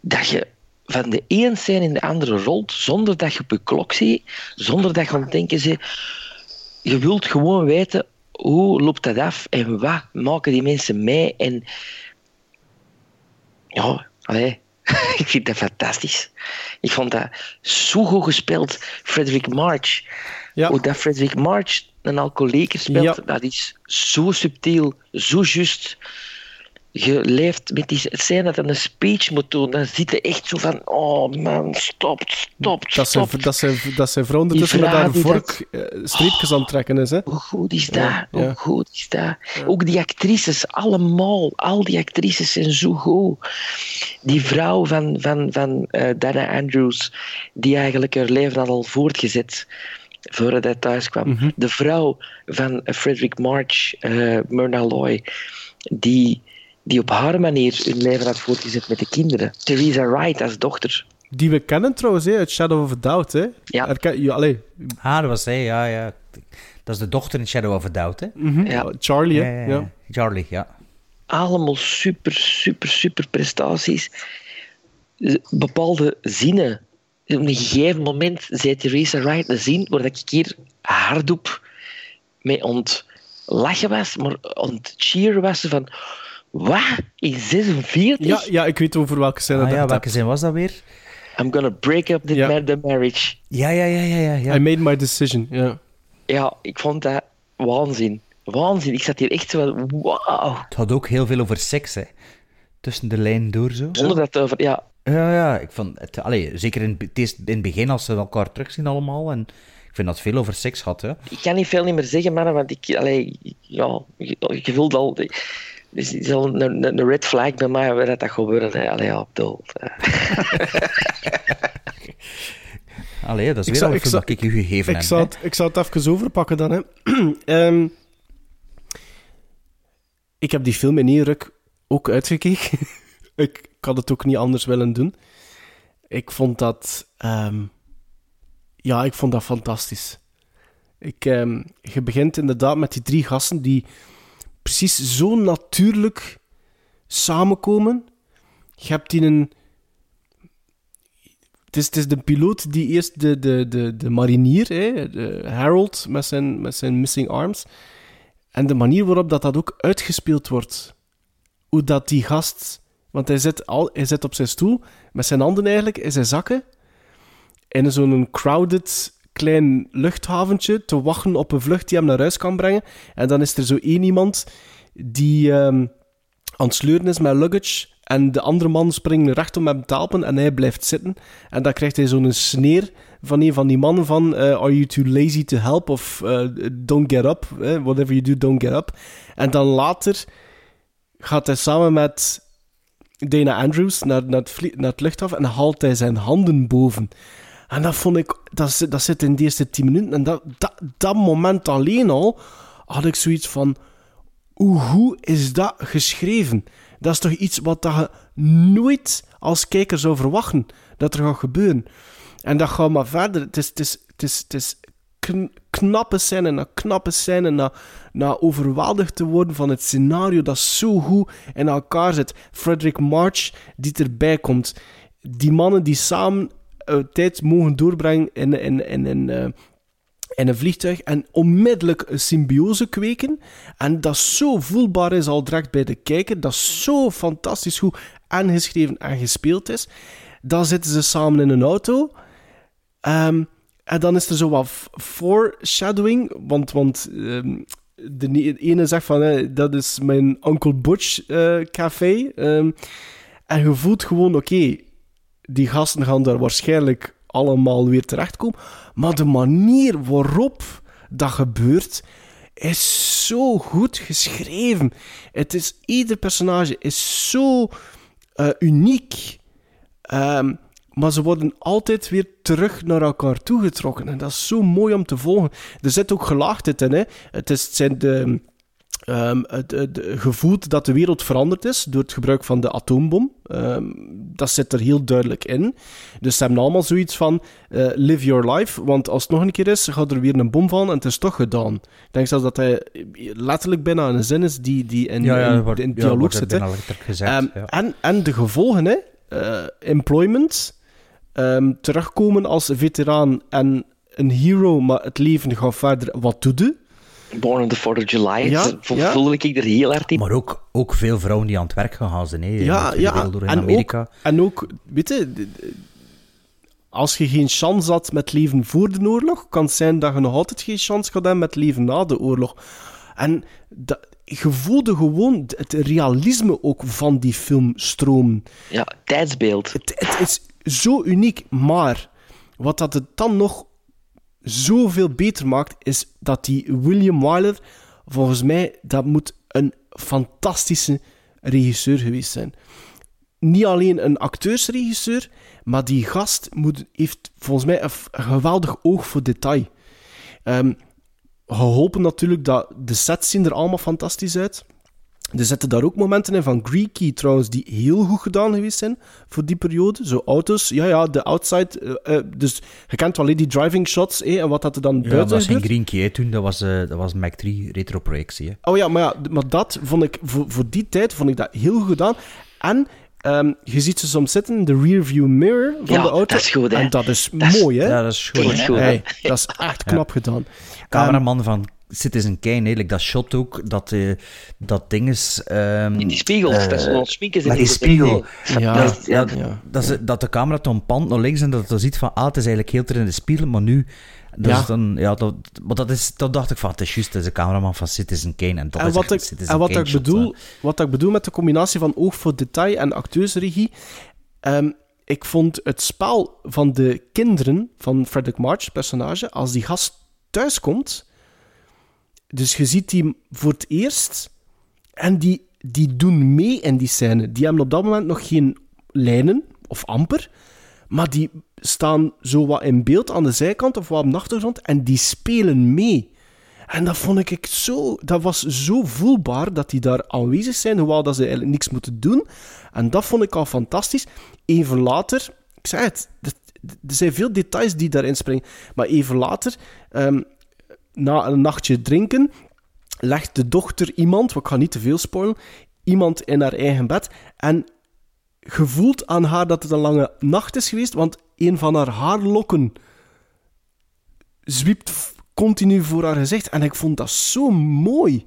dat je van de een scène in de andere rolt, zonder dat je op je klok ziet, zonder dat je aan het denken bent. Je wilt gewoon weten, hoe loopt dat af en wat maken die mensen mee? En ja, allee, ik vind dat fantastisch. Ik vond dat zo goed gespeeld. Frederick March. Hoe dat Frederick March een alcoholieker speelt, Ja. dat is zo subtiel, zo juist. Je leeft met die scène dat een speech moet doen, dan zit je echt zo van, oh man, stop, stop, Dat zijn, stop. dat, zijn, dat zijn vrouw ondertussen Die met haar vork eh, streepjes aan het trekken is. Hè? Hoe goed is dat? Ja, ja. Hoe goed is dat? Ook die actrices, allemaal, al die actrices zijn zo goed. Die vrouw van, van, van eh, Dana Andrews, die eigenlijk haar leven had al voortgezet voordat hij thuis kwam. Mhm. De vrouw van Frederick March, eh Myrna Loy, die, die op haar manier hun leven had voortgezet met de kinderen. Theresa Wright als dochter. Die we kennen trouwens, hè, uit Shadow of a Doubt. Hè? Ja. Herken, ja allee. Ah, dat was zij, ja, ja. Dat is de dochter in Shadow of a Doubt, hè? Mhm. Ja. Charlie, hè? Ja, Charlie, ja. allemaal super, super, super prestaties. Bepaalde zinnen. Op een gegeven moment zei Theresa Wright een zin waar ik hier hardop mee ontlachen was, maar ontcheer was van wat? In 46? Ja, ja, ik weet over welke scène Ah, dat ja, welke zin was dat weer? I'm gonna break up the, Ja. the marriage. Ja, ja, ja, ja, ja. ja. I made my decision, ja. Ja, ik vond dat waanzin. Waanzin. Ik zat hier echt zo van, wauw. Het had ook heel veel over seks, hè. Tussen de lijnen door, zo. Zonder dat over, ja, Ja, ja, ik vond het, allee, zeker in, in het begin als ze elkaar terugzien allemaal. En ik vind dat het veel over seks had, hè. ik kan niet veel niet meer zeggen, mannen, want ik, allee, ja, je, je voelt al, dus het is al een, een, een red flag bij mij waar dat dat gebeurt. hè. Allee, ja, bedoel. Allee, dat is Ik weer zou- al een ik zou- dat ik u gegeven Ik heb. zou, het, ik zou het even overpakken dan. Hè. Ehm, ik heb die film in één ruk ook uitgekeken. ik, ik had het ook niet anders willen doen. Ik vond dat... ehm, ja, ik vond dat fantastisch. Ik, ehm, je begint inderdaad met die drie gasten die precies zo natuurlijk samenkomen. Je hebt die een... Het is, het is de piloot die eerst de, de, de, de marinier, hè, de Harold met zijn, met zijn missing arms. En de manier waarop dat, dat ook uitgespeeld wordt. Hoe dat die gast... Want hij zit, al, hij zit op zijn stoel, met zijn handen eigenlijk in zijn zakken. In zo'n crowded klein luchthaventje te wachten op een vlucht die hem naar huis kan brengen. En dan is er zo één iemand die ehm, aan het sleuren is met luggage. En de andere man springt recht om hem te helpen en hij blijft zitten. En dan krijgt hij zo'n sneer van een van die mannen van... eh, are you too lazy to help? Of eh, don't get up. eh, whatever you do, don't get up. En dan later gaat hij samen met Dana Andrews naar, naar, naar het luchthaven en haalt hij zijn handen boven. En dat vond ik... Dat, zit- dat zit in de eerste tien minuten. En dat, dat, dat moment alleen al had ik zoiets van... Hoe is dat geschreven? Dat is toch iets wat je nooit als kijker zou verwachten dat er gaat gebeuren. En dat gaat maar verder. Het is, het is, het is, het is kn- knappe scène na knappe scène na, na overweldigd te worden van het scenario dat zo goed in elkaar zit. Frederick March die erbij komt. Die mannen die samen eh, tijd mogen doorbrengen in, in, eh, in een vliegtuig en onmiddellijk een symbiose kweken. En dat zo voelbaar is al direct bij de kijker, dat zo fantastisch goed aangeschreven en gespeeld is. Dan zitten ze samen in een auto. Ehm, en dan is er zo wat foreshadowing, want, want ehm, de ne- ene zegt van, dat is mijn Uncle Butch eh, café. Ehm, en je voelt gewoon, oké, die gasten gaan daar waarschijnlijk allemaal weer terechtkomen. Maar de manier waarop dat gebeurt, is zo goed geschreven. Het is, ieder personage is zo eh, uniek. Ehm, maar ze worden altijd weer terug naar elkaar toegetrokken. En dat is zo mooi om te volgen. Er zit ook gelaagdheid in. Hè? Het, is, het zijn de, ehm, het, gevoeld dat de wereld veranderd is door het gebruik van de atoombom. Ehm, dat zit er heel duidelijk in. Dus ze hebben allemaal zoiets van eh, live your life. Want als het nog een keer is, gaat er weer een bom vallen en het is toch gedaan. Ik denk zelfs dat hij letterlijk bijna een zin is die, die in, Ja, ja, in, wordt- dialoog zit. Ehm, ja. en, en de gevolgen, hè? Eh, employment, terugkomen als veteraan en een hero, maar het leven gaat verder. Wat doe je? Born on the 4th of July. Ja, voelde ik er heel hard in. Maar ook, ook veel vrouwen die aan het werk gegaan zijn. Hè, in de Ja. Wereldoorlog in En Amerika. ook, en ook, weet je, als je geen chance had met leven voor de oorlog, kan het zijn dat je nog altijd geen chance gaat hebben met leven na de oorlog. En dat, je voelde gewoon het realisme ook van die film stromen. Ja, tijdsbeeld. Het, het is zo uniek, maar wat dat het dan nog zoveel beter maakt, is dat die William Wyler, volgens mij, dat moet een fantastische regisseur geweest zijn. Niet alleen een acteursregisseur, maar die gast moet, heeft volgens mij een, geweldig oog voor detail. Ehm, geholpen natuurlijk dat de sets zien er allemaal fantastisch uit. Er zitten daar ook momenten in van Greeky trouwens, die heel goed gedaan geweest zijn voor die periode. Zo auto's, ja, ja, de outside. eh, eh, dus je kent wel hè, die driving shots eh, en wat dat er dan Ja, dat buiten was geen. Green Key hè, toen, dat was, eh, dat was Mac 3 retroprojectie. hè. Oh ja, maar, ja, maar dat vond ik voor, voor die tijd vond ik dat heel goed gedaan. En ehm, je ziet ze soms zitten in de rearview mirror van Ja, de auto. dat is goed, hè. En dat is Dat mooi, hè? Ja, dat is goed. Echt hè. goed, hè. Hey, dat is echt knap gedaan. Cameraman van Citizen Kane, eigenlijk dat shot ook, dat, eh, dat ding is... ehm, In die spiegels, eh, dat is met in die die- spiegel. Ja, dat, ja. dat, dat, is- dat de camera dan pand naar links en dat je ziet van, ah, het is eigenlijk heel ter in de spiegel, maar nu... Dat Ja. dan, ja, dat, maar dat, is, dat dacht ik van, het is juist, het is de cameraman van Citizen Kane. En dat en is wat ik, Citizen en wat Kane ik, shot, bedoel, hè. wat ik bedoel met de combinatie van oog voor detail en acteursregie. ehm, ik vond het spel van de kinderen van Frederick March, personage, als die gast thuiskomt. Dus je ziet die voor het eerst. En die, die doen mee in die scène. Die hebben op dat moment nog geen lijnen, of amper. Maar die staan zo wat in beeld aan de zijkant of wat op de achtergrond. En die spelen mee. En dat vond ik zo... Dat was zo voelbaar dat die daar aanwezig zijn, hoewel dat ze eigenlijk niks moeten doen. En dat vond ik al fantastisch. Even later... Ik zei het, er zijn veel details die daarin springen. Maar even later, ehm, na een nachtje drinken, legt de dochter iemand, want ik ga niet te veel spoilen, iemand in haar eigen bed. En gevoeld aan haar dat het een lange nacht is geweest, want een van haar haarlokken zwiept continu voor haar gezicht. En ik vond dat zo mooi.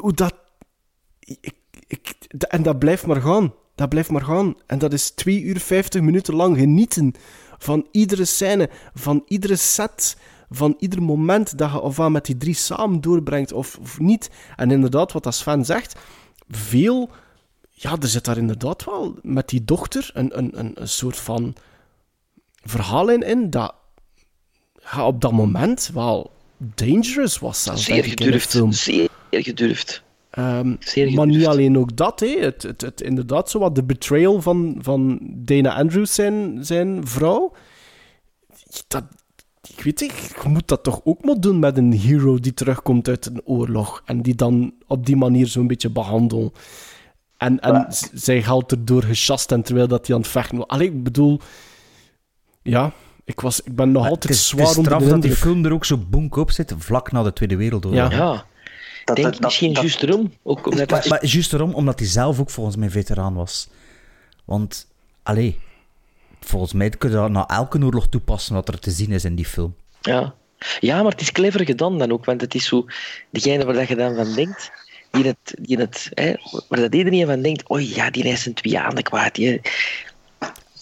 Hoe dat... Ik, ik, en dat blijft maar gaan. Dat blijft maar gaan. En dat is 2 uur 50 minuten lang genieten van iedere scène, van iedere set, van ieder moment dat je ofwel met die drie samen doorbrengt of, of niet. En inderdaad, wat dat Sven zegt, veel... Ja, er zit daar inderdaad wel met die dochter een, een, een, een soort van verhaal in, in dat ja, op dat moment wel dangerous was. Zelfs, Zeer ik, in de gedurfd. film. Zeer gedurfd. Ehm, Zeer maar niet gedurfd. alleen ook dat, hè. Het, het, het, inderdaad, zo wat de betrayal van, van Dana Andrews, zijn, zijn vrouw. Dat, ik weet niet, je moet dat toch ook maar doen met een hero die terugkomt uit een oorlog en die dan op die manier zo'n beetje behandelt. En, en zij haalt erdoor gechast en terwijl dat hij aan het vechten was. Allee, ik bedoel... Ja, ik, was, ik ben nog Maar altijd het is, zwaar het is onder straf de dat die film er ook zo bonk op zit, vlak na de Tweede Wereldoorlog. Ja. Ja. Denk misschien juist erom. Ook omdat Maar, het- maar juist erom, omdat hij zelf ook volgens mij veteraan was. Want, allee, volgens mij kun je dat na elke oorlog toepassen wat er te zien is in die film. Ja. ja, maar het is clever gedaan dan ook, want het is zo degene waar dat je dan van denkt, die het, die het, hè, waar dat iedereen van denkt, oh ja, die is zijn twee kwijt. Die...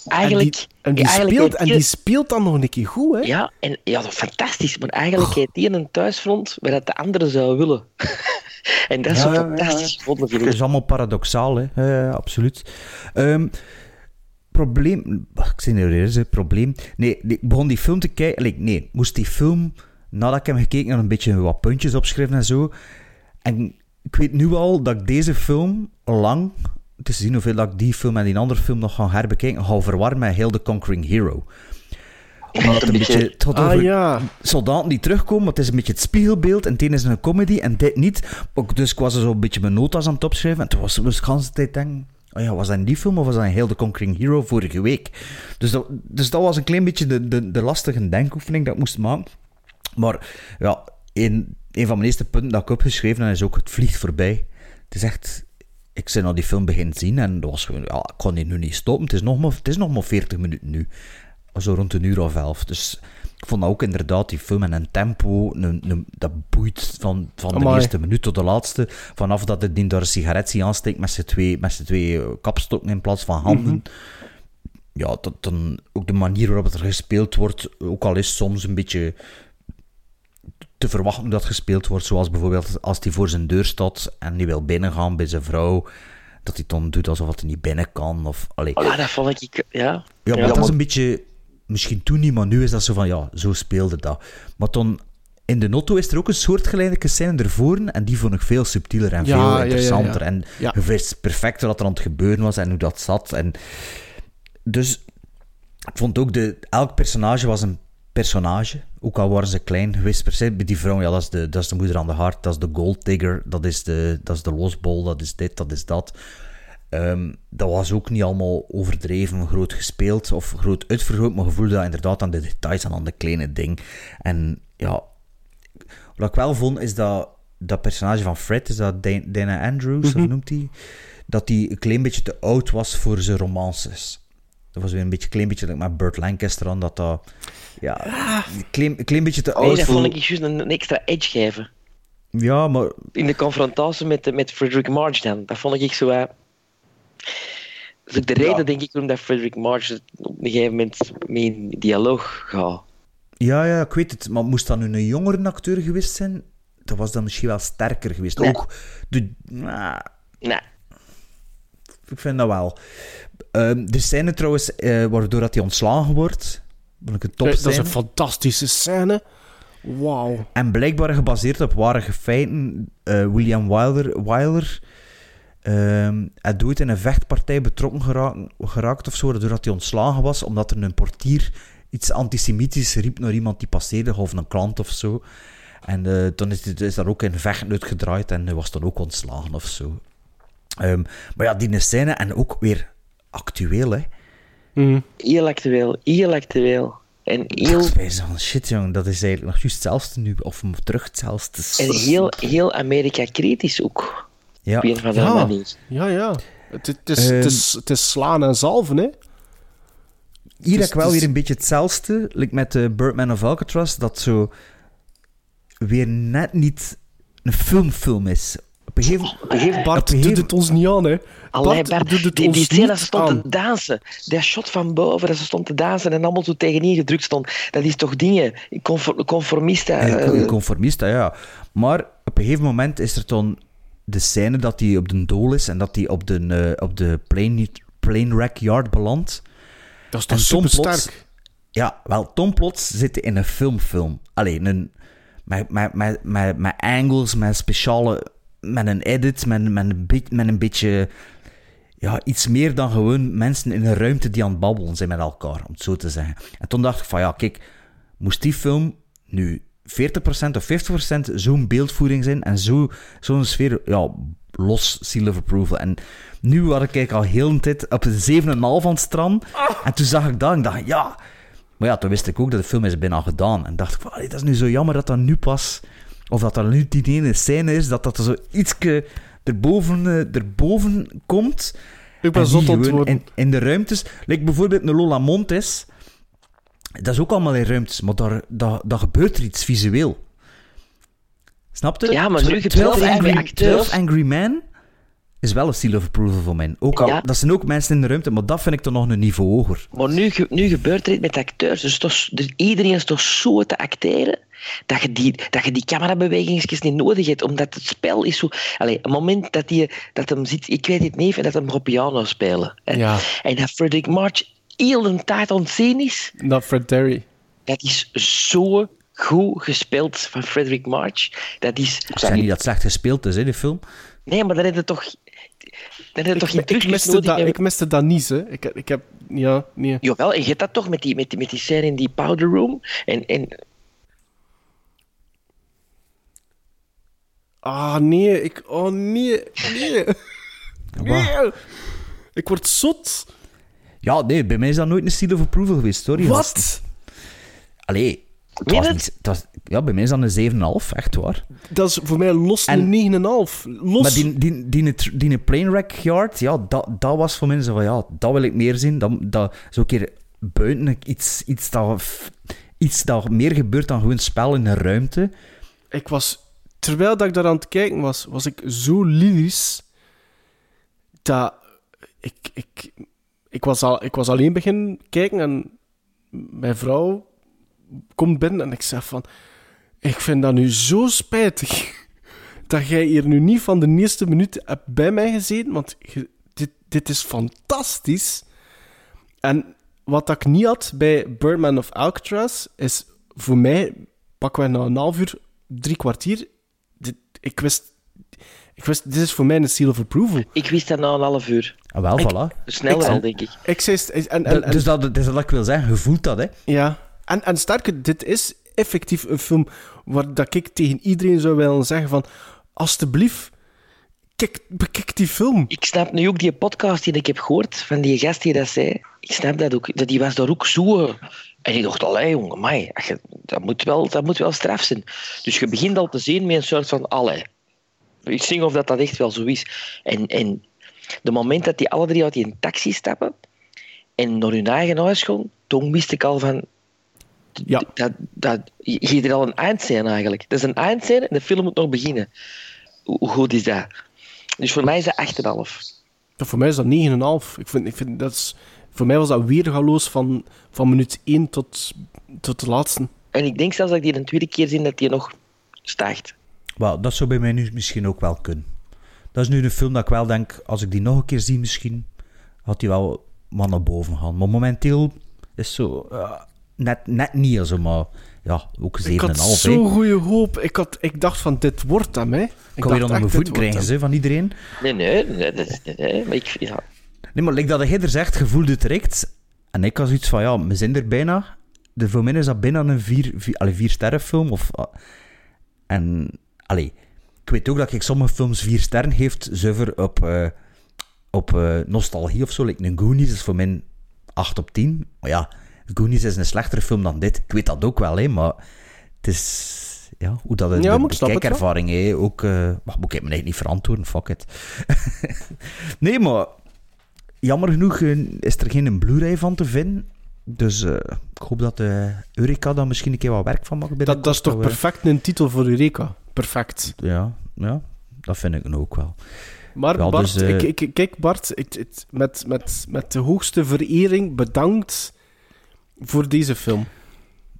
Eigenlijk, en die, en die, eigenlijk speelt, en die speelt dan nog een keer goed, hè? Ja, en, ja, dat is fantastisch, maar eigenlijk heeft die een thuisfront waar dat de andere zou willen. en dat is Ja, zo ja, ja, fantastisch vind Het is allemaal paradoxaal, hè? Ja, ja, absoluut. Ehm, probleem... Ik zie hè, probleem. Nee, ik begon die film te kijken... Allee, nee, moest die film, nadat ik hem gekeken had, een beetje wat puntjes opschrijven en zo. En ik weet nu al dat ik deze film lang... Het is te zien hoeveel dat ik die film en die andere film nog ga herbekijken, ga verwarren met heel The Conquering Hero. Omdat het een beetje... Het gaat Ah, over ja. soldaten die terugkomen, maar het is een beetje het spiegelbeeld. En het een is een comedy en dit niet. Ook, dus ik was er zo een beetje mijn notas aan het opschrijven. En toen was ik de hele tijd denken... Oh ja, was dat in die film of was dat in heel The Conquering Hero vorige week? Dus dat, dus dat was een klein beetje de, de, de lastige denkoefening dat ik moest maken. Maar ja, een, van mijn eerste punten dat ik opgeschreven heb, is ook het vliegt voorbij. Het is echt... Ik ben al die film beginnen zien en dat was gewoon... Ja, ik kon die nu niet stoppen. Het is nog maar, het is nog maar 40 minuten nu. Zo rond een uur of elf. Dus ik vond ook inderdaad, die film en een tempo, een, een- dat boeit van, van de eerste minuut tot de laatste. Vanaf dat het die daar een sigaret zie aansteekt met z'n twee, met twee eh, kapstokken in plaats van handen. Mhm. Ja, dat, dan ook de manier waarop het er gespeeld wordt, ook al is soms een beetje te verwachten dat gespeeld wordt. Zoals bijvoorbeeld als hij voor zijn deur staat en die wil binnengaan bij zijn vrouw, dat hij dan doet alsof hij niet binnen kan. Of, allee. Ah, dat vond ik... Ja, Ja, maar dat is een beetje... Misschien toen niet, maar nu is dat zo van, ja, zo speelde dat. Maar dan... In de Notto is er ook een soortgelijke scène ervoor en die vond ik veel subtieler en Ja, veel ja, interessanter. ja. En je wist perfect wat er aan het gebeuren was en hoe dat zat. En dus ik vond ook, de, elk personage was een personage. Ook al waren ze klein geweest per se. Bij die vrouw, ja, dat is, de, dat is de moeder aan de hart, dat is de gold digger, dat is de, dat is de losbol, dat is dit, dat is dat. Ehm, dat was ook niet allemaal overdreven groot gespeeld of groot uitvergroot, maar gevoelde dat inderdaad aan de details en aan de kleine ding. En ja, wat ik wel vond is dat dat personage van Fred, is dat Dan- Dana Andrews, Mhm. of noemt hij, dat hij een klein beetje te oud was voor zijn romances. Dat was weer een beetje, klein beetje like met Burt Lancaster aan, dat dat ja, een klein, klein beetje te oud Nee, dat vond ik juist een, een extra edge geven. Ja, maar In de confrontatie met, met Frederick March dan. Dat vond ik zo... dat is ook de reden, denk ik, waarom dat Frederick March op een gegeven moment mee in dialoog gaat. Ja, ja, ik weet het. Maar moest dat nu een jongere acteur geweest zijn, dat was dan misschien wel sterker geweest. Nee. Ook de... nou, Nee. ik vind dat wel. Ehm, de scène trouwens, eh, waardoor dat hij ontslagen wordt, vond ik een top Dat is een fantastische scène. Wauw. En blijkbaar gebaseerd op ware feiten. eh, William Wyler, Wyler ehm, hij doet in een vechtpartij betrokken geraakt, geraakt of zo, doordat hij ontslagen was, omdat er een portier iets antisemitisch riep naar iemand die passeerde, of een klant of zo. En eh, dan is, is daar ook in vechten uitgedraaid en hij was dan ook ontslagen of zo. Ehm, maar ja, die scène en ook weer actueel, hè. Heel actueel, heel actueel. En heel, Dat is van shit, jong. Dat is eigenlijk nog juist hetzelfde nu. Of terug hetzelfde. en heel, heel Amerika-kritisch ook. Ja. Op een of andere Ja, manier. ja, ja. Het, het, is, Ehm. het, is, het is slaan en zalven, hè. Hier heb Dus ik wel weer een beetje hetzelfde, like met de Birdman of Alcatraz, dat zo weer net niet een filmfilm is. Op een gegeven moment... Bart, doet het ons niet aan, hè. Allee, Bart, Bart, doet het die, die ons scène niet dat ze stond aan. te dansen, dat shot van boven, dat ze stond te dansen en allemaal zo tegenin gedrukt stond, dat is toch dingen, confor- conformista. Een eh, conformista, ja. Maar op een gegeven moment is er dan de scène dat hij op de dool is en dat hij op de, eh, op de plane, plane wreck yard belandt. Dat is toch En supersterk? Ja, wel, Tom Plots zit in een filmfilm. Alleen een, met, met, met, met, met angles, met speciale... Met een edit, met, met, een, bit- met een beetje... Ja, iets meer dan gewoon mensen in een ruimte die aan het babbelen zijn met elkaar, om het zo te zeggen. En toen dacht ik van, ja, kijk, moest die film nu 40% of 50% zo'n beeldvoering zijn en zo, zo'n sfeer, ja, los seal of approval. En nu was ik eigenlijk al heel een tijd op een 7,5 aan het strand. En toen zag ik dat en dacht, ja... Maar ja, toen wist ik ook dat de film is bijna gedaan. En dacht ik, van, dat is nu zo jammer dat dat nu pas... Of dat dat nu die ene scène is, dat dat er zo ietske erboven, eh, erboven komt. Ik ben En zot in, in de ruimtes... Like bijvoorbeeld een Lola Montes... Dat is ook allemaal in ruimtes, maar daar, daar, daar gebeurt er iets visueel. Snap je? Ja, maar nu gebeurt 12 er iets Angry, met acteurs. 12 Angry Men is wel een seal of approval voor mij. Ook al, Ja. Dat zijn ook mensen in de ruimte, maar dat vind ik toch nog een niveau hoger. Maar nu, nu gebeurt er iets met acteurs. Dus, toch, dus iedereen is toch zo te acteren dat je die, dat je die camerabewegingsjes niet nodig hebt, omdat het spel is zo... Allee, een moment dat, die, dat hem zit, ik weet het niet, en dat hem op piano spelen. hè. Ja. En dat Frederick March heel de tijd aan het zien is, Dat Fred Derry. dat is zo goed gespeeld van Frederick March. Dat is... Ik zeg niet dat het slecht gespeeld is, hè, de film. Nee, maar dan heb je toch... Dan heb je toch geen Ik miste, dat, ik miste dat niet, hè. Ik, ik heb... Ja, nee. Jawel, en je hebt dat toch met die, met die, met die scène in die powder room. En, en Ah, nee. Ik... Oh, nee. Nee. Nee. Ik word zot. Ja, nee, bij mij is dat nooit een seal of approval geweest, sorry. Wat? Allee, het was niet, het was, ja, bij mij is dat een 7,5, echt waar. Dat is voor mij los En- een 9,5. Los. Maar die, die, die, die, die plane wreck yard, ja, dat, dat was voor mij zo van, ja, dat wil ik meer zien. Dat, dat zo een keer buiten iets, iets, dat, iets dat meer gebeurt dan gewoon spel in een ruimte. Ik was... Terwijl dat ik daar aan het kijken was, was ik zo lyrisch dat ik... Ik, ik, was, al, ik was alleen beginnen kijken en mijn vrouw komt binnen en ik zeg van... Ik vind dat nu zo spijtig dat jij hier nu niet van de eerste minuut hebt bij mij gezeten, want dit, dit is fantastisch. En wat ik niet had bij Birdman of Alcatraz, is voor mij, pakken we na een half uur, drie kwartier, dit, ik wist... Ik wist, dit is voor mij een seal of approval. ik wist dat na een half uur. Ah, wel, Ik- voilà. Sneller Ik- al, denk ik. Ik En, en, en, dus dat, dat is wat ik wil zeggen, je voelt dat, hè. Ja. En, en sterker, dit is effectief een film waar dat ik tegen iedereen zou willen zeggen van... Alsjeblieft, kijk, bekijk die film. Ik snap nu ook die podcast die ik heb gehoord van die gast die dat zei. Ik snap dat ook. Dat die was daar ook zo. En ik dacht, allee jongen, je- dat, moet wel, dat moet wel straf zijn. Dus je begint al te zien met een soort van, allee. Ik zing of dat dat echt wel zo is. En, en de moment dat die alle drie uit die taxi stappen en naar hun eigen huis gaan, toen wist ik al van... Ja. Dat, dat, je er al een eindscène eigenlijk. Dat is een eindscène en de film moet nog beginnen. Hoe goed is dat? Dus voor mij is dat 8,5. Dat voor mij is dat 9,5. Ik vind, ik vind dat is, voor mij was dat weergaloos van, van minuut 1 tot, tot de laatste. En ik denk zelfs dat ik die een tweede keer zie dat die nog stijgt. Dat zou bij mij nu misschien ook wel kunnen. Dat is nu een film dat ik wel denk, als ik die nog een keer zie misschien, had die wel wat naar boven gaan. Maar momenteel is zo, eh, net, net niet zo, maar ja, ook 7,5. Ik had zo'n goede hoop. Ik, had, ik dacht van, dit wordt hem, hè. Ik kan weer onder mijn voet krijgen ze, van iedereen. Nee, nee, nee, maar ik, ja. Nee, maar like dat hij er zegt, gevoel het direct. En ik had zoiets van, ja, we zijn er bijna. De voor mij is dat bijna een vier, vier, allee, vier sterrenfilm. Of, ah. En, allee, ik weet ook dat ik sommige films vier sterren heeft, zuiver op, eh, op eh, nostalgie of zo. Like een Goonies is voor mij 8 op 10. Maar ja, Goonies is een slechtere film dan dit. Ik weet dat ook wel, hè, maar het is... Ja, hoe dat de, Ja, de, ik de het kijkervaring hè, ook... eh maar moet ik me eigenlijk niet verantwoorden, fuck it. nee, maar jammer genoeg is er geen Blu-ray van te vinden. Dus ik hoop dat Eureka daar misschien een keer wat werk van mag Dat, dat is toch we- perfect een titel voor Eureka? Perfect. Ja, ja, dat vind ik nu ook wel. Maar Ja, Bart, dus, eh, ik, ik, kijk Bart, ik, het- met, met, met de hoogste verering bedankt voor deze film.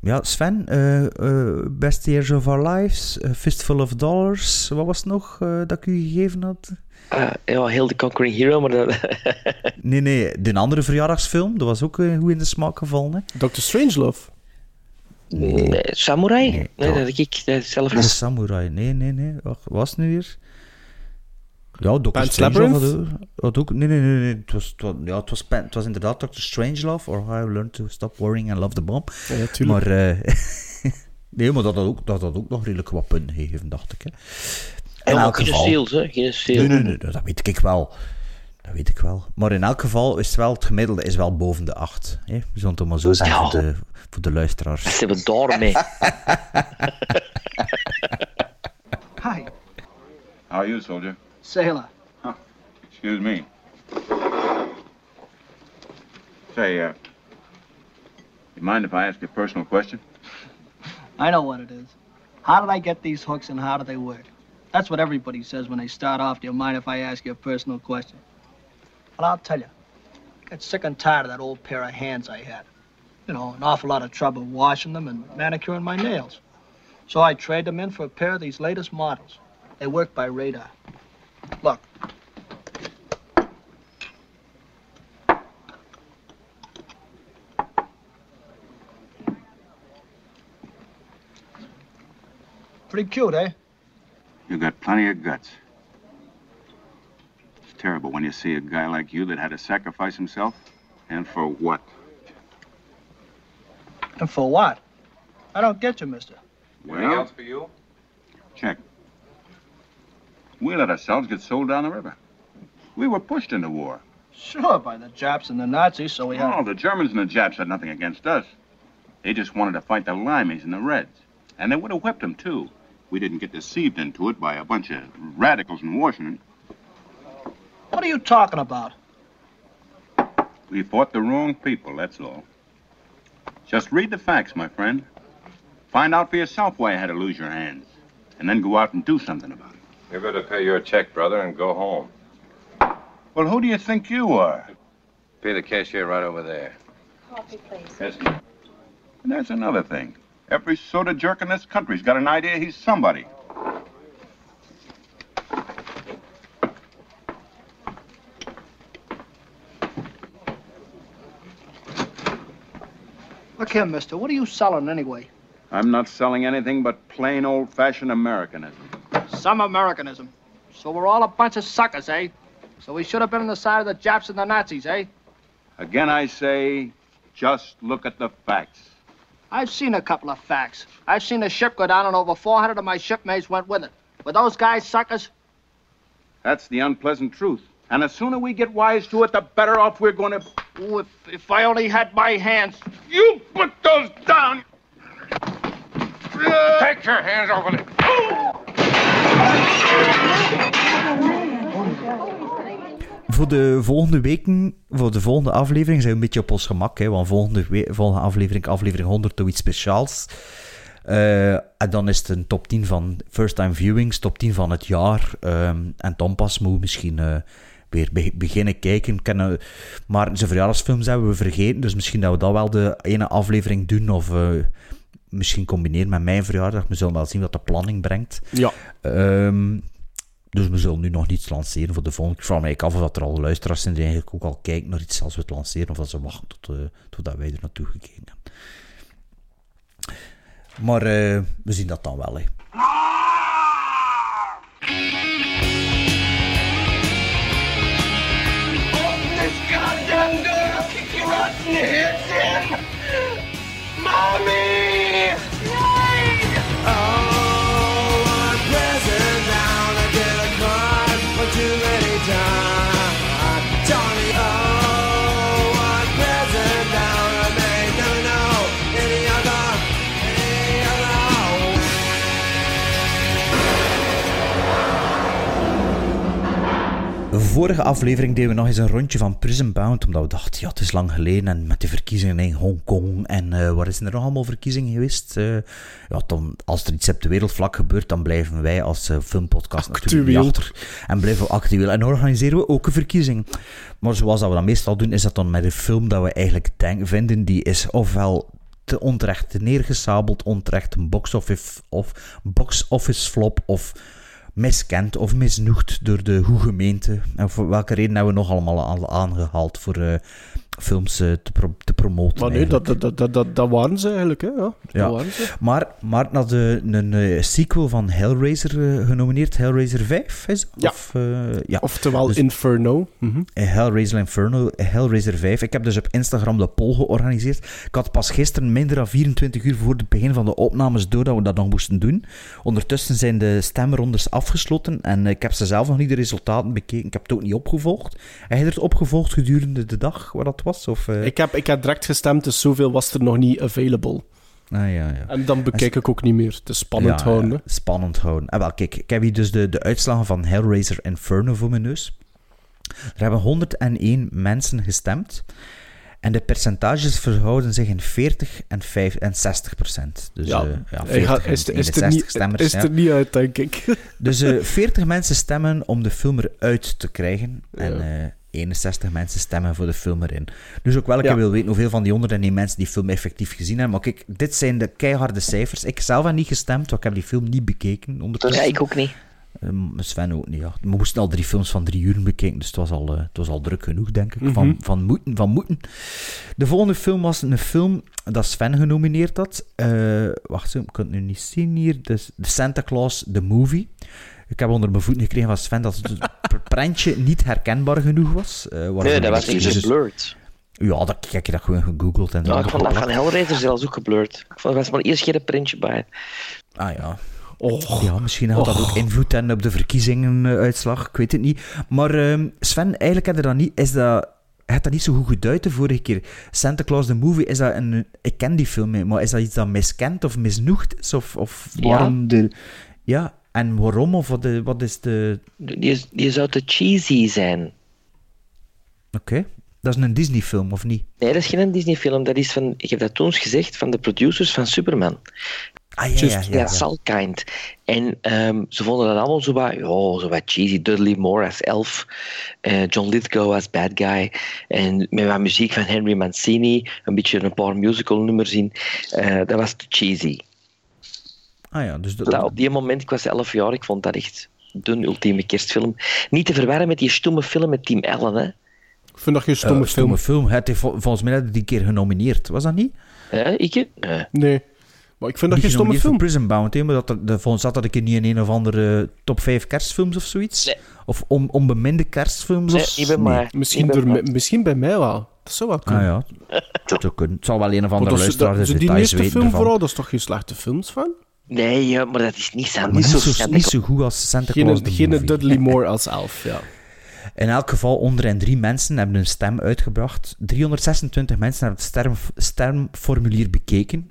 Ja, Sven, eh, eh, Best Years of Our Lives, Fistful of Dollars, wat was het nog eh, dat ik u gegeven had? Ja, heel de Conquering Hero, maar dat... Nee, nee, de andere verjaardagsfilm, dat was ook goed in de smaak gevallen. Hè? Dr. Strangelove. Nee, Samurai? Nee, dat heb ik dat zelf Samurai, nee, nee, nee, wat was het nu weer? Ja, Dr. Pan's Strangelove had, Labyrinth? ook-. Nee, nee, nee, nee. Het, was, het, was, ja, het, was, Pan- het was inderdaad Dr. Strangelove, or How I Learned to Stop Worrying and Love the Bomb. Ja. Maar... eh, nee, maar dat had, ook, dat had ook nog redelijk wat punten gegeven, dacht ik. Hè. In elk geen geval... steals, hè? Geen steals. Nee, nee, nee, dat weet ik wel. Dat weet ik wel. Maar in elk geval is het wel, het gemiddelde is wel boven de 8. Hè? We zullen het maar zo zeggen Ja. voor, de, voor de luisteraars. Ze hebben daarmee. Hi, How are you, soldier? sailor. Excuse me. Say, uh, you mind if I ask you a personal question? I know what it is. How did I get these hooks and how do they work? That's what everybody says when they start off. Do you mind if I ask you a personal question? Well, I'll tell you. I got sick and tired of that old pair of hands I had. You know, an awful lot of trouble washing them and manicuring my nails. So I trade them in for a pair of these latest models. They work by radar. Look. Pretty cute, eh? You got plenty of guts. It's terrible when you see a guy like you that had to sacrifice himself. And for what? And for what? I don't get you, mister. Anything else for you? Check. We let ourselves get sold down the river. We were pushed into war. Sure, by the Japs and the Nazis, so we had. Oh, the Germans and the Japs had nothing against us. They just wanted to fight the Limeys and the Reds. And they would have whipped them, too. We didn't get deceived into it by a bunch of radicals in Washington. What are you talking about? We fought the wrong people, that's all. Just read the facts, my friend. Find out for yourself why you had to lose your hands. And then go out and do something about it. You better pay your check, brother, and go home. Well, who do you think you are? Pay the cashier right over there. Coffee, please. Yes, ma'am. And there's another thing. Every soda jerk in this country's got an idea he's somebody. Look here, mister. What are you selling anyway? I'm not selling anything but plain old-fashioned Americanism. Some Americanism. So we're all a bunch of suckers, eh? So we should have been on the side of the Japs and the Nazis, eh? Again, I say, just look at the facts. I've seen a couple of facts. I've seen a ship go down and over 400 of my shipmates went with it. Were those guys suckers? That's the unpleasant truth. And the sooner we get wise to it, the better off we're going to. Ooh, if, if I only had my hands. You put those down! Take your hands over there. Voor de volgende weken, voor de volgende aflevering, zijn we een beetje op ons gemak. Hè, want volgende, we- volgende aflevering, aflevering 100, doe iets speciaals. Eh, en dan is het een top 10 van first time viewings, top 10 van het jaar. ehm, en dan pas moet misschien eh, weer be- beginnen kijken. Kennen, maar zijn verjaardagsfilms hebben we vergeten, dus misschien dat we dat wel de ene aflevering doen. Of eh, misschien combineren met mijn verjaardag. We zullen wel zien wat de planning brengt. Ja. Ehm, dus we zullen nu nog niets lanceren voor de volgende. Ik vraag me af of dat er al luisteraars zijn die eigenlijk ook al kijken naar iets als we het lanceren. Of dat ze wachten tot, eh, totdat wij er naartoe gekeken hebben. Maar eh, we zien dat dan wel. Hè. Mommy! Vorige aflevering deden we nog eens een rondje van Prison Bound, omdat we dachten, ja, het is lang geleden en met de verkiezingen in Hongkong en uh, waar is er nog allemaal verkiezingen geweest? Uh, ja, dan, als er iets op de wereldvlak gebeurt, dan blijven wij als uh, filmpodcast natuurlijk niet achter en blijven we actueel en organiseren we ook een verkiezing. Maar zoals dat we dat meestal doen, is dat dan met een film dat we eigenlijk vinden, die is ofwel te onterecht neergesabeld, onterecht een box office, of box office flop of miskend of misnoegd door de hoe gemeente. En voor welke reden hebben we nog allemaal aangehaald voor uh, films uh, te, pro te, promoten. Maar nee, dat, dat, dat, dat, dat waren ze eigenlijk. Hè? Ja, ja. Waren ze. Maar, maar naar de, een, een sequel van Hellraiser uh, genomineerd, Hellraiser 5 is ja. Of, ja. Oftewel dus, Inferno. Mm -hmm. Hellraiser Inferno, Hellraiser 5. Ik heb dus op Instagram de poll georganiseerd. Ik had pas gisteren, minder dan 24 uur voor het begin van de opnames door dat we dat nog moesten doen. Ondertussen zijn de stemrondes afgesloten en ik heb ze zelf nog niet de resultaten bekeken. Ik heb het ook niet opgevolgd. Heb je het opgevolgd gedurende de dag waar dat was? Of, uh... ik, heb, ik heb direct gestemd, dus zoveel was er nog niet available. Ah, ja, ja. En dan bekijk ik ook niet meer. Is spannend ja, houden. Spannend houden. En wel, kijk, ik heb hier dus de, de uitslagen van Hellraiser Inferno voor mijn neus. Er hebben 101 mensen gestemd. En de percentages verhouden zich in 40 en, 5 en 60 procent. Dus ja, uh, ja 40 gaat, is, en is, er niet, stemmers. is ja. er niet uit, denk ik. Dus uh, 40 mensen stemmen om de film eruit te krijgen. En 61 mensen stemmen voor de film erin. Dus ook wel, ik Ja. wil weten hoeveel van die 101 mensen die film effectief gezien hebben. Maar kijk, dit zijn de keiharde cijfers. Ik zelf heb niet gestemd, want ik heb die film niet bekeken. ondertussen. Ja, ik ook niet. Ehm, Sven ook niet, ja. We moesten al drie films van drie uur bekijken, dus het was al, eh, het was al druk genoeg, denk ik. van, Mhm. van, moeten, van moeten. De volgende film was een film dat Sven genomineerd had. Eh, wacht ik kan het nu niet zien hier. Dus The Santa Claus, The Movie. Ik heb onder mijn voeten gekregen van Sven dat het prentje niet herkenbaar genoeg was. eh, Nee, dat was echt dus- geblurred. Ja, dat, ik heb dat gewoon gegoogeld. En Ja, zo ik vond dat van. Hellraiser zelfs ook geblurred. Ik vond er was maar eerst geen printje bij. Ah ja. Och. Ja, misschien had dat Och. ook invloed en op de verkiezingenuitslag. Ik weet het niet. Maar ehm, Sven, eigenlijk heb je dat niet, is dat, je hebt dat niet zo goed geduid de vorige keer. Santa Claus the Movie, is dat een, ik ken die film, hè, maar is dat iets dat miskend of misnoegd is? Of, of Ja. waarom de... Ja, en waarom? Of wat, de, wat is de... Die, is- die zou te cheesy zijn. Oké. Dat is een Disney-film, of niet? Nee, dat is geen Disney-film. Dat is van, ik heb dat toen eens gezegd, van de producers van Superman. Ah, ja, ja, ja. ja. Salkind. En ehm, ze vonden dat allemaal zo wat, ja, zo wat cheesy. Dudley Moore als elf, eh, John Lithgow als bad guy. En met wat muziek van Henry Mancini, een beetje een paar musical nummers in. Eh, dat was te cheesy. Ah ja, dus dat... Dat, op die moment, ik was 11 jaar, ik vond dat echt de ultieme kerstfilm. Niet te verwarren met die stomme film met Tim Allen, hè. Ik vind dat geen stomme Eh, film. stomme film. Het heeft, vol- volgens mij had hij die keer genomineerd. Was dat niet? Hè, ik? Nee. Nee. Maar ik vind dat geen stomme film. voor Prison Bound, hè, maar dat, er- de, volgens zat dat ik in niet in een of andere top 5 kerstfilms of zoiets. Nee. Of on, onbeminde kerstfilms. Nee, of. Misschien, door, bij mij. me- misschien bij mij wel. Dat zou wel Ah kunnen. ja, dat zou kunnen. Het zal wel een of andere luisteraar de die eerste film ervan. vooral, dat is toch geen slechte films van? Nee, ja, maar dat is niet zo, Maar niet zo, niet, zo, Santa niet zo goed als Santa Geen, Claus geen Movie. Dudley Moore als elf, ja. In elk geval, onder en drie mensen hebben hun stem uitgebracht. 326 mensen hebben het stemformulier bekeken.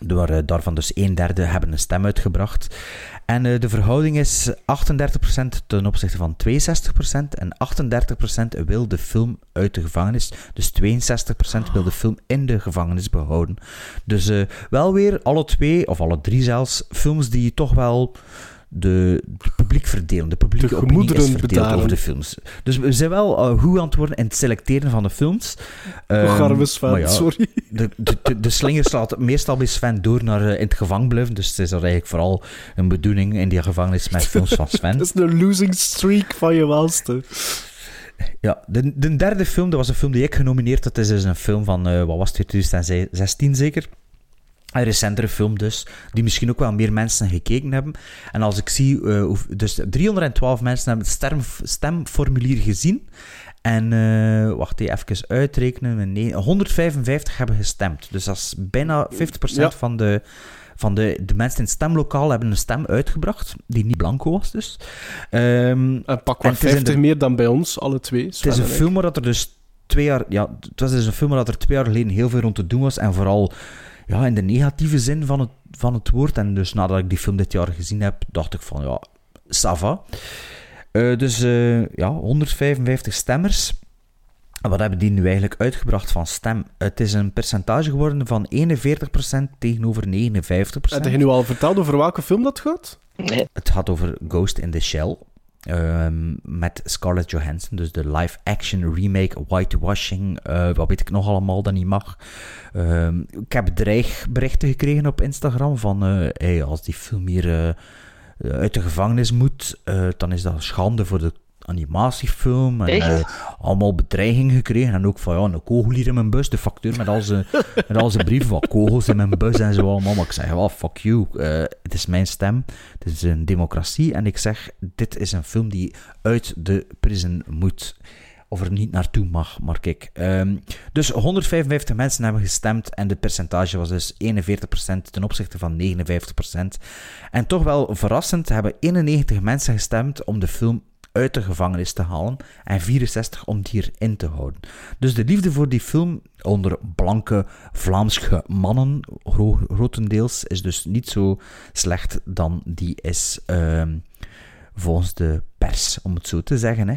Door, eh, daarvan dus een derde hebben een stem uitgebracht. En eh, de verhouding is 38% ten opzichte van 62%. En 38% wil de film uit de gevangenis. Dus 62% wil de film in de gevangenis behouden. Dus eh, wel weer alle twee, of alle drie zelfs, films die toch wel de, de publiek verdelen. De publieke De opinie is verdeeld bedaren. over de films. Dus we zijn wel eh, goed aan het worden in het selecteren van de films. Ehm, arme Sven, ja, sorry. De, de, de, de slinger slaat meestal bij Sven door naar eh, in het gevangen blijven. Dus het is eigenlijk vooral een bedoeling in die gevangenis met films van Sven. Dat is een losing streak van je welste. Ja, de, de derde film, dat was een film die ik genomineerd had. Dat is dus een film van, eh, wat was het, 2016 zeker? Een recentere film dus, die misschien ook wel meer mensen gekeken hebben. En als ik zie, eh, dus 312 mensen hebben het stem, stemformulier gezien. En, eh, wacht even uitrekenen, nee, 155 hebben gestemd. Dus dat is bijna 50% Ja. van, de, van de, de mensen in het stemlokaal hebben een stem uitgebracht, die niet blanco was dus. Ehm, En pak in 50 de- meer dan bij ons, alle twee. het is een film waar dat er dus twee jaar... Ja, het was dus een film waar dat er twee jaar geleden heel veel rond te doen was. En vooral ja, in de negatieve zin van het, van het woord. En dus nadat ik die film dit jaar gezien heb, dacht ik van, ja, ça va. Eh, dus eh, ja, 155 stemmers. En Wat hebben die nu eigenlijk uitgebracht van stem? Het is een percentage geworden van 41% tegenover 59%. Heb je nu al verteld over welke film dat gaat? Het gaat over Ghost in the Shell. Ehm, met Scarlett Johansson, dus de live-action remake, whitewashing, eh, wat weet ik nog allemaal dat niet mag. Ehm, ik heb dreigberichten gekregen op Instagram van, eh, als die film hier eh, uit de gevangenis moet, dan is dat schande voor de animatiefilm. En, eh, allemaal bedreigingen gekregen. En ook van, ja, een kogel hier in mijn bus. De factuur met al zijn, met al zijn brieven van kogels in mijn bus en zo allemaal. Maar ik zeg, wel, fuck you. Eh, het is mijn stem. Het is een democratie. En ik zeg, dit is een film die uit de prison moet. Of er niet naartoe mag, maar kijk. ehm, dus 155 mensen hebben gestemd en de percentage was dus 41% ten opzichte van 59%. En toch wel verrassend hebben 91 mensen gestemd om de film uit de gevangenis te halen en 64 om die erin te houden. Dus de liefde voor die film onder blanke Vlaamse mannen gro- grotendeels is dus niet zo slecht dan die is ehm, volgens de pers, om het zo te zeggen. Hè.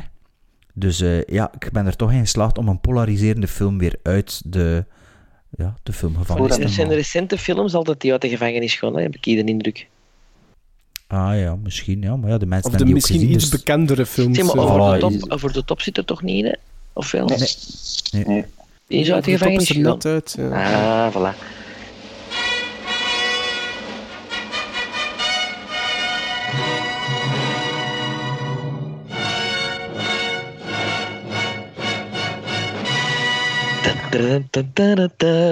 Dus eh, ja, ik ben er toch in geslaagd om een polariserende film weer uit de, ja, de filmgevangenis te Er zijn halen. recente films altijd die uit de gevangenis gaan, heb ik hier de indruk. Ah ja, misschien ja, maar ja, de mensen Of de hebben die ook misschien gezien, iets dus- bekendere films. Zeg maar, eh. over, de top, over de top zit er toch niet in, hè? Of wel? Nee. Nee. Die is uit de Over de top gevangenis net uit, ja. Ah, voilà.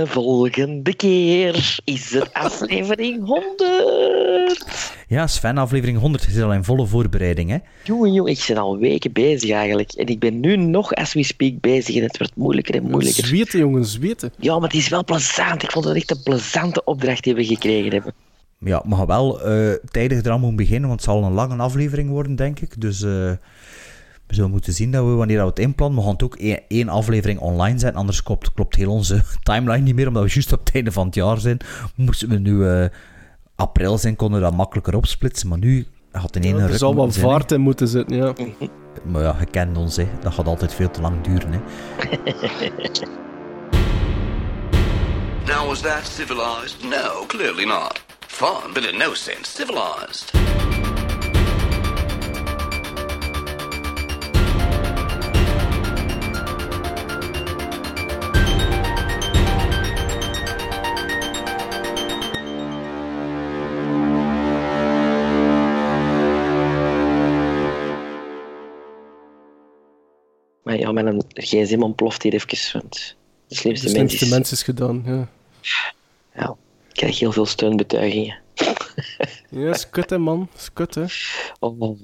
Volgende keer is het aflevering 100. Ja, Sven, aflevering 100 is al in volle voorbereiding, hè? Jongen, jongen, ik ben al weken bezig eigenlijk. En ik ben nu nog, as we speak, bezig. En het wordt moeilijker en moeilijker. Zweten, jongen, zweten. Ja, maar het is wel plezant. Ik vond het echt een plezante opdracht die we gekregen hebben. Ja, gaan wel eh tijdig eraan moeten beginnen, want het zal een lange aflevering worden, denk ik. Dus eh, we zullen moeten zien dat we, wanneer dat we het inplannen, we gaan het ook één, één aflevering online zetten, anders klopt, klopt heel onze timeline niet meer, omdat we juist op het einde van het jaar zijn. Moesten we nu eh, april zijn, konden we dat makkelijker opsplitsen, maar nu gaat het in één Ja, er zal wel zijn, vaart in moeten zitten, ja. Maar ja, je kent ons, hè. dat gaat altijd veel te lang duren. Hè. Now, was that civilized? No, clearly not. Fun, but in no sense civilized. Maar ja, mijn gsm ontploft hier even. Want de slimste, De slimste mens is... mens is gedaan, ja. Ja, ik krijg heel veel steunbetuigingen. Ja, is kut, hè, man. Is kut, hè. Oh,